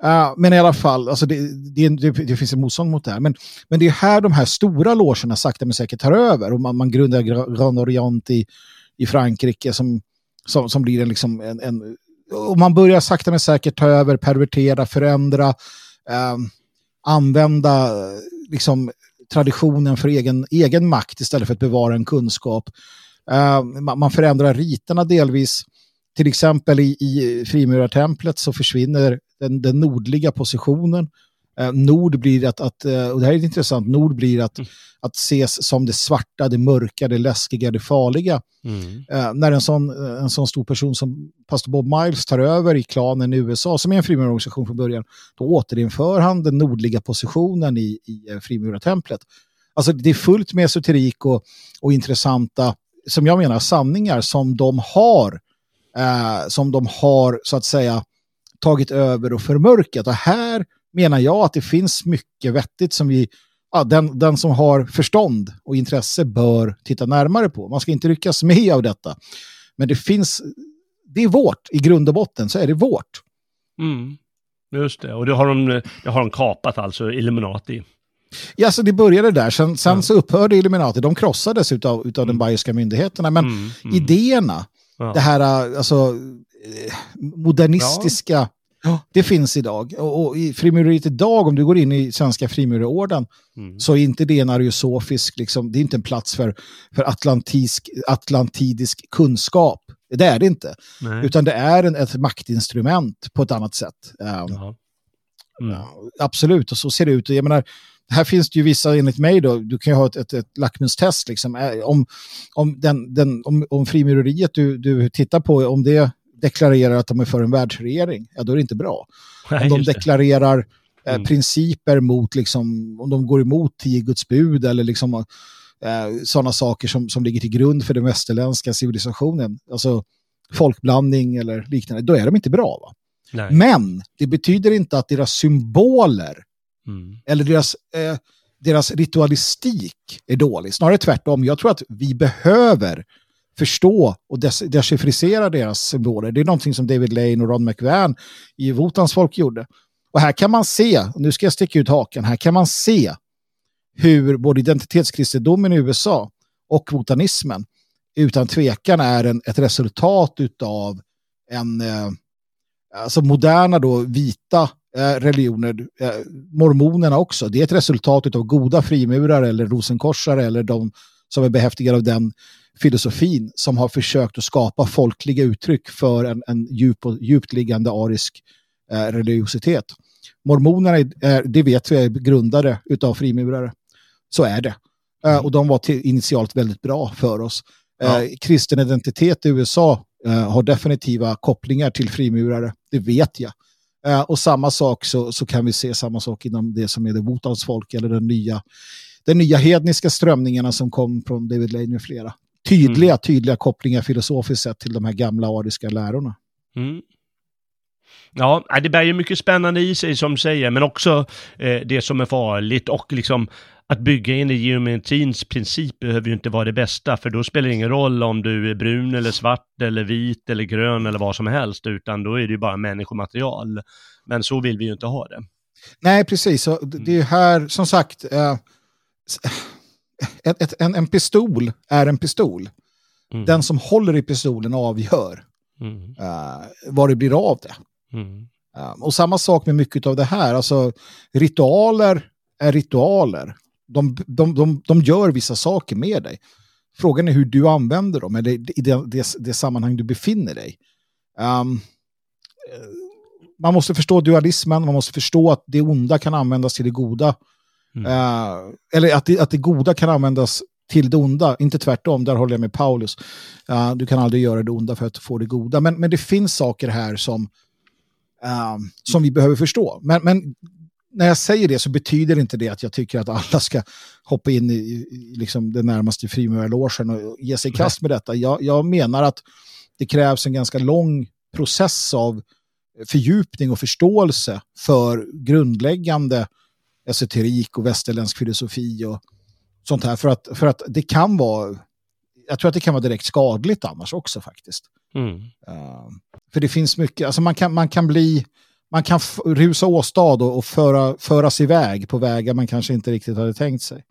Uh, men i alla fall, alltså det, det, det, det, finns en motstånd mot det här. Men, men det är här de här stora logerna sakta men säkert tar över. Och man, man grundar Grand Orient i, i Frankrike som, som, som blir en, liksom en, en... Och man börjar sakta men säkert ta över, pervertera, förändra, uh, använda liksom, traditionen för egen, egen makt istället för att bevara en kunskap. Uh, man förändrar riterna delvis. Till exempel i, i frimurartemplet så försvinner den, den nordliga positionen. Uh, nord blir att, att uh, och det här är intressant, nord blir att, mm. att ses som det svarta, det mörka, det läskiga, det farliga. Mm. när en sån, en sån stor person som pastor Bob Miles tar över i klanen i USA, som är en frimurarorganisation från början, då återinför han den nordliga positionen i, i frimurartemplet. Alltså det är fullt med esoterik och, och intressanta som jag menar, sanningar som de har, eh, som de har så att säga tagit över och förmörkat. Och här menar jag att det finns mycket vettigt som vi, ja, den, den som har förstånd och intresse bör titta närmare på. Man ska inte ryckas med av detta. Men det finns, det är vårt, i grund och botten så är det vårt. Mm. Just det, och det har de, det har de kapat alltså, Illuminati. Ja, så det började där. Sen, sen ja. så upphörde Illuminati. De krossades av utav mm. de bayerska myndigheterna. Men mm, mm. idéerna, ja. det här alltså, eh, modernistiska, ja. Det finns idag. Och, och i frimureriet idag, om du går in i svenska frimurerorden, mm. så är inte det en ariosofisk, liksom, det är inte en plats för, för atlantisk, atlantidisk kunskap. Det är det inte. Nej. Utan det är en, ett maktinstrument på ett annat sätt. Um, Mm. absolut, och så ser det ut. Jag menar, här finns det ju vissa, enligt mig då, du kan ju ha ett, ett, ett lackmustest liksom. Eh, om, om, den, den, om, om frimureriet du, du tittar på, om det deklarerar att de är för en världsregering, ja då är det inte bra. Nej, om de deklarerar eh, mm. principer mot, liksom, om de går emot tio Guds bud eller liksom eh, sådana saker som, som ligger till grund för den västerländska civilisationen, alltså folkblandning eller liknande, då är de inte bra. Va? Men det betyder inte att deras symboler Mm. Eller deras, eh, deras ritualistik är dålig. Snarare tvärtom. Jag tror att vi behöver förstå och des deras symboler. Det är någonting som David Lane och Ron McVan i Votans folk gjorde. Och här kan man se, nu ska jag sticka ut haken, här kan man se hur både identitetskristendomen i USA och votanismen utan tvekan är en, ett resultat av en eh, alltså moderna då vita Eh, religioner, eh, mormonerna också, det är ett resultat av goda frimurare eller rosenkorsare eller de som är behäftigade av den filosofin som har försökt att skapa folkliga uttryck för en, en djup och, djupt liggande arisk eh, religiositet. Mormonerna, är, det vet vi, är grundare av frimurare. Så är det. Eh, och de var till, initialt väldigt bra för oss. Ja. Eh, kristen identitet i USA eh, har definitiva kopplingar till frimurare, det vet jag. Och samma sak så, så kan vi se samma sak inom det som är det Wotans folk eller den nya, den nya hedniska strömningarna som kom från David Lane med flera. Tydliga, mm. tydliga kopplingar filosofiskt sett till de här gamla ariska lärorna. Mm. Ja, det bär ju mycket spännande i sig som säger, men också eh, det som är farligt och liksom att bygga in i geometrins princip behöver ju inte vara det bästa, för då spelar det ingen roll om du är brun eller svart eller vit eller grön eller vad som helst, utan då är det ju bara människomaterial. Men så vill vi ju inte ha det. Nej, precis. Så det är här, som sagt, eh, ett, ett, en, en pistol är en pistol. Mm. Den som håller i pistolen avgör mm. uh, vad det blir av det. Mm. Uh, och samma sak med mycket av det här. Alltså, ritualer är ritualer de, de, de, de gör vissa saker med dig. Frågan är hur du använder dem, eller i det, det, det sammanhang du befinner dig. Um, man måste förstå dualismen, man måste förstå att det onda kan användas till det goda. Mm. Uh, eller att det, att det goda kan användas till det onda, inte tvärtom, där håller jag med Paulus. Uh, du kan aldrig göra det onda för att få det goda. Men, men det finns saker här som, uh, som vi behöver förstå. Men, men när jag säger det så betyder inte det att jag tycker att alla ska hoppa in i, i liksom den närmaste frimurarlogen och ge sig i kast med detta. Jag, jag, menar att det krävs en ganska lång process av fördjupning och förståelse för grundläggande esoterik och västerländsk filosofi och sånt här. För att, för att det kan vara, jag tror att det kan vara direkt skadligt annars också faktiskt. Mm. Uh, för det finns mycket, alltså man kan, man kan bli man kan rusa åstad och, och föra, föras iväg på vägar man kanske inte riktigt hade tänkt sig.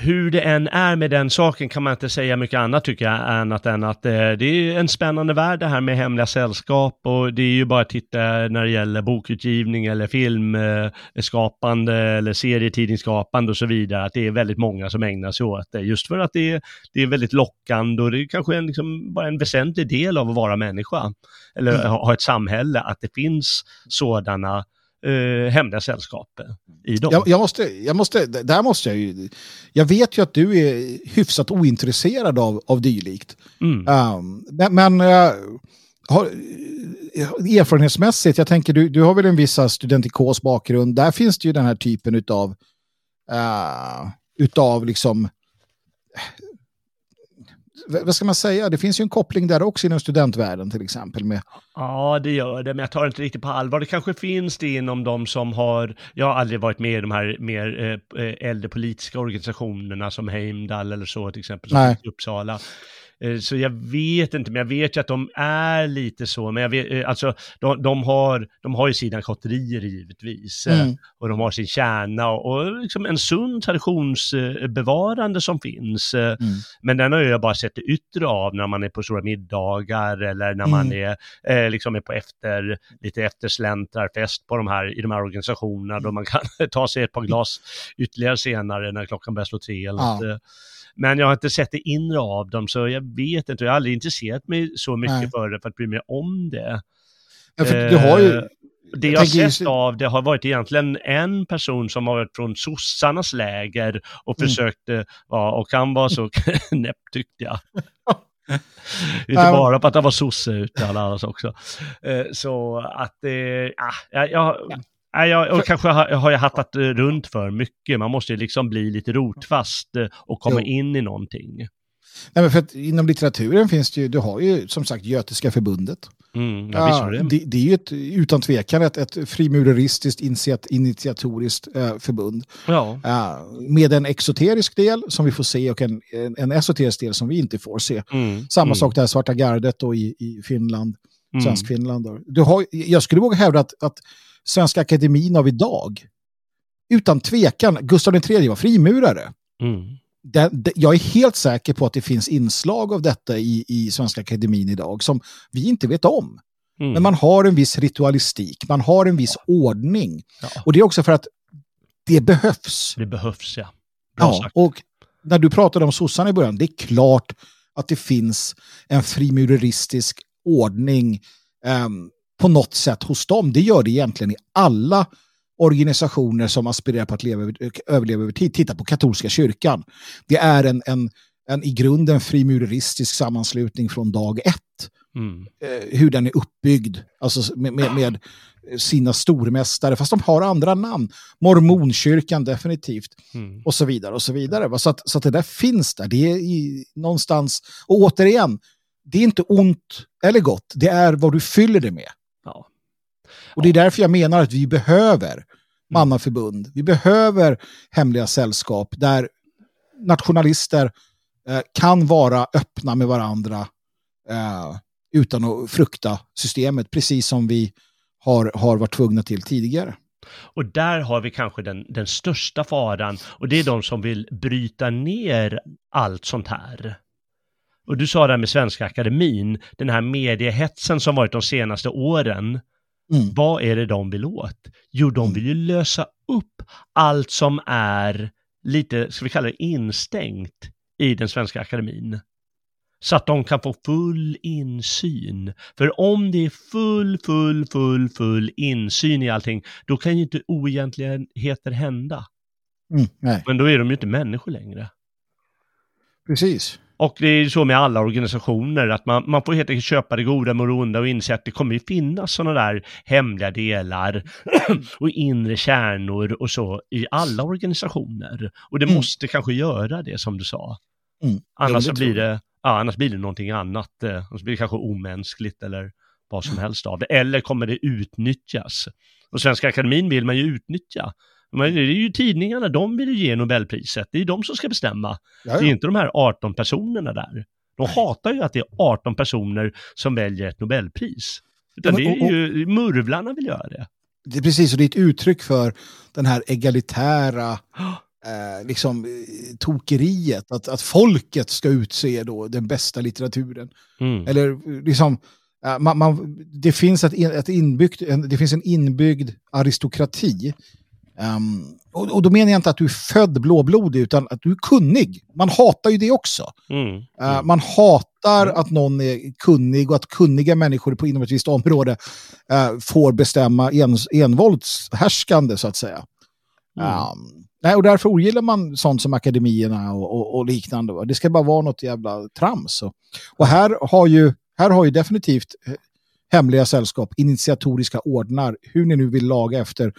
Hur det än är med den saken kan man inte säga mycket annat tycker jag, annat än att eh, det är en spännande värld det här med hemliga sällskap och det är ju bara att titta när det gäller bokutgivning eller filmskapande eller serietidningsskapande och så vidare, att det är väldigt många som ägnar sig åt det, just för att det är, det är väldigt lockande och det är kanske en, liksom, bara en väsentlig del av att vara människa, eller mm. ha ett samhälle, att det finns sådana eh, hemliga sällskap i dem. Jag, jag, måste, jag måste, där måste jag ju, jag vet ju att du är hyfsat ointresserad av, av dylikt. Mm. Um, men, uh, har, erfarenhetsmässigt, jag tänker du, du har väl en viss studentikos bakgrund, där finns det ju den här typen utav, uh, utav liksom vad ska man säga, det finns ju en koppling där också inom studentvärlden till exempel. Med... Ja, det gör det, men jag tar det inte riktigt på allvar. Det kanske finns det inom de som har, jag har aldrig varit med i de här mer eh, eh äldre politiska organisationerna som Heimdall eller så till exempel, som i Uppsala. Eh, så jag vet inte, men jag vet ju att de är lite så, men jag vet, eh, alltså de, de har, de har ju sina kotterier givetvis, eh, mm. och de har sin kärna och, och liksom en sund traditionsbevarande som finns. Mm. Men den har jag bara sett det yttre av när man är på stora middagar eller när mm. man är, eh, liksom är på efter, lite eftersläntrarfest på de här, i de här organisationerna då man kan ta sig ett par glas ytterligare senare när klockan börjar slå tre eller ja. något. Men jag har inte sett det inre av dem, så jag vet inte. Jag har aldrig intresserat mig så mycket Nej. för det för att bry mig om det. Ja, för du har ju... Eh, det jag, har sett av det har varit egentligen en person som har varit från sossarnas läger och mm. försökte, ja, och han var så knäpp tyckte jag. Inte bara på att han var sosse utan annars också. Eh, så att, eh, ja, jag, Nej, jag, och kanske har, har jag hattat runt för mycket. Man måste ju liksom bli lite rotfast och komma jo. in i någonting. Nej, men för att inom litteraturen finns det ju, du har ju som sagt Götiska förbundet. Mm, ja, det. Det, det. är ju ett, utan tvekan ett, ett frimureristiskt initiat, initiatoriskt äh, förbund. Ja. Äh, med en exoterisk del som vi får se och en, en, en esoterisk del som vi inte får se. Mm, Samma mm. sak där, Svarta gardet och i, i Finland, mm. svensk Finland. Du har, jag skulle våga hävda att, att Svenska Akademin av idag. Utan tvekan, Gustav III var frimurare. Det, det, jag är helt säker på att det finns inslag av detta i, i Svenska Akademin idag som vi inte vet om. Mm. Men man har en viss ritualistik, man har en viss ja. ordning. Ja. Och det är också för att det behövs. Det behövs, ja. Bra ja, sagt. och när du pratade om sossarna i början, det är klart att det finns en frimureristisk ordning um, på något sätt hos dem. Det gör det egentligen i alla organisationer som aspirerar på att leva, överleva över tid. Titta på katolska kyrkan. Det är en, en, en i grunden frimureristisk sammanslutning från dag ett. Mm. Eh, hur den är uppbyggd. Alltså med, med, med, sina stormästare, fast de har andra namn. Mormonkyrkan definitivt. Mm. Och så vidare och så vidare. Så att, så att det där finns där. Det är i, någonstans, och återigen, det är inte ont eller gott. Det är vad du fyller det med. Och det är därför jag menar att vi behöver mm. mannaförbund. Vi behöver hemliga sällskap där nationalister eh, kan vara öppna med varandra eh, utan att frukta systemet, precis som vi har, har varit tvungna till tidigare. Och där har vi kanske den, den största faran och det är de som vill bryta ner allt sånt här. Och du sa det här med Svenska Akademin, den här mediehetsen som varit de senaste åren. Mm. Vad är det de vill åt? Jo, de mm. vill ju lösa upp allt som är lite, ska vi kalla det instängt i den Svenska Akademin. Så att de kan få full insyn. För om det är full, full, full, full insyn i allting, då kan ju inte oegentligheter hända. Mm, Men då är de ju inte människor längre. Precis. Och det är så med alla organisationer, att man, man får helt enkelt köpa det goda med det onda och inse att det kommer ju finnas sådana där hemliga delar och inre kärnor och så i alla organisationer. Och det mm. måste kanske göra det som du sa. Mm. Annars, så blir det, ja, annars blir det någonting annat. Eh, annars blir det kanske omänskligt eller vad som helst av det. Eller kommer det utnyttjas? Och Svenska Akademin vill man ju utnyttja. Men det är ju tidningarna, de vill ju ge Nobelpriset. Det är de som ska bestämma. Jaja. Det är inte de här 18 personerna där. De hatar ju att det är 18 personer som väljer ett Nobelpris. Utan det är ju, murvlarna vill göra det. Det är precis, och det är ett uttryck för den här egalitära eh, liksom, eh, tokeriet, att, att folket ska utse då den bästa litteraturen. Mm. Eller eh, liksom, eh, man, man, det, finns ett, ett inbyggt, en, det finns en inbyggd aristokrati. Um, och, och, då menar jag inte att du är född blåblodig, utan att du är kunnig. Man hatar ju det också. Mm. Uh, man hatar att någon är kunnig och att kunniga människor på inom ett visst område uh, får bestämma en, envåldshärskande, så att säga. Mm. Um, nej, och därför ogillar man sånt som akademierna och, och, och liknande. Va? Det ska bara vara något jävla trams. Och, och här, har ju, här har ju definitivt eh, hemliga sällskap, initiatoriska ordnar, hur ni nu vill laga efter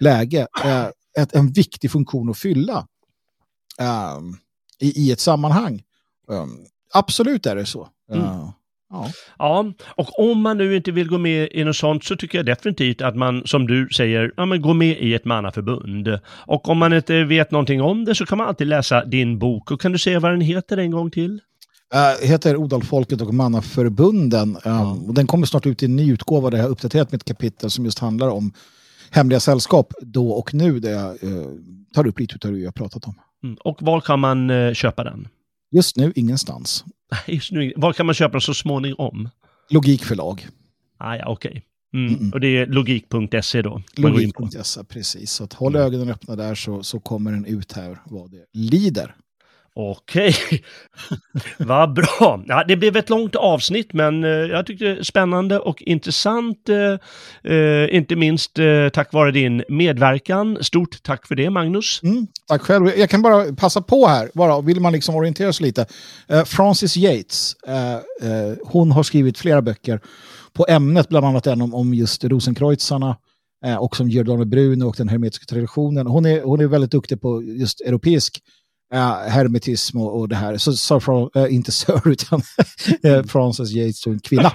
läge, eh, ett, en viktig funktion att fylla eh, i, i, ett sammanhang. Um, absolut är det så. Mm. Uh, ja. ja, och om man nu inte vill gå med i något sånt så tycker jag definitivt att man, som du säger, ja, men gå med i ett mannaförbund. Och om man inte vet någonting om det så kan man alltid läsa din bok. Och kan du säga vad den heter en gång till? Uh, heter Odalfolket och Mannaförbunden. Um, och den kommer snart ut i en ny utgåva där jag har uppdaterat mitt kapitel som just handlar om hemliga sällskap då och nu där jag uh, tar upp lite av det jag pratat om. Mm. Och var kan man uh, köpa den? Just nu ingenstans. Just nu, var kan man köpa den så småningom? Logikförlag. Ah, ja, okej. Okay. Mm. Mm Och det är logik.se då? Logik.se, precis. Så att håll ögonen öppna där så, så kommer den ut här vad det lider. Okej, vad bra. Ja, det blev ett långt avsnitt men eh, jag tyckte det var spännande och intressant. Eh, eh, inte minst eh, tack vare din medverkan. Stort tack för det Magnus. Mm, tack själv. Jag kan bara passa på här, bara, vill man liksom orientera sig lite. Eh, Francis Yates, eh, hon har skrivit flera böcker på ämnet, bland annat en om, om just Rosenkreuzarna och som Giordano Bruno och den hermetiska traditionen. Hon är, hon är väldigt duktig på just europeisk uh, hermetism och, och, det här. Så, så uh, inte Sir, utan uh, Frances Yates, en kvinna.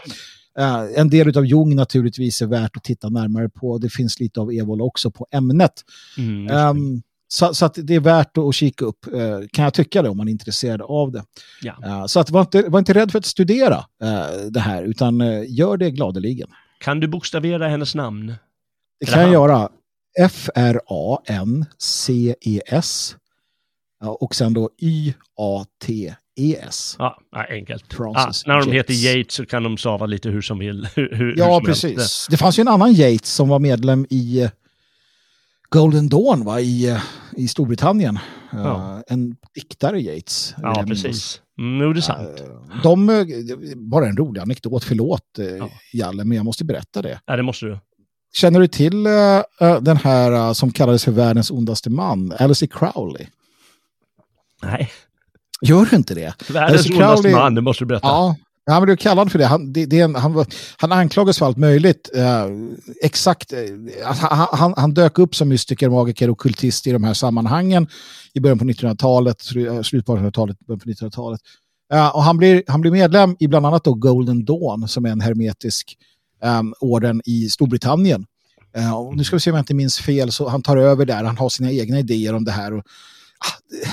Uh, en del av Jung naturligtvis är värt att titta närmare på. Det finns lite av Evola också på ämnet. Mm, um, så, så, att det är värt att kika upp, uh, kan jag tycka det, om man är intresserad av det. Ja. Uh, så att var inte, var inte rädd för att studera det här, utan gör det gladeligen. Kan du bokstavera hennes namn? Det kan jag göra. F-R-A-N-C-E-S och sen då Y-A-T-E-S. Ja, enkelt. Ah, när de heter Yates så kan de stava lite hur som vill. Hur, ja, som precis. Helst. Det fanns ju en annan Yates som var medlem i eh, Golden Dawn va? I, eh, i Storbritannien. Ja. Uh, en diktare Yates. Ja, precis. Mm, är det sant. Uh, de, bara en rolig anekdot, förlåt ja. Jalle, men jag måste berätta det. Ja, det måste du. Känner du till uh, den här som kallades för världens ondaste man, Alice Crowley? Nej. Gör du inte det? Världens Crowley... man, det måste du berätta. Ja, du är kallad för det. Han, det, det en, han, han anklagas för allt möjligt. Uh, exakt. Uh, han, han, han, dök upp som mystiker, magiker och kultist i de här sammanhangen i början på 1900-talet, slutet på 1800-talet, början på 1900-talet. Uh, och han blir, han blir medlem i bland annat då Golden Dawn som är en hermetisk um, orden i Storbritannien. och nu ska vi se om jag inte minns fel, så han tar över där, han har sina egna idéer om det här. Och,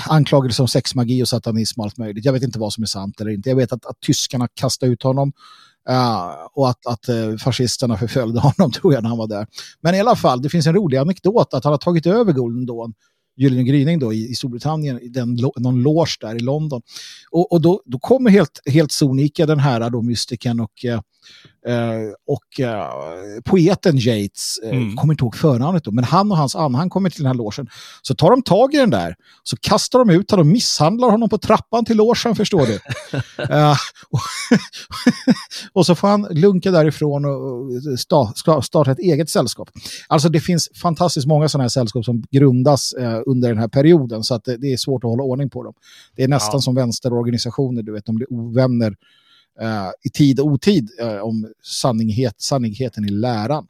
anklagades om sexmagi och satanism och allt möjligt. Jag vet inte vad som är sant eller inte. Jag vet att, att tyskarna kastade ut honom uh, och att, att uh, fascisterna förföljde honom tror jag när han var där. Men i alla fall, det finns en rolig anekdot att han har tagit över Golden Dawn Gyllene gryning då i, i Storbritannien, i den, någon loge där i London. Och, och då, då kommer helt, helt sonika den här då mystiken och uh, Uh, och uh, poeten Yates, uh, mm. kommer inte ihåg förnamnet då, men han och hans anhang kommer till den här låsen. Så tar de tag i den där, så kastar de ut honom och misshandlar honom på trappan till låsen, förstår du. och, och, så får han lunka därifrån och sta, starta ett eget sällskap. Alltså det finns fantastiskt många sådana här sällskap som grundas under den här perioden, så att det, det, är svårt att hålla ordning på dem. Det är nästan ja. som vänsterorganisationer, du vet, de blir ovänner uh, i tid och otid uh, om sanninghet, sanningheten i läran.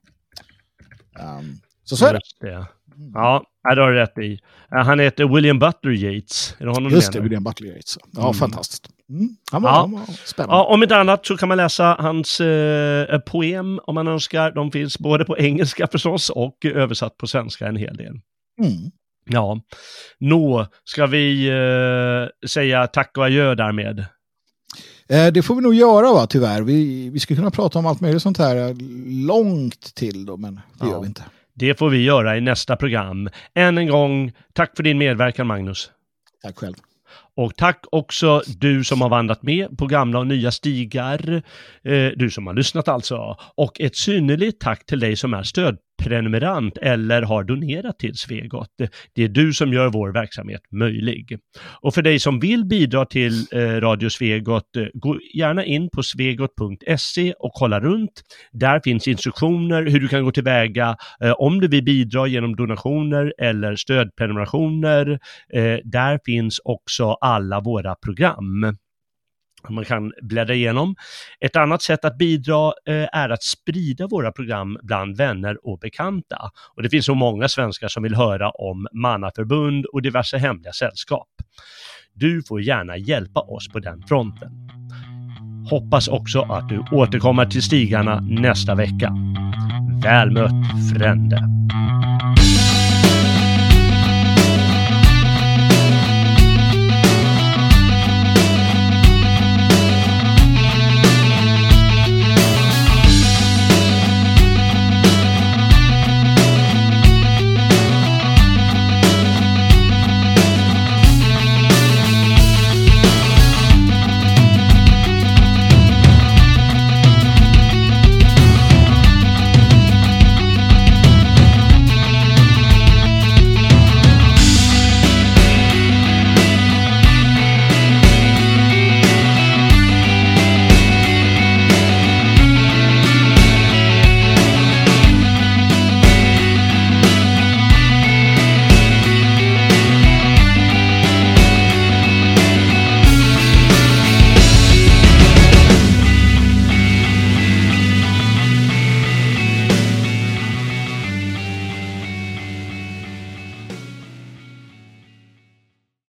Um, så så är det. det. Ja, det har du rätt i. Uh, han heter William Butler Yates. Är det honom Just det, William Butler Yates. Ja, mm. fantastiskt. Mm. Han var, ja. Han var spännande. Ja, om inte annat så kan man läsa hans eh, poem om man önskar. De finns både på engelska förstås och översatt på svenska en hel del. Mm. Ja, nå ska vi eh, säga tack och adjö därmed. Eh, det får vi nog göra va, tyvärr. Vi, vi skulle kunna prata om allt möjligt sånt här långt till då, men det ja. gör vi inte. Det får vi göra i nästa program. Än en gång, tack för din medverkan Magnus. Tack själv. Och tack också du som har vandrat med på gamla och nya stigar. Eh, du som har lyssnat alltså. Och ett synnerligt tack till dig som är prenumerant eller har donerat till Svegot. Det är du som gör vår verksamhet möjlig. Och för dig som vill bidra till eh, Radio Svegot, eh, gå gärna in på svegot.se och kolla runt. Där finns instruktioner hur du kan gå tillväga eh, om du vill bidra genom donationer eller stödprenumerationer. Där finns också alla våra program man kan bläddra igenom. Ett annat sätt att bidra eh, är att sprida våra program bland vänner och bekanta. Och det finns så många svenskar som vill höra om mannaförbund och diverse hemliga sällskap. Du får gärna hjälpa oss på den fronten. Hoppas också att du återkommer till stigarna nästa vecka. Väl mött, frände!